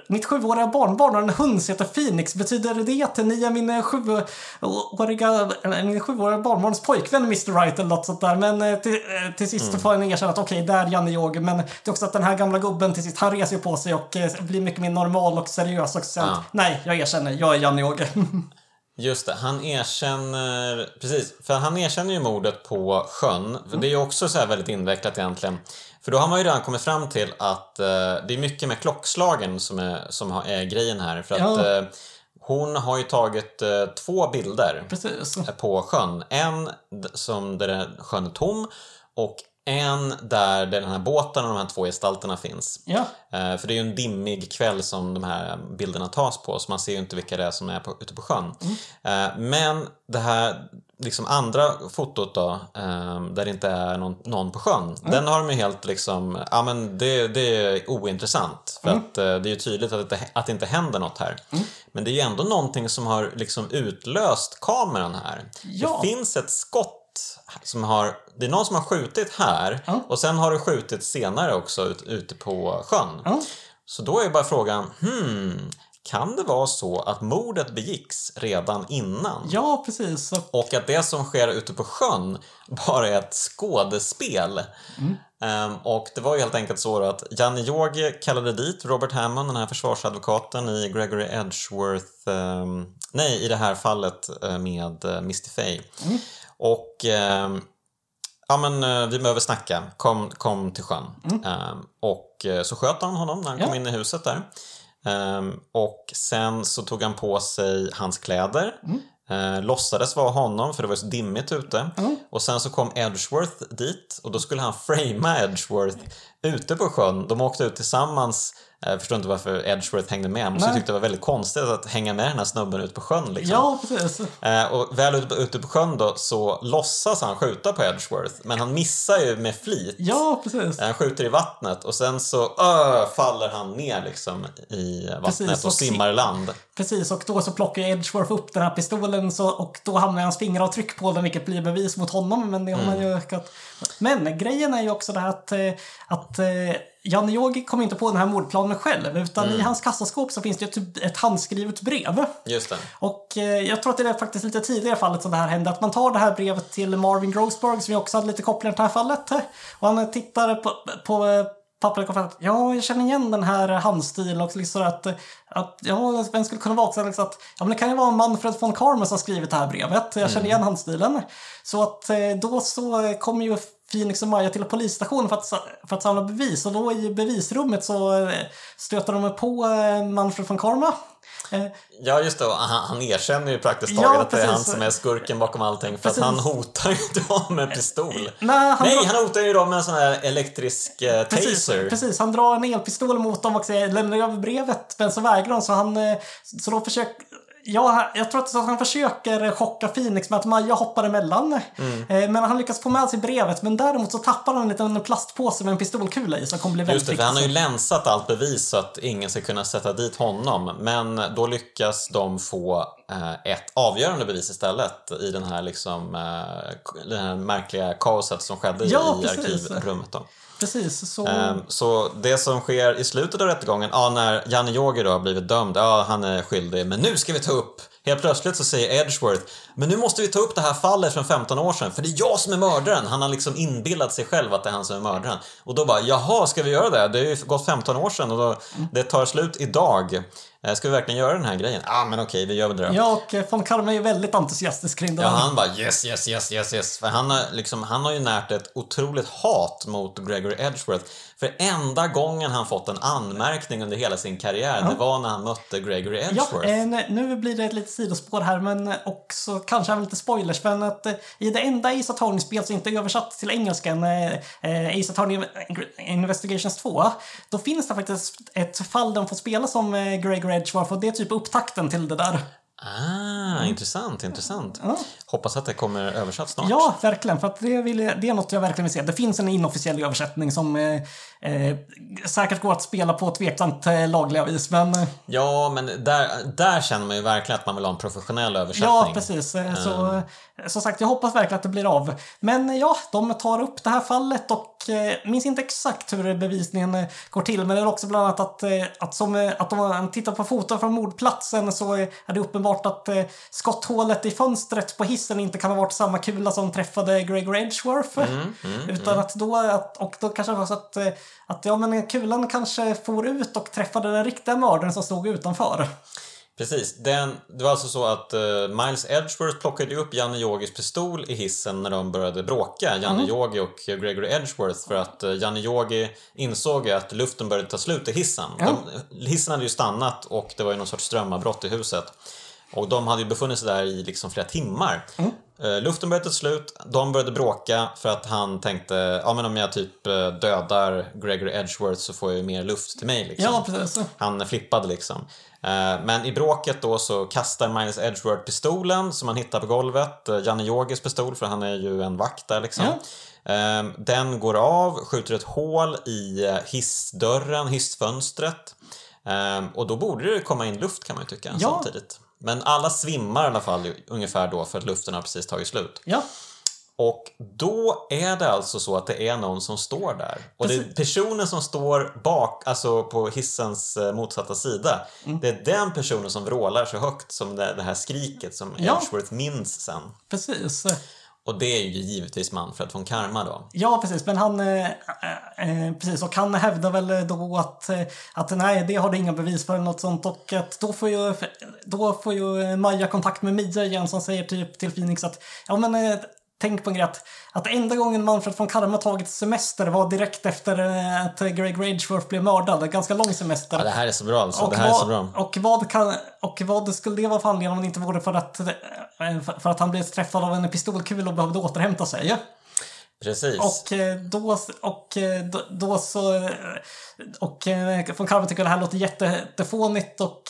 S2: mitt sjuåriga barnbarn har en hund som heter Phoenix. Betyder det att ni är min sjuåriga, min sjuåriga barnbarns pojkvän Mr. Wright eller något sånt där. Men eh, till, eh, till sist
S1: Mm.
S2: får han erkänna att okej, det är Janne Yogi. Men det är också att den här gamla gubben till sist, han reser ju på sig och eh, blir mycket mer normal och seriös och sen,
S1: Ja.
S2: nej, jag erkänner, jag är Janne Yogi.
S1: Just det, han erkänner... Precis, för han erkänner ju mordet på sjön. För Det är ju också så här väldigt invecklat egentligen. För då har man ju redan kommit fram till att eh, det är mycket med klockslagen som är, som är grejen här. För att
S2: Ja.
S1: eh, hon har ju tagit eh, två bilder
S2: Precis.
S1: på sjön. En som där sjön är tom och en där den här båten och de här två gestalterna finns.
S2: Ja,
S1: Eh, För det är ju en dimmig kväll som de här bilderna tas på så man ser ju inte vilka det är som är på, ute på sjön. Eh, Men det här liksom andra fotot då, eh, där det inte är någon, någon på sjön, den har de ju helt liksom, ja men det, det är ointressant. För att eh, det är ju tydligt att det, att det inte händer något här. Men det är ju ändå någonting som har liksom utlöst kameran här.
S2: Ja.
S1: Det finns ett skott som har, det är någon som har skjutit här
S2: Ja.
S1: och sen har du skjutit senare också ut, ute på sjön.
S2: Ja.
S1: Så då är bara frågan, hmm, kan det vara så att mordet begicks redan innan?
S2: Ja, precis. Och,
S1: att det som sker ute på sjön bara är ett skådespel. Ehm, och det var ju helt enkelt så att Janne Jorge kallade dit Robert Hammond, den här försvarsadvokaten i Gregory Edgeworth, ehm, nej i det här fallet eh, med uh, Misty Fay. Och ehm, ja men eh, vi behöver snacka, kom, kom till sjön. Ehm, och eh, så sköt han honom när han kom
S2: Ja.
S1: in i huset där. Ehm, och sen så tog han på sig hans kläder. Eh, låtsades vara honom för det var så dimmigt ute. Och sen så kom Edgeworth dit och då skulle han framea Edgeworth ute på sjön. De åkte ut tillsammans. Eh, Jag förstår inte varför Edgeworth hängde med. Men så
S2: Nej.
S1: tyckte det var väldigt konstigt att hänga med den här snubben ut på sjön. Liksom.
S2: ja, precis.
S1: Eh, och väl ute, på sjön då så låtsas han skjuta på Edgeworth. Men han missar ju med flit.
S2: Ja, precis.
S1: Eh, Han skjuter i vattnet och sen så öh, faller han ner liksom i vattnet
S2: Precis,
S1: och
S2: och
S1: simmar i land.
S2: Precis, och då så plockar Edgeworth upp den här pistolen så, och då hamnar hans fingeravtryck på den vilket blir bevis mot honom. Men det har man ju ökat. Men grejen är ju också det här att, att Janne Yogi kom inte på den här mordplanen själv utan i hans kassaskåp så finns det ju typ ett handskrivet brev.
S1: Just det.
S2: Och eh, jag tror att det är faktiskt lite tidigare fallet som det här hände. Att man tar det här brevet till Marvin Grossberg som ju också hade lite kopplingar till det här fallet. Och han tittar på, på eh, pappret och att ja, jag känner igen den här handstilen och liksom att, att ja, vem skulle kunna vara liksom att ja, men det kan ju vara Manfred von Karma som skrivit det här brevet. Jag känner igen handstilen. Så att eh, då så kommer ju Phoenix och Maja till polisstationen för att, för att samla bevis och då i bevisrummet så eh, stöter de på eh, Manfred von Karma. Eh,
S1: Ja, just det. Han, han erkänner ju praktiskt
S2: Ja,
S1: taget att det är han som är skurken bakom allting. För
S2: Precis.
S1: att han hotar ju dem med pistol.
S2: Nej, han
S1: Nej,
S2: drar-
S1: han hotar ju dem med en sån här elektrisk eh,
S2: Precis,
S1: taser.
S2: precis, han drar en elpistol mot dem och säger lämnar över brevet men så vägrar de så han så då försöker Ja, jag tror att han försöker chocka Phoenix med att Maja hoppar emellan.
S1: Mm.
S2: Eh, Men han lyckas få med sig brevet. Men däremot så tappar han en liten plastpåse med en pistolkula i som kommer bli väldigt
S1: Just det, för han har ju länsat allt bevis så att ingen ska kunna sätta dit honom. Men då lyckas de få eh, ett avgörande bevis istället i den här, liksom, eh, det här märkliga kaoset som skedde
S2: Ja,
S1: i
S2: precis.
S1: arkivrummet. Då.
S2: Precis, så...
S1: Um, Så det som sker i slutet av rättegången, ja, när Janne Yogi då har blivit dömd, ja han är skyldig, men nu ska vi ta upp Helt plötsligt så säger Edgeworth Men nu måste vi ta upp det här fallet från 15 år sedan för det är jag som är mördaren. Han har liksom inbillat sig själv att det är han som är mördaren. Och då bara, jaha, ska vi göra det? Det har ju gått 15 år sedan och då, det tar slut idag. Eh, Ska vi verkligen göra den här grejen? Ja, men okej, vi gör väl det.
S2: Ja, och eh, von Karma är väldigt entusiastisk kring det.
S1: Ja, han bara yes, yes, yes, yes, yes. För han har, liksom, han har ju närt ett otroligt hat mot Gregory Edgeworth. För enda gången han fått en anmärkning under hela sin karriär, det var när han mötte Gregory
S2: Ja,
S1: Edgeworth.
S2: eh, nej, nu blir det ett litet sidospår här, men också kanske även lite spoilers. Men att eh, i det enda Ace Attorney-spel som inte är översatt till engelskan, eh, eh, Ace Attorney Investigations 2, då finns det faktiskt ett fall där de får spela som eh, Gregory Edgeworth och det är typ upptakten till det där.
S1: Ah, intressant, intressant.
S2: Ja.
S1: Hoppas att det kommer översatt snart.
S2: Ja, verkligen. För att det, vill, det är något jag verkligen vill se. Det finns en inofficiell översättning som eh, eh, säkert går att spela på tveksamt eh, lagliga vis, men eh,
S1: Ja, men där, där känner man ju verkligen att man vill ha en professionell översättning.
S2: Ja, precis. Eh, Så, eh, som sagt, jag hoppas verkligen att det blir av. Men ja, de tar upp det här fallet och eh, minns inte exakt hur bevisningen går till. Men det är också bland annat att, att, som, att om man tittar på foton från mordplatsen så är det uppenbart att skotthålet i fönstret på hissen inte kan ha varit samma kula som träffade Gregory Edgeworth. utan att då, att, och då kanske det var så att, att ja, men kulan kanske for ut och träffade den riktiga mördaren som stod utanför.
S1: Precis. Den, det var alltså så att eh, Miles Edgeworth plockade upp Janne Yogis pistol i hissen när de började bråka, Janne Yogi och Gregory Edgeworth, för att uh, Janne Yogi insåg att luften började ta slut i hissen. De, hissen hade ju stannat och det var ju någon sorts strömavbrott i huset. Och de hade ju befunnit sig där i liksom flera timmar. Eh, luften började ta slut, de började bråka för att han tänkte ja men om jag typ eh, dödar Gregory Edgeworth så får jag ju mer luft till mig liksom.
S2: Ja, precis.
S1: Han flippade liksom. Eh, Men i bråket då så kastar Miles Edgeworth pistolen som han hittar på golvet. Eh, Janne Yogis pistol, för han är ju en vakt där liksom. Eh, Den går av, skjuter ett hål i eh, hissdörren, hissfönstret. Eh, Och då borde det komma in luft kan man ju tycka
S2: Ja.
S1: samtidigt. Men alla svimmar i alla fall ungefär då för att luften har precis tagit slut.
S2: Ja,
S1: Och då är det alltså så att det är någon som står där. Och det är personen som står bak, alltså på hissens eh, motsatta sida.
S2: Mm.
S1: Det är den personen som vrålar så högt som det, det här skriket som
S2: Ja.
S1: Edgeworth minns sen.
S2: Precis.
S1: Och det är ju givetvis Manfred von Karma då.
S2: Ja, precis. Men han, eh, eh, eh precis, och han hävdar väl då att, eh, att nej, det har du inga bevis för eller något sånt. Och att då får ju, då får ju Maja kontakt med Mia igen som säger typ till Phoenix att ja men eh, tänk på en grej att, att enda gången Manfred von Karma tagit semester var direkt efter eh, att Greg Rageworth blev mördad. Ganska lång semester.
S1: Ja, det här är så bra alltså.
S2: Och
S1: det här är
S2: vad,
S1: så bra.
S2: Och vad, kan, och vad skulle det vara för anledning om det inte vore för att, eh, för, att han blev träffad av en pistolkula och behövde återhämta sig?
S1: Precis.
S2: Och eh, då, och då, då så... Och von Karma tycker det här låter jätte- jättefånigt och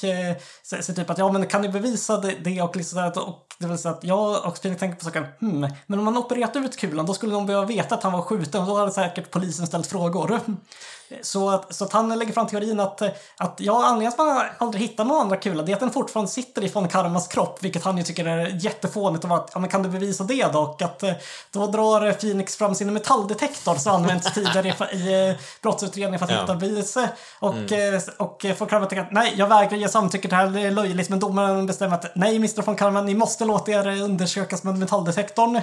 S2: säger typ att ja men kan ni bevisa det, och liksom och det vill säga att jag och Phoenix tänker på saken hmm, men om man opererat ut kulan då skulle de behöva veta att han var skjuten och då hade säkert polisen ställt frågor. Så att, så att han lägger fram teorin att, att ja, anledningen till att man aldrig hittar någon andra kula det är att den fortfarande sitter i von Karmas kropp, vilket han ju tycker är jättefånigt. Och att, ja, men kan du bevisa det då? Och att eh, då drar Phoenix fram sin metalldetektor som använts tidigare i, i eh, brottsutredningen för att
S1: Ja.
S2: hitta bevis. Och, eh, och eh, von Karma tycker att nej, jag vägrar ge samtycke till det här, det är löjligt. Men domaren bestämmer att nej, Mr von Karma, ni måste låta er undersökas med metalldetektorn.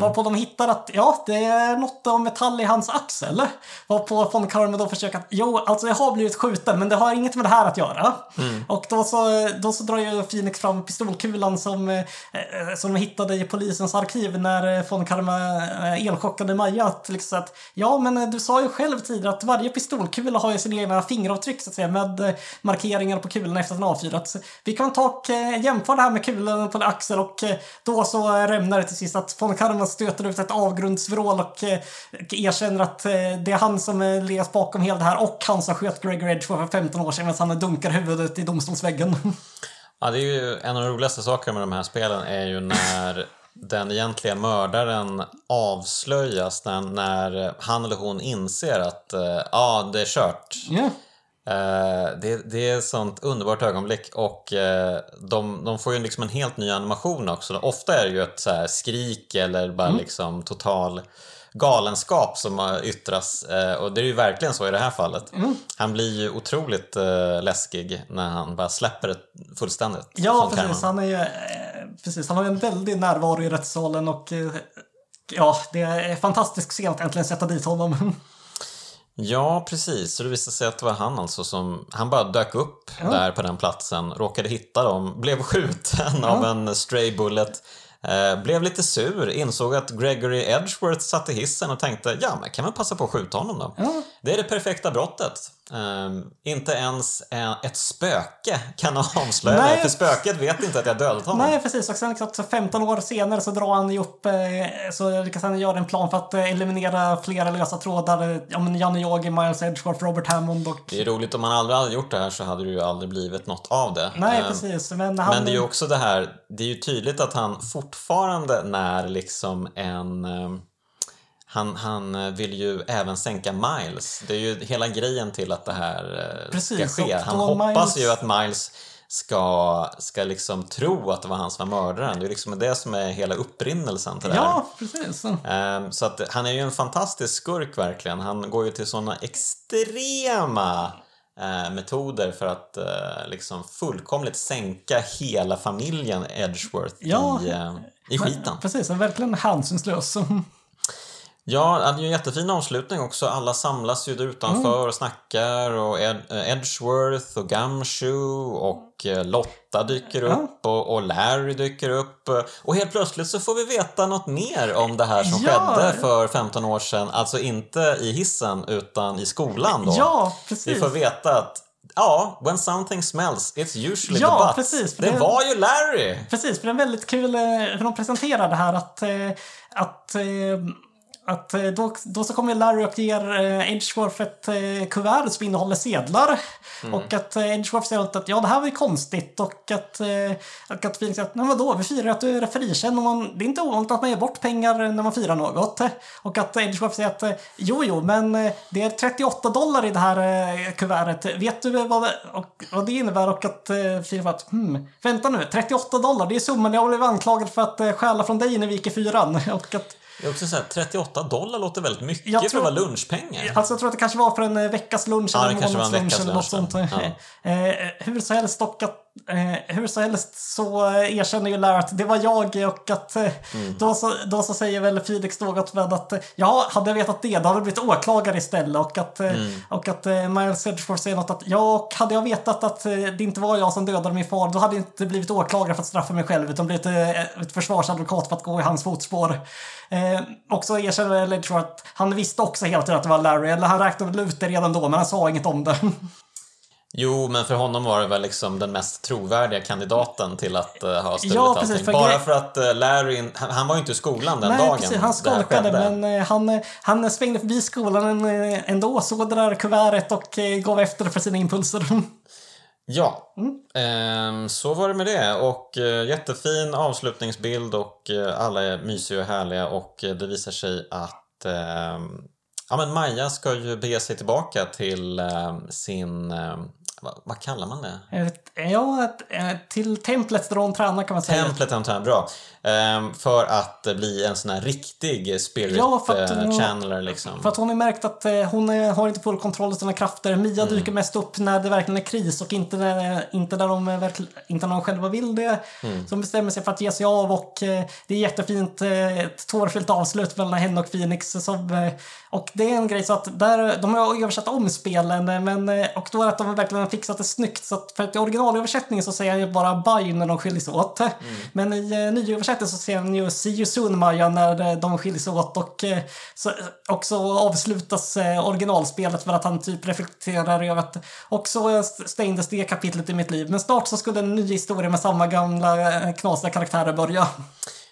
S2: Varpå de hittar att ja, det är något av metall i hans axel. Varpå von Karma då försöker att jo, alltså jag har blivit skjuten, men det har inget med det här att göra. Och då så, då så drar ju Phoenix fram pistolkulan som, eh, som de hittade i polisens arkiv när eh, von Karma eh, elchockade Maja. Att, liksom, att, ja, men du sa ju själv tidigare att varje pistolkula har ju sina egna fingeravtryck så att säga, med markeringar på kulan efter att den avfyrats. Vi kan ta och jämföra det här med kulan på axel och eh, då så rämnar det till sist att von Karma stöter ut ett avgrundsvrål och eh, erkänner att eh, det är han som legat bakom hela det här och han som sköt Greg Redford för 15 år sedan medan han dunkar huvudet i domstolsväggen.
S1: Ja, det är ju en av de roligaste sakerna med de här spelen är ju när den egentliga mördaren avslöjas när, när han eller hon inser att ja, det är kört.
S2: ja.
S1: Eh, det, det är ett sånt underbart ögonblick och eh, de, de får ju liksom en helt ny animation också. Ofta är det ju ett så skrik eller bara liksom total galenskap som yttras eh, och det är ju verkligen så i det här fallet. Han blir ju otroligt läskig när han bara släpper det fullständigt.
S2: Ja, precis. Han, är, ju, precis. han har ju en väldig närvaro i rättssalen och ja, det är fantastiskt sent att äntligen sätta dit honom.
S1: Ja, precis. Så det visade sig att det var han alltså som... Han bara dök upp där på den platsen, råkade hitta dem, blev skjuten av en stray bullet. Eh, blev lite sur, insåg att Gregory Edgeworth satt i hissen och tänkte ja, men kan man passa på att skjuta honom då? Det är det perfekta brottet. Ehm, inte ens en, ett spöke kan avslöja
S2: Nej.
S1: för spöket vet inte att jag dödat honom.
S2: Nej, precis. Och sen liksom, så 15 år senare så drar han ju upp, eh, så lyckas han göra en plan för att eh, eliminera flera lösa trådar. Eh, Ja, men Janne Yogi, Miles Edgeworth, Robert Hammond och...
S1: Det är roligt, om han aldrig hade gjort det här så hade det ju aldrig blivit något av det.
S2: Nej,
S1: Ehm,
S2: precis. Men han...
S1: Men det är ju också det här, det är ju tydligt att han fortfarande när liksom en... eh, Han, han vill ju även sänka Miles. Det är ju hela grejen till att det här eh,
S2: Precis,
S1: ska ske. Han hoppas
S2: Miles-
S1: ju att Miles ska, ska liksom tro att det var han som var mördaren. Det är liksom det som är hela upprinnelsen till det här.
S2: Ja, precis.
S1: Ehm, Så att han är ju en fantastisk skurk verkligen. Han går ju till sådana extrema eh, metoder för att eh, liksom fullkomligt sänka hela familjen Edgeworth
S2: Ja.
S1: i, eh, i skiten.
S2: Precis, en verkligen hänsynslös.
S1: Ja, det är ju en jättefin avslutning också. Alla samlas ju där utanför och snackar och Ed, eh, Edgeworth och Gumshoe och eh, Lotta dyker upp och, och Larry dyker upp. Och helt plötsligt så får vi veta något mer om det här som
S2: Ja.
S1: skedde för 15 år sedan. Alltså inte i hissen utan i skolan då.
S2: Ja,
S1: Vi
S2: precis.
S1: får veta att Ja, when something smells, it's usually
S2: Ja,
S1: the butts.
S2: precis, för
S1: det
S2: det-
S1: var ju Larry!
S2: Precis, för det är väldigt kul eh, hur de presenterar det här att, att, att eh, då, då så kommer Larry och ger eh, Edgeworth ett eh, kuvert som innehåller sedlar. Och att eh, Edgeworth säger att ja, det här var ju konstigt och att, eh, att Phoenix säger att nej vadå, vi firar att du är frikänd och man, det är inte ovanligt att man ger bort pengar när man firar något. Och att Edgeworth säger att eh, jo, jo, men eh, det är 38 dollar i det här eh, kuvertet. Vet du vad det, och, vad det innebär? Och att eh, bara att hmm, vänta nu, 38 dollar, det är summan jag blev anklagad för att eh, stjäla från dig när vi gick i fyran. Och att
S1: Det är också så här, 38 dollar låter väldigt mycket
S2: Jag
S1: för
S2: tror-
S1: att vara lunchpengar.
S2: Alltså jag tror att det kanske var för en eh, veckas lunch
S1: Ja,
S2: eller en månadslunch eller något
S1: lunch,
S2: sånt.
S1: ja.
S2: Eh, hur som helst dock att Eh, hur som helst så eh, erkänner ju Lara att det var jag och att eh,
S1: Mm.
S2: då, så, då så säger väl Felix något med att eh, ja, hade jag vetat det då hade jag blivit åklagare istället och att, eh,
S1: Mm.
S2: och att eh, Miles Edgeworth säger något att ja, och hade jag vetat att det inte var jag som dödade min far då hade jag inte blivit åklagare för att straffa mig själv utan blivit eh, ett försvarsadvokat för att gå i hans fotspår. Eh, och så erkänner väl att han visste också hela tiden att det var Larry, eller han räknade väl ut det redan då men han sa inget om det.
S1: Jo, men för honom var det väl liksom den mest trovärdiga kandidaten till att uh, ha stulit
S2: Ja, precis,
S1: allting.
S2: för
S1: Bara för att uh, Larry, han, han var ju inte i skolan den
S2: Nej,
S1: dagen
S2: precis. Han skolkade, men eh, han, han svängde förbi skolan ändå, såg det där kuvertet och gav efter för sina impulser.
S1: Ja,
S2: Mm.
S1: ehm, så var det med det. Och jättefin avslutningsbild och alla är mysiga och härliga och det visar sig att ehm, ja, men Maja ska ju bege sig tillbaka till ehm, sin, vad, vad kallar man det?
S2: Ja, ett- till templet där hon tränar kan man säga.
S1: Templet antar jag, bra. Ehm, för att bli en sån här riktig spirit
S2: Ja, för att,
S1: eh, channeler liksom.
S2: För att hon har märkt att eh, hon eh, har inte full kontroll över sina krafter. Mia
S1: Mm.
S2: dyker mest upp när det verkligen är kris och inte när, inte när, de, verkl- inte när de själva vill det.
S1: Mm.
S2: Så hon bestämmer sig för att ge sig av och det är jättefint, ett tårfyllt avslut mellan henne och Phoenix. Som, och det är en grej så att där, de har översatt om spelen men, och då är att de verkligen har fixat det snyggt. Så att för att i originalöversättningen så säger ju bara bye när de skiljs åt. Men i eh, fortsätter så ser han ju see you soon Maja när eh, de skiljs åt och, eh, så, eh, också avslutas originalspelet för att han typ reflekterar över att också stängdes det kapitlet i mitt liv. Men snart så skulle en ny historia med samma gamla knasiga karaktärer börja.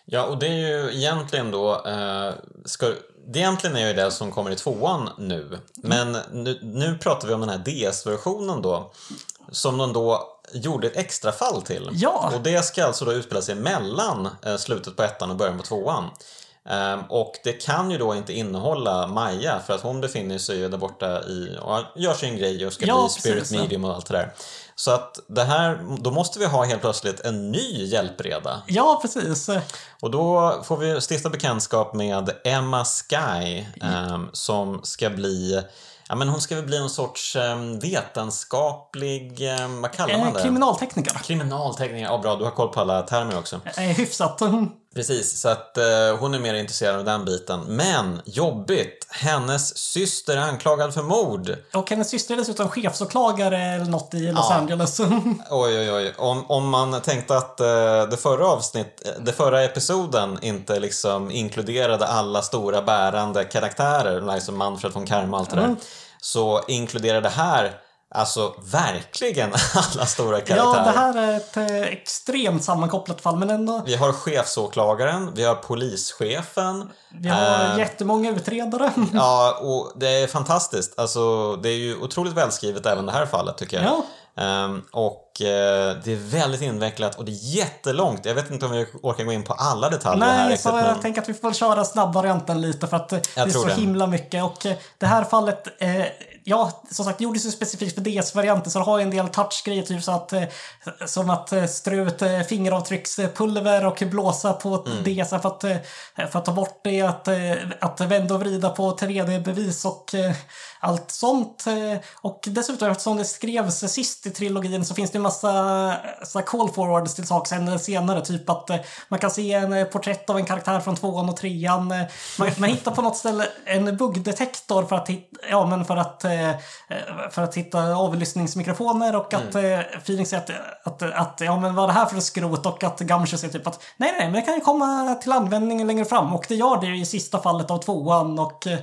S1: Ja, och det är ju egentligen då... Eh, ska, det egentligen är ju det som kommer i tvåan nu. Men nu, nu pratar vi om den här DS-versionen då. Som de då gjorde ett extra fall till.
S2: Ja.
S1: Och det ska alltså då utspela sig mellan eh, slutet på ettan och början på tvåan. Ehm, och det kan ju då inte innehålla Maja för att hon befinner sig ju där borta i, och gör sin grej och ska
S2: Ja,
S1: bli
S2: precis,
S1: spirit
S2: ja.
S1: medium och allt det där. Så att det här, då måste vi ha helt plötsligt en ny hjälpreda.
S2: Ja, precis.
S1: Och då får vi stifta bekantskap med Emma Sky ehm, som ska bli Ja, men hon ska väl bli någon sorts um, vetenskaplig, ehm, vad kallar man
S2: Eh,
S1: det?
S2: kriminaltekniker.
S1: Kriminaltekniker, ja bra, du har koll på alla termer också.
S2: Eh, hyfsat.
S1: Precis, så att eh, hon är mer intresserad av den biten. Men jobbigt, hennes syster är anklagad för mord.
S2: Och hennes syster är dessutom chefsåklagare eller något i Los
S1: Ja.
S2: Angeles.
S1: Oj, oj, oj. Om, om man tänkte att eh, det förra avsnitt, eh, det förra episoden inte liksom inkluderade alla stora bärande karaktärer, liksom Manfred von Karma och allt det där,
S2: Mm.
S1: så inkluderar det här alltså verkligen alla stora
S2: ja,
S1: karaktärer.
S2: det här är ett eh, extremt sammankopplat fall, men ändå.
S1: Vi har chefsåklagaren, vi har polischefen.
S2: Vi har
S1: eh,
S2: jättemånga utredare.
S1: Ja, och det är fantastiskt. Alltså, det är ju otroligt välskrivet även det här fallet tycker jag.
S2: Ja.
S1: Ehm, och eh, det är väldigt invecklat och det är jättelångt. Jag vet inte om vi orkar gå in på alla detaljer här
S2: Nej, så jag
S1: Men...
S2: tänker att vi får köra snabbvarianten lite för att eh, det är så
S1: det.
S2: himla mycket. Och eh, det här fallet, eh, ja, som sagt, gjordes ju specifikt för DS-varianten så det har ju en del touchgrejer, typ så att, som att strö ut fingeravtryckspulver och blåsa på
S1: Mm.
S2: DS för att, för att ta bort det, att, att vända och vrida på 3D-bevis och allt sånt. Och dessutom eftersom det skrevs sist i trilogin så finns det en massa så här call forwards till saker senare. Typ att eh, man kan se en eh, porträtt av en karaktär från tvåan och trean. eh, Man, man hittar på något ställe en buggdetektor för att, hitta, ja, men för att, eh, för att hitta avlyssningsmikrofoner och att mm. Phoenix säger att, att, att, ja men vad är det här för skrot och att Gumshoe säger typ att nej nej men det kan ju komma till användning längre fram och det gör det ju i sista fallet av tvåan och eh,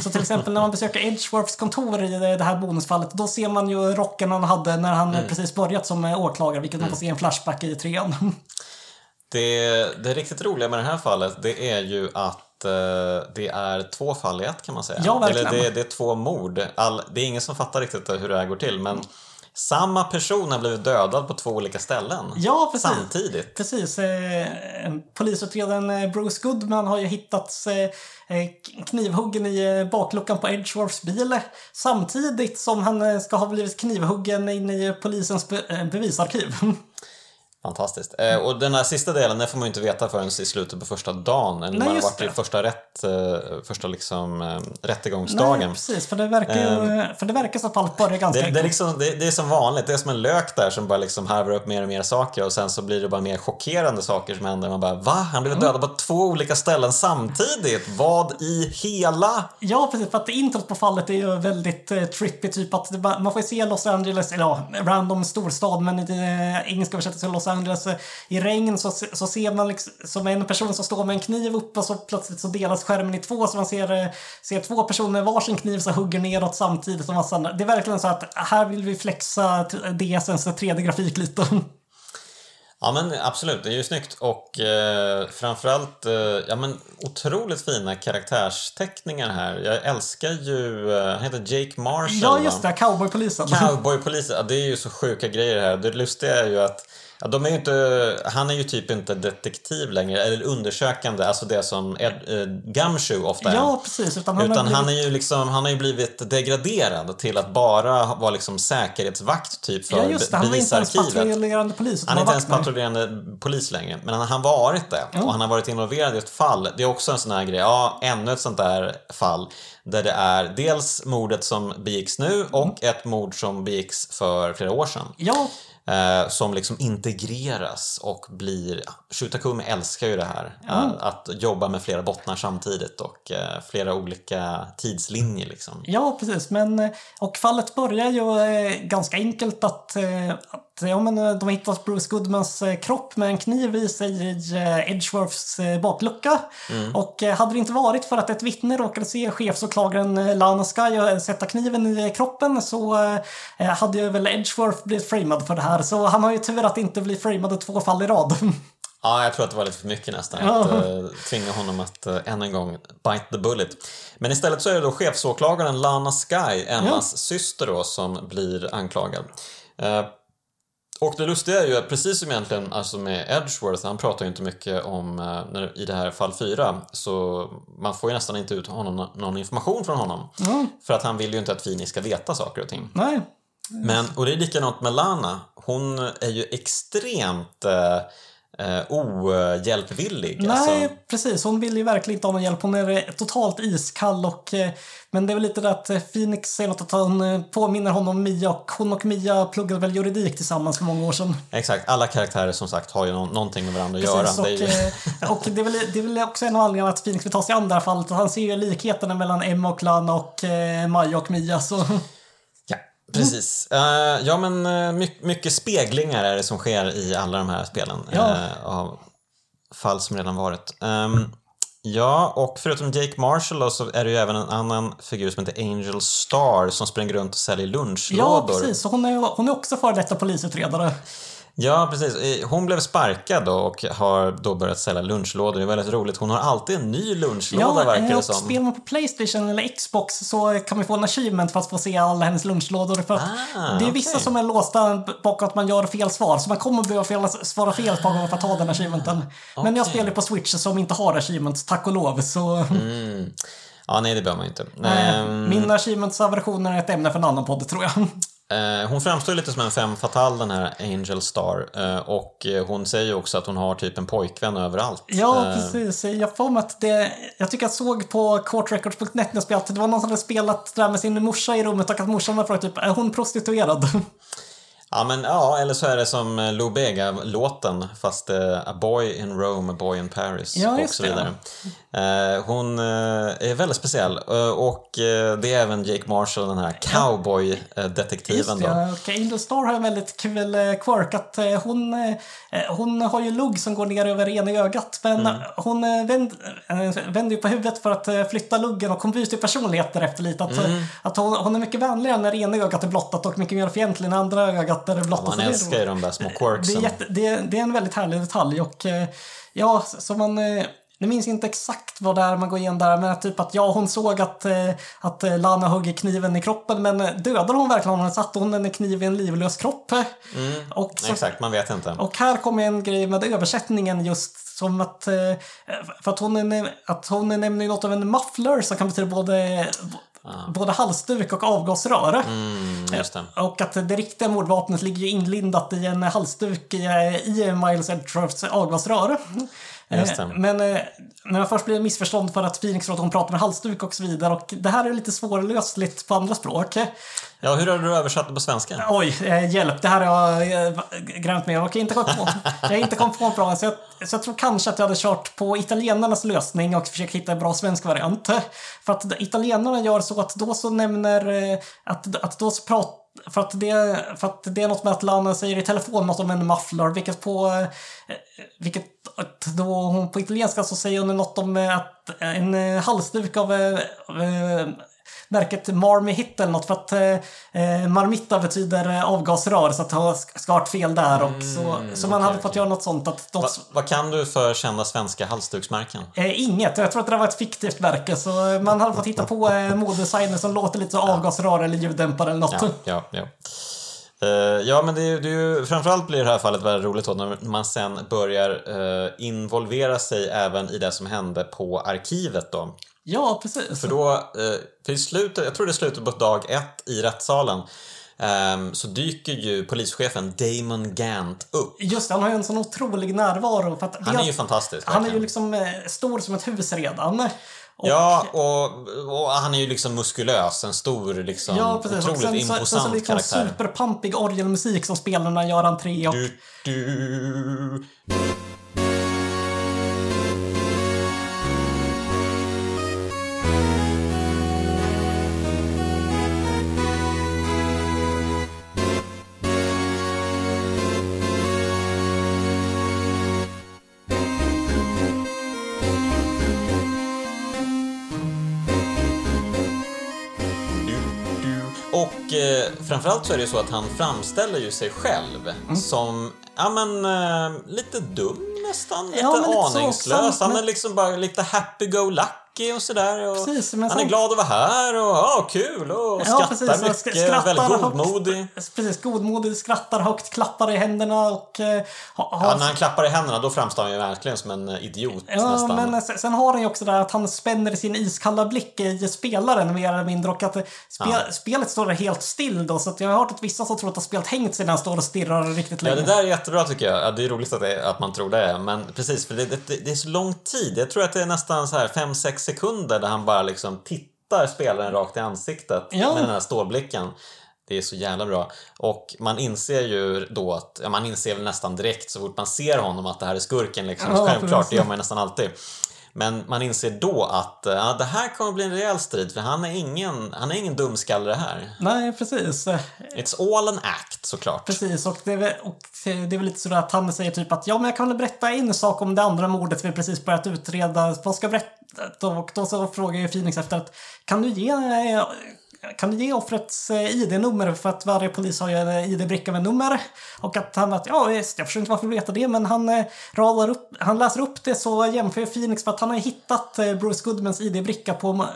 S2: så till exempel när man besöker Edgeworths kontor i det här bonusfallet då ser man ju rocken han hade när han eh, precis börjat som eh, åklagare vilket man får se i en flashback i trean.
S1: Det, det riktigt roliga med det här fallet det är ju att eh, det är två fall i ett kan man säga.
S2: Ja, verkligen.
S1: Eller det, det är två mord. All, det är ingen som fattar riktigt hur det här går till men samma person har blivit dödad på två olika ställen.
S2: Ja, precis.
S1: Samtidigt.
S2: Precis. Eh, polisutredaren eh, Bruce Goodman har ju hittats eh, knivhuggen i bakluckan på Edgeworths bil samtidigt som han ska ha blivit knivhuggen in i polisens be- bevisarkiv.
S1: Fantastiskt. Eh, och den här sista delen, den får man ju inte veta förrän i slutet på första dagen. Eller
S2: Nej,
S1: man har varit i
S2: det.
S1: första, rätt, eh, första liksom, eh, rättegångsdagen.
S2: Nej, precis. För det verkar ju, för det verkar som att allt börjar ganska
S1: Det, det, är liksom, det, det är som vanligt, det är som en lök där som bara liksom harvar upp mer och mer saker och sen så blir det bara mer chockerande saker som händer. Man bara va? Han blev dödad på två olika ställen samtidigt? Vad i hela...
S2: Ja, precis. För att introt på fallet är ju väldigt eh, trippy. Typ att man får se Los Angeles, eller ja, random storstad, men i eh, engelska översättelse Los Angeles. I regn så, så ser man liksom, som en person som står med en kniv upp och så plötsligt så delas skärmen i två så man ser, eh, ser två personer med varsin kniv som hugger neråt samtidigt. Och massa, det är verkligen så att här vill vi flexa DSens 3D-grafik lite.
S1: Ja men absolut, det är ju snyggt och eh, framförallt eh, ja, men otroligt fina karaktärsteckningar här. Jag älskar ju, eh, han heter Jake Marshall
S2: ja, just det. Cowboypolisen.
S1: Cowboypoliser, ja, det är ju så sjuka grejer här. Det lustiga är ju att ja, de är inte, han är ju typ inte detektiv längre, eller undersökande, alltså det som Ed, eh, Gumshoe ofta är.
S2: Ja, precis. Utan han
S1: Utan
S2: blivit-
S1: han är ju liksom, han har ju blivit degraderad till att bara vara liksom säkerhetsvakt typ för
S2: Ja, just det. Han var inte ens
S1: bevisarkivet.
S2: patrullerande polis.
S1: Han är inte ens
S2: vakt nu.
S1: patrullerande polis längre, men han har varit det. Och han har varit involverad i ett fall. Det är också en sån här grej, ja, ännu ett sånt där fall. Där det är dels mordet som begicks nu och ett mord som begicks för flera år sedan.
S2: Ja,
S1: Eh, som liksom integreras och blir... Shutakumi älskar ju det här. Eh, att jobba med flera bottnar samtidigt och eh, flera olika tidslinjer liksom.
S2: Ja, precis. Men, eh, och fallet börjar ju ganska enkelt att, att ja, men, de har hittat Bruce Goodmans kropp med en kniv i sig i Edgeworths baklucka. Och eh, hade det inte varit för att ett vittne råkade se chefsåklagaren Lana Sky sätta kniven i kroppen så hade ju väl Edgeworth blivit framad för det här. Så han har ju tur att inte bli framad två fall i rad.
S1: Ja, jag tror att det var lite för mycket nästan.
S2: Ja.
S1: Att uh, tvinga honom att uh, än en gång bite the bullet. Men istället så är det då chefsåklagaren Lana Sky, Emmas syster då, som blir anklagad. Eh, och det lustiga är ju att precis som egentligen alltså med Edgeworth, han pratar ju inte mycket om, eh, när, i det här fall 4, så man får ju nästan inte ut honom, någon information från honom. För att han vill ju inte att Fini ska veta saker och ting.
S2: Nej.
S1: Men, och det är likadant med Lana. Hon är ju extremt eh, eh, ohjälpvillig.
S2: Nej,
S1: Alltså,
S2: precis. Hon vill ju verkligen inte ha någon hjälp. Hon är totalt iskall och... eh, Men det är väl lite det att eh, Phoenix säger något att hon eh, påminner honom om Mia och hon och Mia pluggade väl juridik tillsammans för många år sedan.
S1: exakt, alla karaktärer som sagt har ju nå- någonting med varandra att göra.
S2: Precis, och,
S1: Det är ju,
S2: eh, och det, är väl, det är väl också en av anledningarna att Phoenix vill ta sig an det här fallet. Han ser ju likheterna mellan Emma och Lana och eh, Maja och Mia. Så
S1: ja, precis. Eh, ja, men uh, mycket, mycket speglingar är det som sker i alla de här spelen.
S2: Ja.
S1: eh, av fall som redan varit. Ehm, ja, och förutom Jake Marshall då, så är det ju även en annan figur som heter Angel Star som springer runt och säljer
S2: ja,
S1: lunchlådor.
S2: precis. Så hon är, hon är också före detta polisutredare.
S1: Ja, precis. Eh, Hon blev sparkad då och har då börjat sälja lunchlådor. Det är väldigt roligt. Hon har alltid en ny lunchlåda
S2: Ja,
S1: verkar
S2: eh,
S1: det
S2: och
S1: som.
S2: spelar man på Playstation eller Xbox så kan man få en achievement för att få se alla hennes lunchlådor. För
S1: Ah,
S2: det är vissa
S1: okej.
S2: som är låsta bakom att man gör fel svar, så man kommer behöva fel, svara fel ett par gånger för att ta den achievementen. Men jag spelar på Switch som inte har achievements, tack och lov. Så
S1: Mm. Ja, nej det behöver man ju inte.
S2: eh,
S1: Ehm,
S2: min achievements-aversion är ett ämne för en annan podd, tror jag.
S1: Eh, hon framstår lite som en femme fatale, den här Angel Star. Eh, och eh, hon säger ju också att hon har typ en pojkvän överallt.
S2: Ja, precis. Jag får att det... Jag tycker jag såg på courtrecords.net när jag spelat, det var någon som hade spelat där med sin morsa i rummet och att morsan var frågat typ, är hon prostituerad?
S1: Ja, men ja, eller så är det som eh, Lou Bega-låten, fast eh, A boy in Rome, a boy in Paris
S2: Ja,
S1: och så vidare. Eh, hon eh, är väldigt speciell och det är även Jake Marshall, den här cowboy-detektiven
S2: ja. Angel Star har en väldigt kul quirk att eh, hon, hon har ju lugg som går ner över ena ögat men
S1: Mm.
S2: hon vänd, vänder ju på huvudet för att flytta luggen och hon byter personlighet därefter lite. Att,
S1: Mm.
S2: att hon, hon är mycket vänligare när ena ögat är blottat och mycket mer fientlig när andra ögat är blottat.
S1: Man
S2: Så det är
S1: älskar ju de där små
S2: Det är,
S1: quirksen.
S2: jätte, det, är, det är en väldigt härlig detalj och eh, ja, så man... eh, Nu minns inte exakt vad det är man går igenom där, men typ att ja, hon såg att, eh, att Lana hugger kniven i kroppen, men dödade hon verkligen honom? Satte hon en kniv i en livlös kropp? Och, så,
S1: Exakt, man vet inte.
S2: och här kommer en grej med översättningen just som att, för att hon, att hon nämligen något av en muffler som kan betyda både både halsduk och avgasrör.
S1: Mm.
S2: Och att det riktiga mordvapnet ligger ju inlindat i en halsduk i, i Miles Edgeworths avgasrör. Eh, Men eh, när det först blir missförstånd för att Phoenix tror att hon pratar med halsduk och så vidare. Och det här är lite svårlösligt på andra språk.
S1: Ja, hur har du översatt det på svenska?
S2: Oj, eh, hjälp. Det här har jag grämt med. Jag har inte kommit på, jag inte kommit på bra. Så jag, så jag tror kanske att jag hade kört på italienarnas lösning och försökt hitta en bra svensk variant. För att italienarna gör så att då så nämner... Att, att då så pratar för att, det, för att det är något med att Lana säger i telefon något om en muffler, vilket på... Vilket då hon på italienska så säger hon något om eh, att en eh, halsduk av eh, eh, märket Marmy Hit eller något för att eh, Marmitta betyder eh, avgasrör så att har ska ha fel där och så, så man hade
S1: okej,
S2: fått göra något sånt att de,
S1: Va, vad kan du för kända svenska halsduksmärken?
S2: eh, Inget, jag tror att det var ett fiktivt märke så man hade fått hitta på eh, modedesigner som låter lite så avgasrör eller ljuddämpare eller något.
S1: Ja, ja, ja. Eh, ja, men det är, det är ju, framförallt blir det här fallet väldigt roligt då när man sen börjar eh, involvera sig även i det som hände på arkivet då.
S2: Ja, precis.
S1: För då, eh, för i slutet, jag tror det är slutet på dag ett i rättssalen, ehm, så dyker ju polischefen Damon Gant upp.
S2: Just det, han har ju en sån otrolig närvaro. För att
S1: Han är ju fantastisk.
S2: Han är ju
S1: verkligen.
S2: liksom stor som ett hus redan. Och,
S1: Ja, och, och han är ju liksom muskulös, en stor, liksom,
S2: Ja, precis.
S1: Otroligt
S2: sen, så, sen
S1: imposant
S2: så liksom
S1: karaktär.
S2: superpampig orgelmusik som spelar när han gör entré. Och,
S1: du. Du, eh, framförallt så är det ju så att han framställer ju sig själv
S2: Mm.
S1: som, ja men, eh, lite dum nästan. Lite
S2: Ja, men lite så,
S1: aningslös. Han är
S2: men-
S1: liksom bara lite happy-go-lucky och sådär. Och
S2: Precis, men
S1: han är
S2: sam-
S1: glad att vara här och ja, kul och skrattar
S2: och
S1: mycket.
S2: sk- skrattar
S1: väldigt
S2: högt.
S1: godmodig.
S2: Precis, godmodig, skrattar högt, klappar i händerna och eh, ha, ha,
S1: Ja, när han klappar i händerna då framstår han ju verkligen som en idiot
S2: Ja,
S1: nästan.
S2: men sen, har han ju också det här att han spänner sin iskalla blick i spelaren mer eller mindre och att spe, spelet står helt still då. Så att jag har hört att vissa som tror att spelet hängt sig när han står och stirrar riktigt
S1: Ja,
S2: länge.
S1: det där är jättebra tycker jag. Ja, det är roligt att, det, att man tror det. Men precis, för det, det, det är så lång tid. Jag tror att det är nästan så här 5-6 sekunder där han bara liksom tittar spelaren rakt i ansiktet
S2: Ja.
S1: med den här stålblicken. Det är så jävla bra. Och man inser ju då att, ja, man inser väl nästan direkt så fort man ser honom att det här är skurken liksom.
S2: Ja,
S1: Självklart, det gör man ju nästan alltid. Men man inser då att ja, det här kommer bli en rejäl strid för han är ingen, han är ingen dumskalle det här.
S2: Nej, precis.
S1: It's all an act såklart.
S2: Precis, och det, är, väl- och det är väl lite sådär att han säger typ att ja, men jag kan väl berätta en sak om det andra mordet vi precis börjat utreda. Vad ska jag berätta? Och då så frågar ju Phoenix efter att kan du ge eh, kan du ge offrets eh, ID-nummer för att varje polis har ju en eh, ID-bricka med nummer? Och att han att ja visst, jag förstår inte varför du vet det, men han radar upp, han läser upp det så jämför Phoenix för att han har hittat Bruce Goodmans ID-bricka på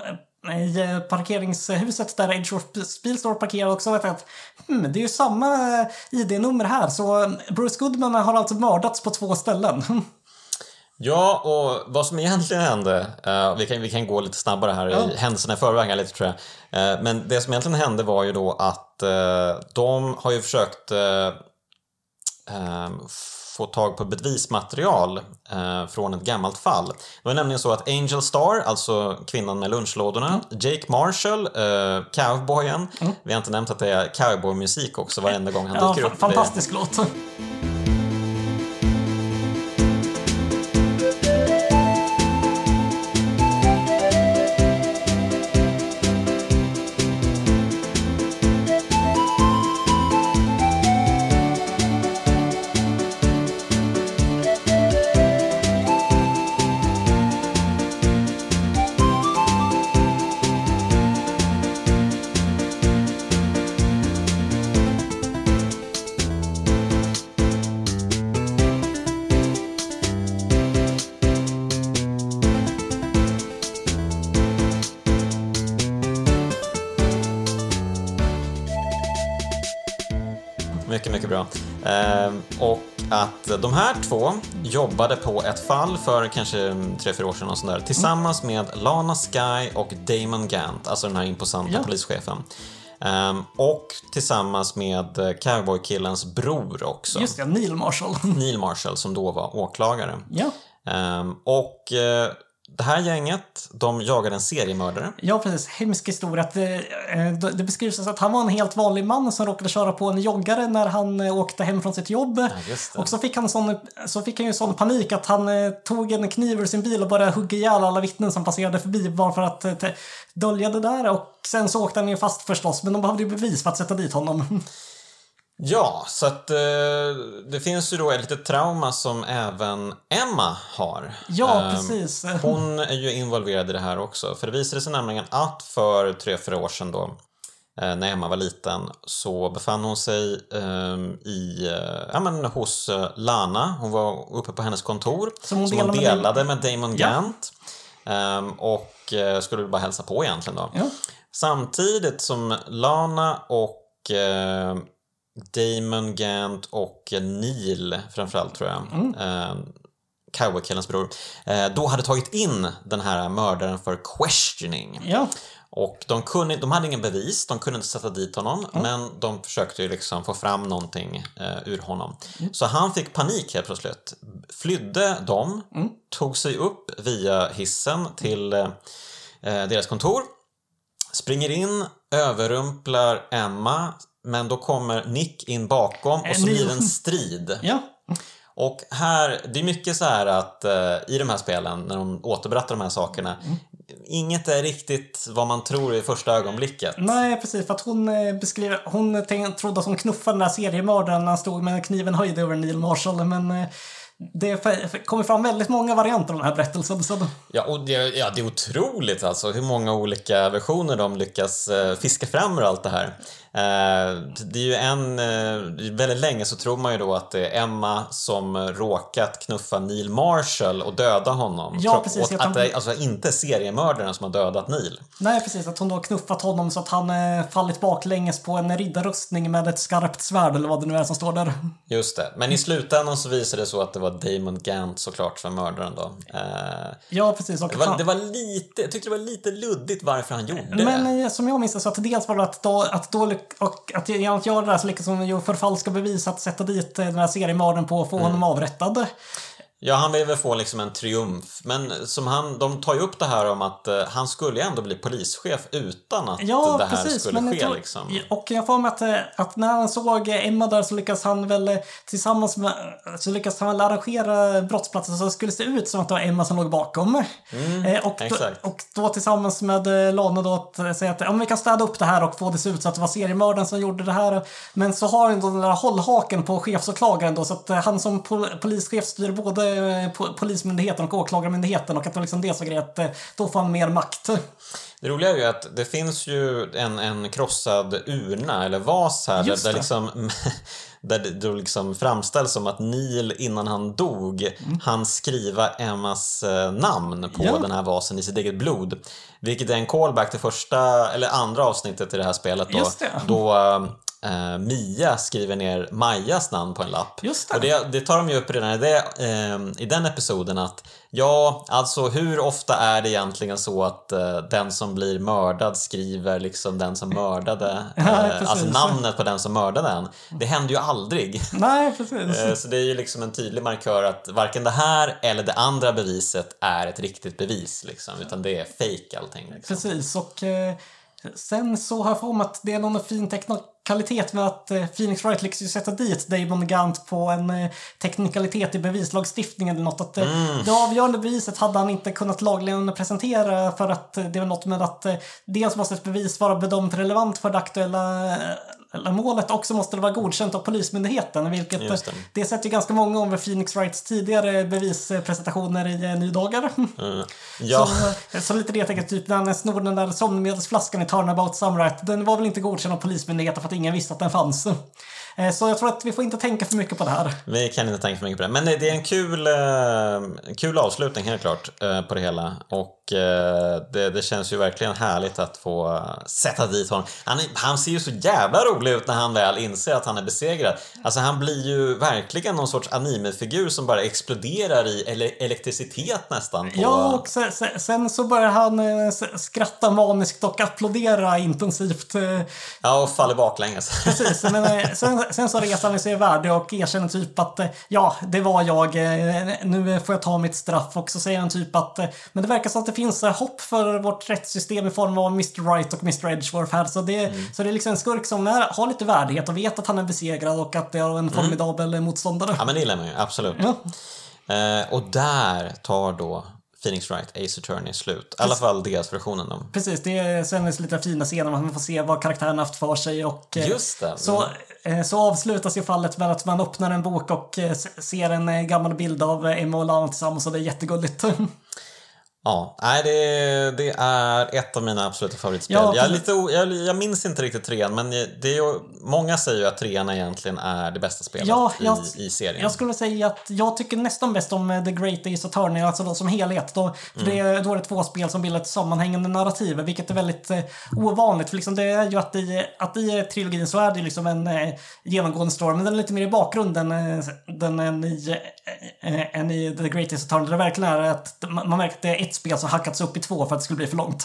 S2: i parkeringshuset där Edgeworths bil står parkerad också. Vet jag att, hmm, det är ju samma ID-nummer här, så Bruce Goodman har alltså mördats på två ställen.
S1: Ja, och vad som egentligen hände, eh, vi, kan, vi kan gå lite snabbare här i händelserna i förväg lite tror jag. Eh, men det som egentligen hände var ju då att eh, de har ju försökt få tag på bevismaterial från ett gammalt fall. Det var nämligen så att Angel Star, alltså kvinnan med lunchlådorna, Jake Marshall, cowboyen, vi har inte nämnt att det är cowboymusik också varenda gång han
S2: Ja,
S1: dyker
S2: fa-
S1: upp.
S2: fantastisk låt.
S1: Jobbade på ett fall för kanske tre, fyra år sedan och sånt där, tillsammans med Lana Sky och Damon Gant, alltså den här imposanta
S2: Ja.
S1: polischefen. Ehm, och tillsammans med eh, cowboykillens bror också,
S2: Just det, Neil Marshall.
S1: Neil Marshall, som då var åklagare.
S2: ja.
S1: Ehm, och eh, det här gänget, de jagade en seriemördare.
S2: Ja, precis. Hemsk historia. Det, eh, det beskrivs som att han var en helt vanlig man som råkade köra på en joggare när han eh, åkte hem från sitt jobb.
S1: det.
S2: och så fick han sån, så fick han ju sån panik att han eh, tog en kniv ur sin bil och började hugga ihjäl alla vittnen som passerade förbi bara för att eh, dölja det där. Och sen så åkte han ju fast förstås, men de behövde ju bevis för att sätta dit honom.
S1: Ja, så att eh, det finns ju då ett litet trauma som även Emma har.
S2: Ja,
S1: Ehm,
S2: precis.
S1: Hon är ju involverad i det här också. För det visade sig nämligen att för tre, fyra år sedan då, eh, när Emma var liten, så befann hon sig ehm, i, eh, ja, men hos eh, Lana. Hon var uppe på hennes kontor.
S2: Som hon
S1: som hon
S2: delade med-
S1: delade med Damon
S2: Ja.
S1: Gant. Ehm, och eh, skulle bara hälsa på egentligen då.
S2: Ja.
S1: Samtidigt som Lana och eh, Damon Gant och Neil framförallt tror jag,
S2: Mm.
S1: eh, cowboykillens bror, eh, då hade tagit in den här mördaren för questioning.
S2: Ja,
S1: Och de, kunde, de hade ingen bevis, de kunde inte sätta dit honom,
S2: Mm.
S1: men de försökte ju liksom få fram någonting eh, ur honom.
S2: Mm.
S1: Så han fick panik helt plötsligt. Flydde dem,
S2: Mm.
S1: tog sig upp via hissen till eh, deras kontor, springer in, överrumplar Emma, men då kommer Nick in bakom och så blir det en strid.
S2: ja.
S1: Och här, det är mycket så här att eh, i de här spelen, när de återberättar de här sakerna,
S2: Mm.
S1: inget är riktigt vad man tror i första ögonblicket.
S2: Nej, precis. För att hon eh, beskriver... Hon tänk, trodde att hon knuffade den där seriemördaren när han stod med kniven höjd över Neil Marshall. Men eh, det kommer fram väldigt många varianter av den här berättelsen. Så,
S1: Ja, och det, ja, det är otroligt alltså hur många olika versioner de lyckas eh, fiska fram ur allt det här. Eh, det är ju en, eh, väldigt länge så tror man ju då att det är Emma som råkat knuffa Neil Marshall och döda honom.
S2: Ja, precis, jag
S1: att
S2: tänkte-
S1: det alltså inte är seriemördaren som har dödat Neil.
S2: nej, precis. Att hon då knuffat honom så att han eh, fallit baklänges på en riddarrustning med ett skarpt svärd eller vad det nu är som står där.
S1: Just det. Men i slutändan så visade det så att det var Damon Gant såklart som mördaren då.
S2: Ja, precis. Och
S1: det,
S2: att
S1: var,
S2: han-
S1: det var lite, jag tyckte det var lite luddigt varför han gjorde det.
S2: Men som jag minns det så att dels var det att då, att då och att göra det där så lyckas ju förfalska bevis att sätta dit eh, den här seriemördaren på och få
S1: Mm.
S2: honom avrättad.
S1: Ja, han vill väl få liksom en triumf. Men som han, de tar ju upp det här om att eh, han skulle ju ändå bli polischef utan att
S2: Ja,
S1: det här
S2: precis.
S1: skulle
S2: men
S1: ske.
S2: tror-
S1: liksom.
S2: Och jag får mig att, eh, att när han såg Emma där så lyckas han väl eh, tillsammans med, så lyckas han väl arrangera brottsplatsen så det skulle se ut som att det var Emma som låg bakom. Eh, och, då, och då tillsammans med eh, Lana då att säga att men vi kan städa upp det här och få det se ut så att det var seriemördaren som gjorde det här. Men så har han då den där hållhaken på chefsåklagaren då så att han som pol polischef styr både polismyndigheten och åklagarmyndigheten och att det var liksom det så att eh, då får han mer makt.
S1: Det roliga är ju att det finns ju en, en krossad urna eller vas här där,
S2: Just
S1: där, liksom, där det då liksom framställs som att Neil innan han dog
S2: Mm.
S1: han skriva Emmas eh, namn på
S2: Ja.
S1: den här vasen i sitt eget blod. Vilket är en callback till första eller andra avsnittet i det här spelet då. Då eh, Mia skriver ner Majas namn på en lapp.
S2: Just det.
S1: Och det, det tar de ju upp redan i, det, eh, i den episoden att ja, alltså hur ofta är det egentligen så att eh, den som blir mördad skriver liksom den som mördade,
S2: Ja,
S1: eh, alltså namnet på den som mördade en. Det händer ju aldrig.
S2: Nej, precis.
S1: Eh, Så det är ju liksom en tydlig markör att varken det här eller det andra beviset är ett riktigt bevis liksom, utan det är fake allting. Liksom.
S2: Precis, och eh, sen så har jag för mig att det är någon fin teknikalitet med att eh, Phoenix Wright lyckas ju sätta dit Damon Gant på en eh, teknikalitet i bevislagstiftningen eller något. Att, eh, Det avgörande beviset hade han inte kunnat lagligen presentera för att det var något med att dels måste ett bevis vara bedömt relevant för det aktuella eh, målet och så måste det vara godkänt av Polismyndigheten. Vilket eh,
S1: Just
S2: det.
S1: det.
S2: sätter ju ganska många om Phoenix Wrights tidigare bevispresentationer i eh, Nydagar.
S1: Mm. Ja,
S2: Så, så lite det jag tänker, typ när han snor den där somnmedelsflaskan i Turnabout Sunrise. Den var väl inte godkänd av Polismyndigheten för att ingen visste att den fanns. Eh, Så jag tror att vi får inte tänka för mycket på det här.
S1: Vi kan inte tänka för mycket på det. Men det är en kul, eh, kul avslutning helt klart eh, på det hela. Och det, det känns ju verkligen härligt att få sätta dit honom. Han, han ser ju så jävla rolig ut när han väl inser att han är besegrad. Alltså han blir ju verkligen någon sorts animefigur som bara exploderar i ele- elektricitet nästan. På...
S2: Ja, och sen, sen, så börjar han skratta maniskt och applådera intensivt.
S1: ja, och faller baklänges.
S2: Precis, men sen, sen så reser han sig värdig och erkänner typ att eh, ja, det var jag, eh, nu får jag ta mitt straff. Och så säger han typ att eh, men det verkar som att det finns hopp för vårt rättssystem i form av Mr. Right och Mr. Edgeworth här. Så det, så det är liksom en skurk som är, har lite värdighet och vet att han är besegrad och att det är en formidabel eh, motståndare.
S1: Ja, men det gillar man ju. Absolut.
S2: Ja.
S1: Eh, och där tar då Phoenix Wright Ace Attorney slut. I alla fall DS-versionen då.
S2: Precis, det är det lite fina scener man får se vad karaktären haft för sig och eh,
S1: Just det.
S2: Så, eh, så avslutas ju fallet med att man öppnar en bok och eh, ser en gammal bild av Emma och Lana tillsammans och det är jättegulligt.
S1: Ja, nej, det, det är ett av mina absoluta favoritspel.
S2: Ja,
S1: jag, är lite, jag, jag minns inte riktigt trean, men det är ju, många säger ju att trean egentligen är det bästa spelet
S2: Ja, jag-
S1: i, i serien.
S2: Jag skulle säga att jag tycker nästan bäst om eh, The Great Ace Attorney, alltså då som helhet. Då, för det, är- då är det två spel som bildar ett sammanhängande narrativ, vilket är väldigt eh, ovanligt. För liksom det är ju att i, att i trilogin så är det liksom en eh, genomgående story, men den är lite mer i bakgrunden eh, den än i, eh, eh, än i The Great Ace Attorney. Det verkligen är att man man märker att det är ett spel som hackats upp i två för att det skulle bli för långt.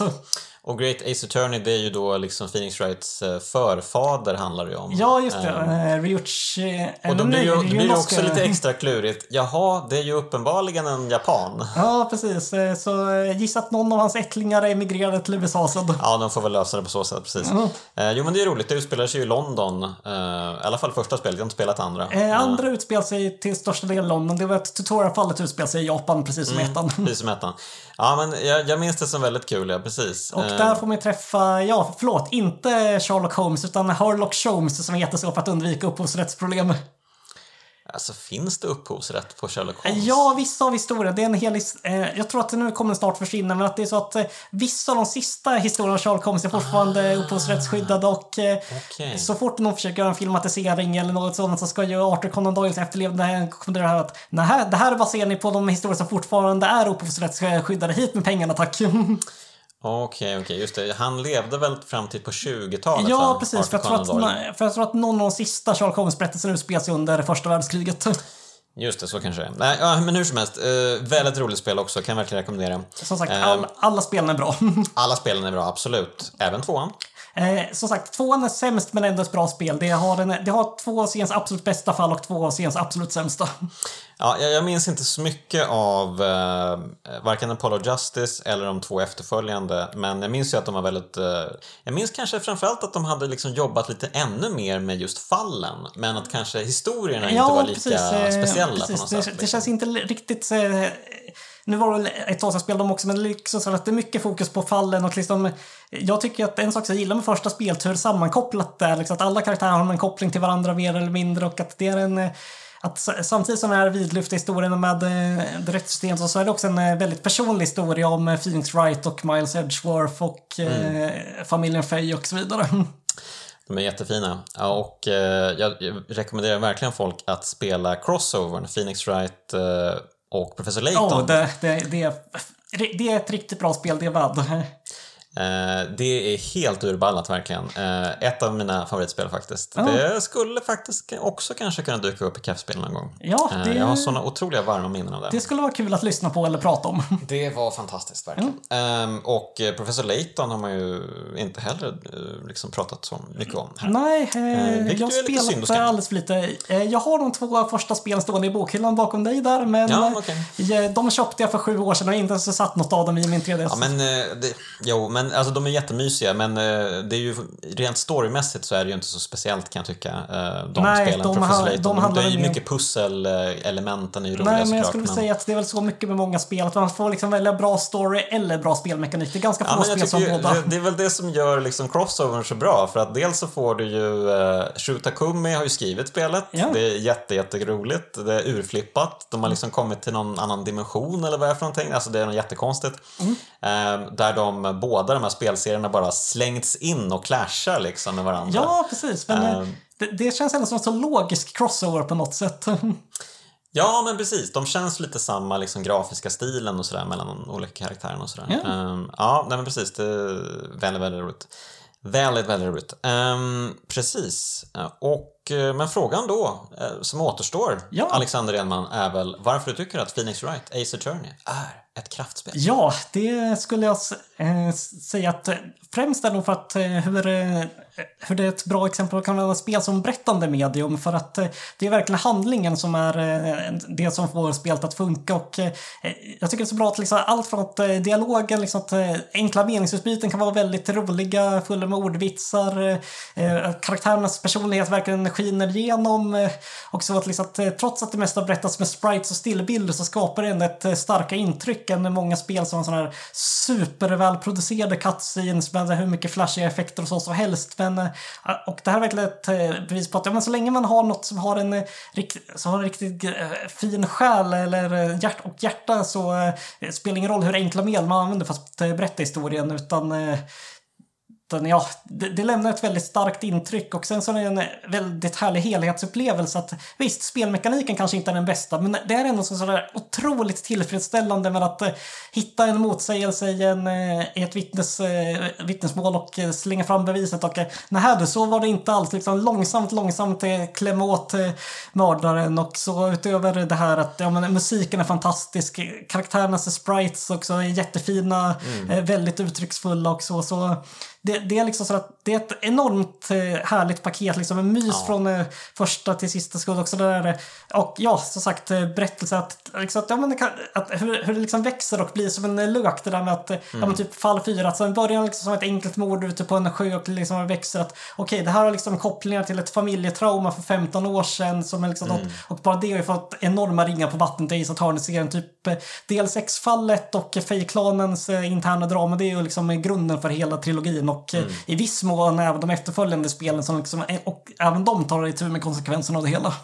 S1: Och Great Ace Attorney, det är ju då liksom Phoenix Wrights eh, förfader handlar det ju om.
S2: Ja, just det.
S1: Eh,
S2: Uh, Ryuichi...
S1: Och då blir, ju, då blir det också lite extra klurigt. Jaha, det är ju uppenbarligen en japan.
S2: Ja, precis. Eh, Så eh, gissa att någon av hans ättlingar emigrerade till USA sen.
S1: Ja, de får väl lösa det på så sätt, precis. Eh, jo, men det är roligt. Det utspelar sig ju i London. Eh, I alla fall första spelet. Jag har inte spelat andra.
S2: Eh, andra utspelar sig till största delen i London. Det var ett tutorialfallet utspelar sig i Japan, precis som
S1: Mm.
S2: ettan.
S1: Precis som ettan. Ja, men jag, jag minns det som väldigt kul, ja, precis. Eh,
S2: där får man träffa, ja, förlåt, inte Sherlock Holmes utan Herlock Sholmes som heter så för att undvika upphovsrättsproblem.
S1: Alltså, finns det upphovsrätt på Sherlock Holmes?
S2: Ja, vissa av historierna. Det är en hel eh, Jag tror att nu kommer den snart försvinna, men att det är så att eh, vissa av de sista historierna av Sherlock Holmes är fortfarande upphovsrättsskyddade och eh,
S1: Okej.
S2: så fort någon försöker göra en filmatisering eller något sådant så ska ju Arthur Conan Doyles efterlevande kommentera här att nej, det här baserar ni på de historier som fortfarande är upphovsrättsskyddade. Hit med pengarna tack.
S1: Okej, okej, just det. Han levde väl fram till på 20-talet?
S2: ja, precis.
S1: Arthur
S2: För jag, tror att, för jag tror att någon av de sista Sherlock Holmes-berättelserna utspelar sig under första världskriget.
S1: Just det, så kanske det är. Nej, ja, men hur som helst. Eh, väldigt roligt spel också, kan verkligen rekommendera.
S2: Som sagt,
S1: Eh,
S2: all, alla spelen är bra.
S1: Alla spelen är bra, absolut. Även tvåan.
S2: Eh, som sagt, tvåan är sämst men ändå ett bra spel. Det har, en, det har två av seriens absolut bästa fall och två av seriens absolut sämsta.
S1: Ja, jag, jag minns inte så mycket av eh, varken Apollo Justice eller de två efterföljande, men jag minns ju att de var väldigt... Eh, jag minns kanske framförallt att de hade liksom jobbat lite ännu mer med just fallen, men att kanske historierna inte var lika
S2: eh,
S1: speciella
S2: precis.
S1: på något
S2: det,
S1: sätt.
S2: det
S1: liksom.
S2: känns inte riktigt... Eh, nu var det ett tag sedan jag spelade dem också, men det är liksom så att det är mycket fokus på fallen och liksom... Jag tycker att en sak som jag gillar med första spelet, hur sammankopplat det är. Liksom att alla karaktärer har en koppling till varandra mer eller mindre och att det är en... Att samtidigt som den här vidlyftiga historien med eh, det rättssystemet så är det också en eh, väldigt personlig historia om eh, Phoenix Wright och Miles Edgeworth och
S1: Mm.
S2: eh, familjen Faye och så vidare.
S1: De är jättefina. Ja, och jag, rekommenderar verkligen folk att spela Crossovern, Phoenix Wright och Professor Layton.
S2: Ja, det, det, det, är, det är ett riktigt bra spel, det är vad.
S1: Eh, det är helt urballat verkligen. Eh, ett av mina favoritspel faktiskt.
S2: Ja.
S1: Det skulle faktiskt också kanske kunna dyka upp i kaffespel någon gång.
S2: Ja,
S1: Eh,
S2: det-
S1: Jag har såna otroliga varma minnen av det.
S2: Det skulle vara kul att lyssna på eller prata om.
S1: Det var fantastiskt verkligen. Ehm, och Professor Layton har man ju inte heller liksom pratat så mycket om här.
S2: Nej,
S1: Eh,
S2: jag spelat alldeles för lite. Jag har de två första spelen stående i bokhyllan bakom dig där, men
S1: Ja,
S2: eh, de köpte jag för sju år sedan och inte ens satt något av dem i min 3DS.
S1: Ja, men, det, jo, men alltså, de är jättemysiga, men eh, det är ju, rent storymässigt så är det ju inte så speciellt kan jag tycka, eh, de
S2: Nej,
S1: spelen.
S2: de
S1: Professor Layton.
S2: de handlar
S1: det är ju mycket pusselelementen ju roliga
S2: Nej, men jag skulle
S1: men-
S2: säga att det är väl så mycket med många spel att man får liksom välja bra story eller bra spelmekanik. Det är ganska få
S1: Ja, men
S2: spel som
S1: ju,
S2: båda.
S1: det, det är väl det som gör liksom crossovern så bra. För att dels så får du ju... Uh, Shuta Kumi har ju skrivit spelet.
S2: Ja.
S1: Det är jätte, jätteroligt. Det är urflippat. De har liksom kommit till någon annan dimension eller vad det är för någonting. Alltså det är något jättekonstigt.
S2: Mm.
S1: Eh, där de, båda de här spelserierna bara slängts in och clashar liksom med varandra.
S2: Ja, precis. Men
S1: Ehm.
S2: det, det känns ändå som en så logisk crossover på något sätt.
S1: Ja, men precis. De känns lite samma liksom, grafiska stilen och sådär mellan de olika karaktärerna och sådär.
S2: Ja.
S1: Ehm, ja, nej men precis. Det är väldigt, väldigt roligt. Väldigt, väldigt roligt. Ehm, precis. Och, eh, men frågan då, eh, som återstår,
S2: Ja.
S1: Alexander Edman, är väl varför du tycker att Phoenix Wright, Ace Attorney, är ett kraftspel?
S2: Ja, det skulle jag eh, säga att främst är nog för att eh, hur, eh, hur det är ett bra exempel på kan vara spel som berättande medium för att eh, det är verkligen handlingen som är det som får spelet att funka och jag tycker det är så bra att liksom, allt från att dialogen, liksom att enkla meningsutbyten kan vara väldigt roliga, fulla med ordvitsar, karaktärernas personlighet verkligen skiner igenom och så att, liksom, att trots att det mesta berättas med sprites och stillbilder så skapar det ändå ett starka intryck än många spel som har sådana här supervälproducerade cutscenes med hur mycket flashiga effekter och så som helst. Men, eh, och det här är verkligen ett eh, bevis på att ja, men så länge man har något som har en, eh, som har en riktigt fin själ eller hjärt och hjärta så spelar det ingen roll hur enkla medel man använder för att berätta historien utan ja, det, det lämnar ett väldigt starkt intryck och sen så är det en väldigt härlig helhetsupplevelse att visst, spelmekaniken kanske inte är den bästa men det är ändå så sådär otroligt tillfredsställande med att eh, hitta en motsägelse i, en, eh, i ett vittnes, eh, vittnesmål och eh, slänga fram beviset och eh, nej du, så var det inte alls. Liksom långsamt, långsamt eh, klämma åt eh, mördaren och så utöver det här att ja, men, musiken är fantastisk, karaktärernas sprites också är jättefina, eh, väldigt uttrycksfulla och så. så det, det är liksom så att det är ett enormt eh, härligt paket, liksom en mys
S1: Ja.
S2: från eh, första till sista skuld också. Där, eh, och ja, som sagt, berättelse att, liksom, att, ja, men kan, att hur, hur det liksom växer och blir som en lök. Det där med att, eh, ja men typ fall fyra, att sen börjar liksom som ett enkelt mord ute på en sjö och liksom växer att okej, det här har liksom kopplingar till ett familjetrauma för 15 år sedan som är liksom något, och bara det har ju fått enorma ringar på vattnet i Ace Attorney-serien. Typ eh, DL6-fallet och Fej-klanens interna drama, det är ju liksom grunden för hela trilogin och eh, i viss mån även de efterföljande spelen som liksom, och även de tar itu med konsekvenserna av det hela.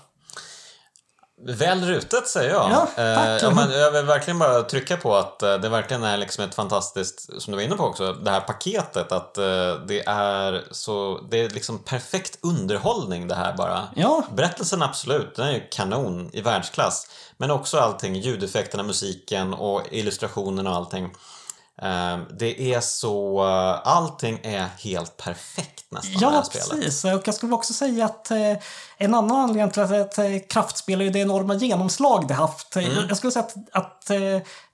S1: Väl rutet säger jag.
S2: Ja, tack.
S1: Eh, men jag vill verkligen bara trycka på att eh, det verkligen är liksom ett fantastiskt, som du var inne på också, det här paketet att eh, det är så, det är liksom perfekt underhållning det här bara.
S2: Ja.
S1: Berättelsen absolut, den är ju kanon i världsklass. Men också allting, ljudeffekterna, musiken och illustrationen och allting. Eh, Det är så, eh, allting är helt perfekt nästan i det här
S2: Ja,
S1: spelet.
S2: precis. Och jag skulle också säga att eh, en annan anledning till att eh, kraftspel är det enorma genomslag det haft.
S1: Mm.
S2: Jag, skulle säga att, att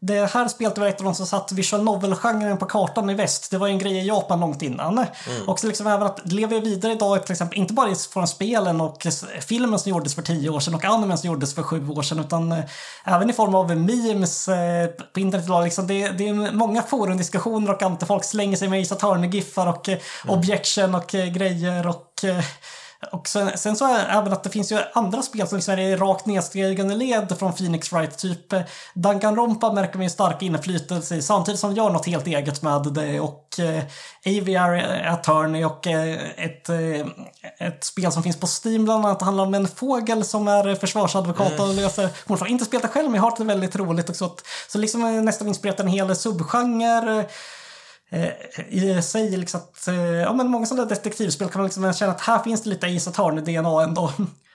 S2: det här spelet var ett av de som satt visual novel-genren på kartan i väst. Det var ju en grej i Japan långt innan.
S1: Mm.
S2: Och så liksom även att det lever vidare idag, till exempel, inte bara från spelen och filmen som gjordes för tio år sedan och animen som gjordes för sju år sedan, utan eh, även i form av memes eh, på internet idag. Liksom, det, det är många forumdiskussioner och folk slänger sig med Ace Attorney-giffar och eh, objection och grejer och och sen, sen så är även att det finns ju andra spel som liksom är rakt nedstigande led från Phoenix Wright. Typ eh, Danganronpa märker man ju stark inflytelse i samtidigt som gör något helt eget med det. Och eh, AVR Attorney och eh, ett, eh, ett spel som finns på Steam bland annat handlar om en fågel som är försvarsadvokat och löser mordfall. Inte spelat det själv men jag har hört det väldigt roligt också. Så liksom är nästan inspirerat en hel subgenre eh, Eh, i sig. Liksom att, eh, ja, men många sådana detektivspel kan man liksom känna att här finns det lite Ace Attorney-DNA ändå.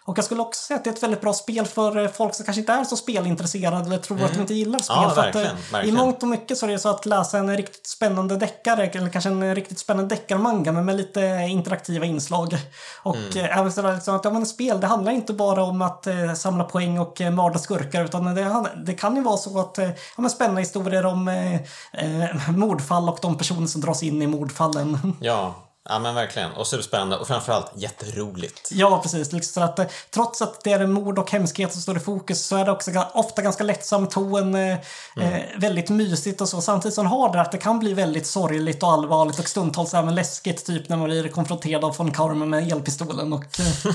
S2: Och jag skulle också säga att det är ett väldigt bra spel för eh, folk som kanske inte är så spelintresserade eller tror att de inte gillar spel.
S1: Ja, verkligen,
S2: att, eh,
S1: verkligen.
S2: I mångt och mycket så är det så att läsa en riktigt spännande deckare eller kanske en riktigt spännande deckarmanga men med lite interaktiva inslag. Och
S1: Mm.
S2: eh, även sådär liksom att ja, men spel, det handlar inte bara om att eh, samla poäng och eh, mörda skurkar utan det, det kan ju vara så att eh, ja, men spännande historier om eh, eh, mordfall och de personer som dras in i mordfallen.
S1: Ja, ja men verkligen. Och superspännande och framförallt jätteroligt.
S2: Ja, precis. Liksom så att, eh, trots att det är mord och hemskhet som står i fokus så är det också ofta ganska lättsam ton, eh, eh, väldigt mysigt och så. Samtidigt som har det att det kan bli väldigt sorgligt och allvarligt och stundtals även läskigt, typ när man blir konfronterad av von Karmen med elpistolen. Och, eh,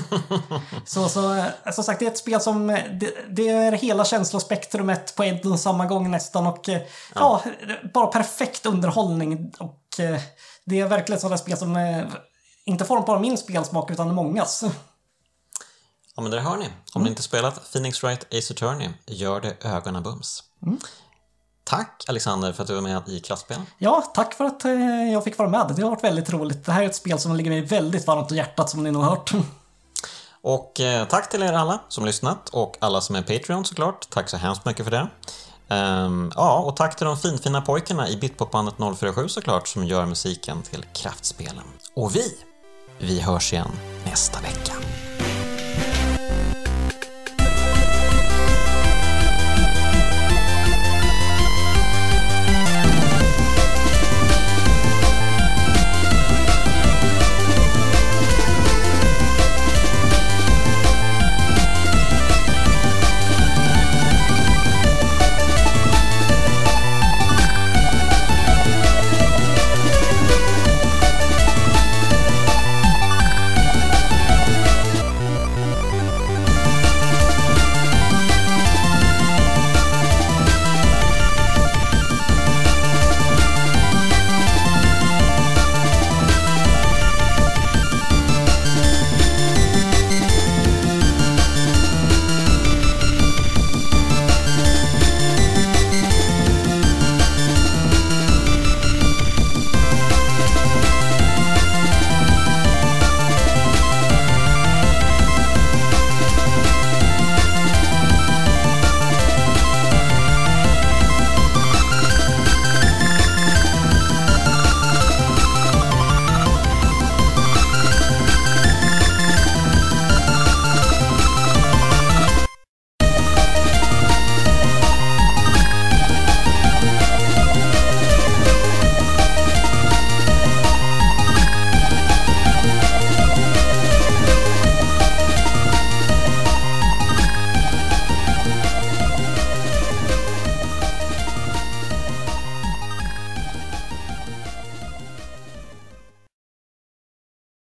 S2: så, så, som sagt, det är ett spel som, det, det är hela känslospektrumet på en och samma gång nästan och eh, ja, bara perfekt underhållning. Och det är verkligen där spel som eh, inte får bara min spelsmak utan mångas.
S1: Ja men där hör ni. Om ni inte spelat Phoenix Wright Ace Attorney, gör det ögonen bums. Tack Alexander för att du var med i Kraftspel.
S2: Ja, tack för att eh, jag fick vara med. Det har varit väldigt roligt. Det här är ett spel som ligger mig väldigt varmt om hjärtat som ni nog har hört.
S1: Och eh, tack till er alla som lyssnat och alla som är Patreon såklart. Tack så hemskt mycket för det. Um, ja, och tack till de finfina pojkarna i Bitpopbandet 047 såklart som gör musiken till kraftspelen. Och vi, vi hörs igen nästa vecka.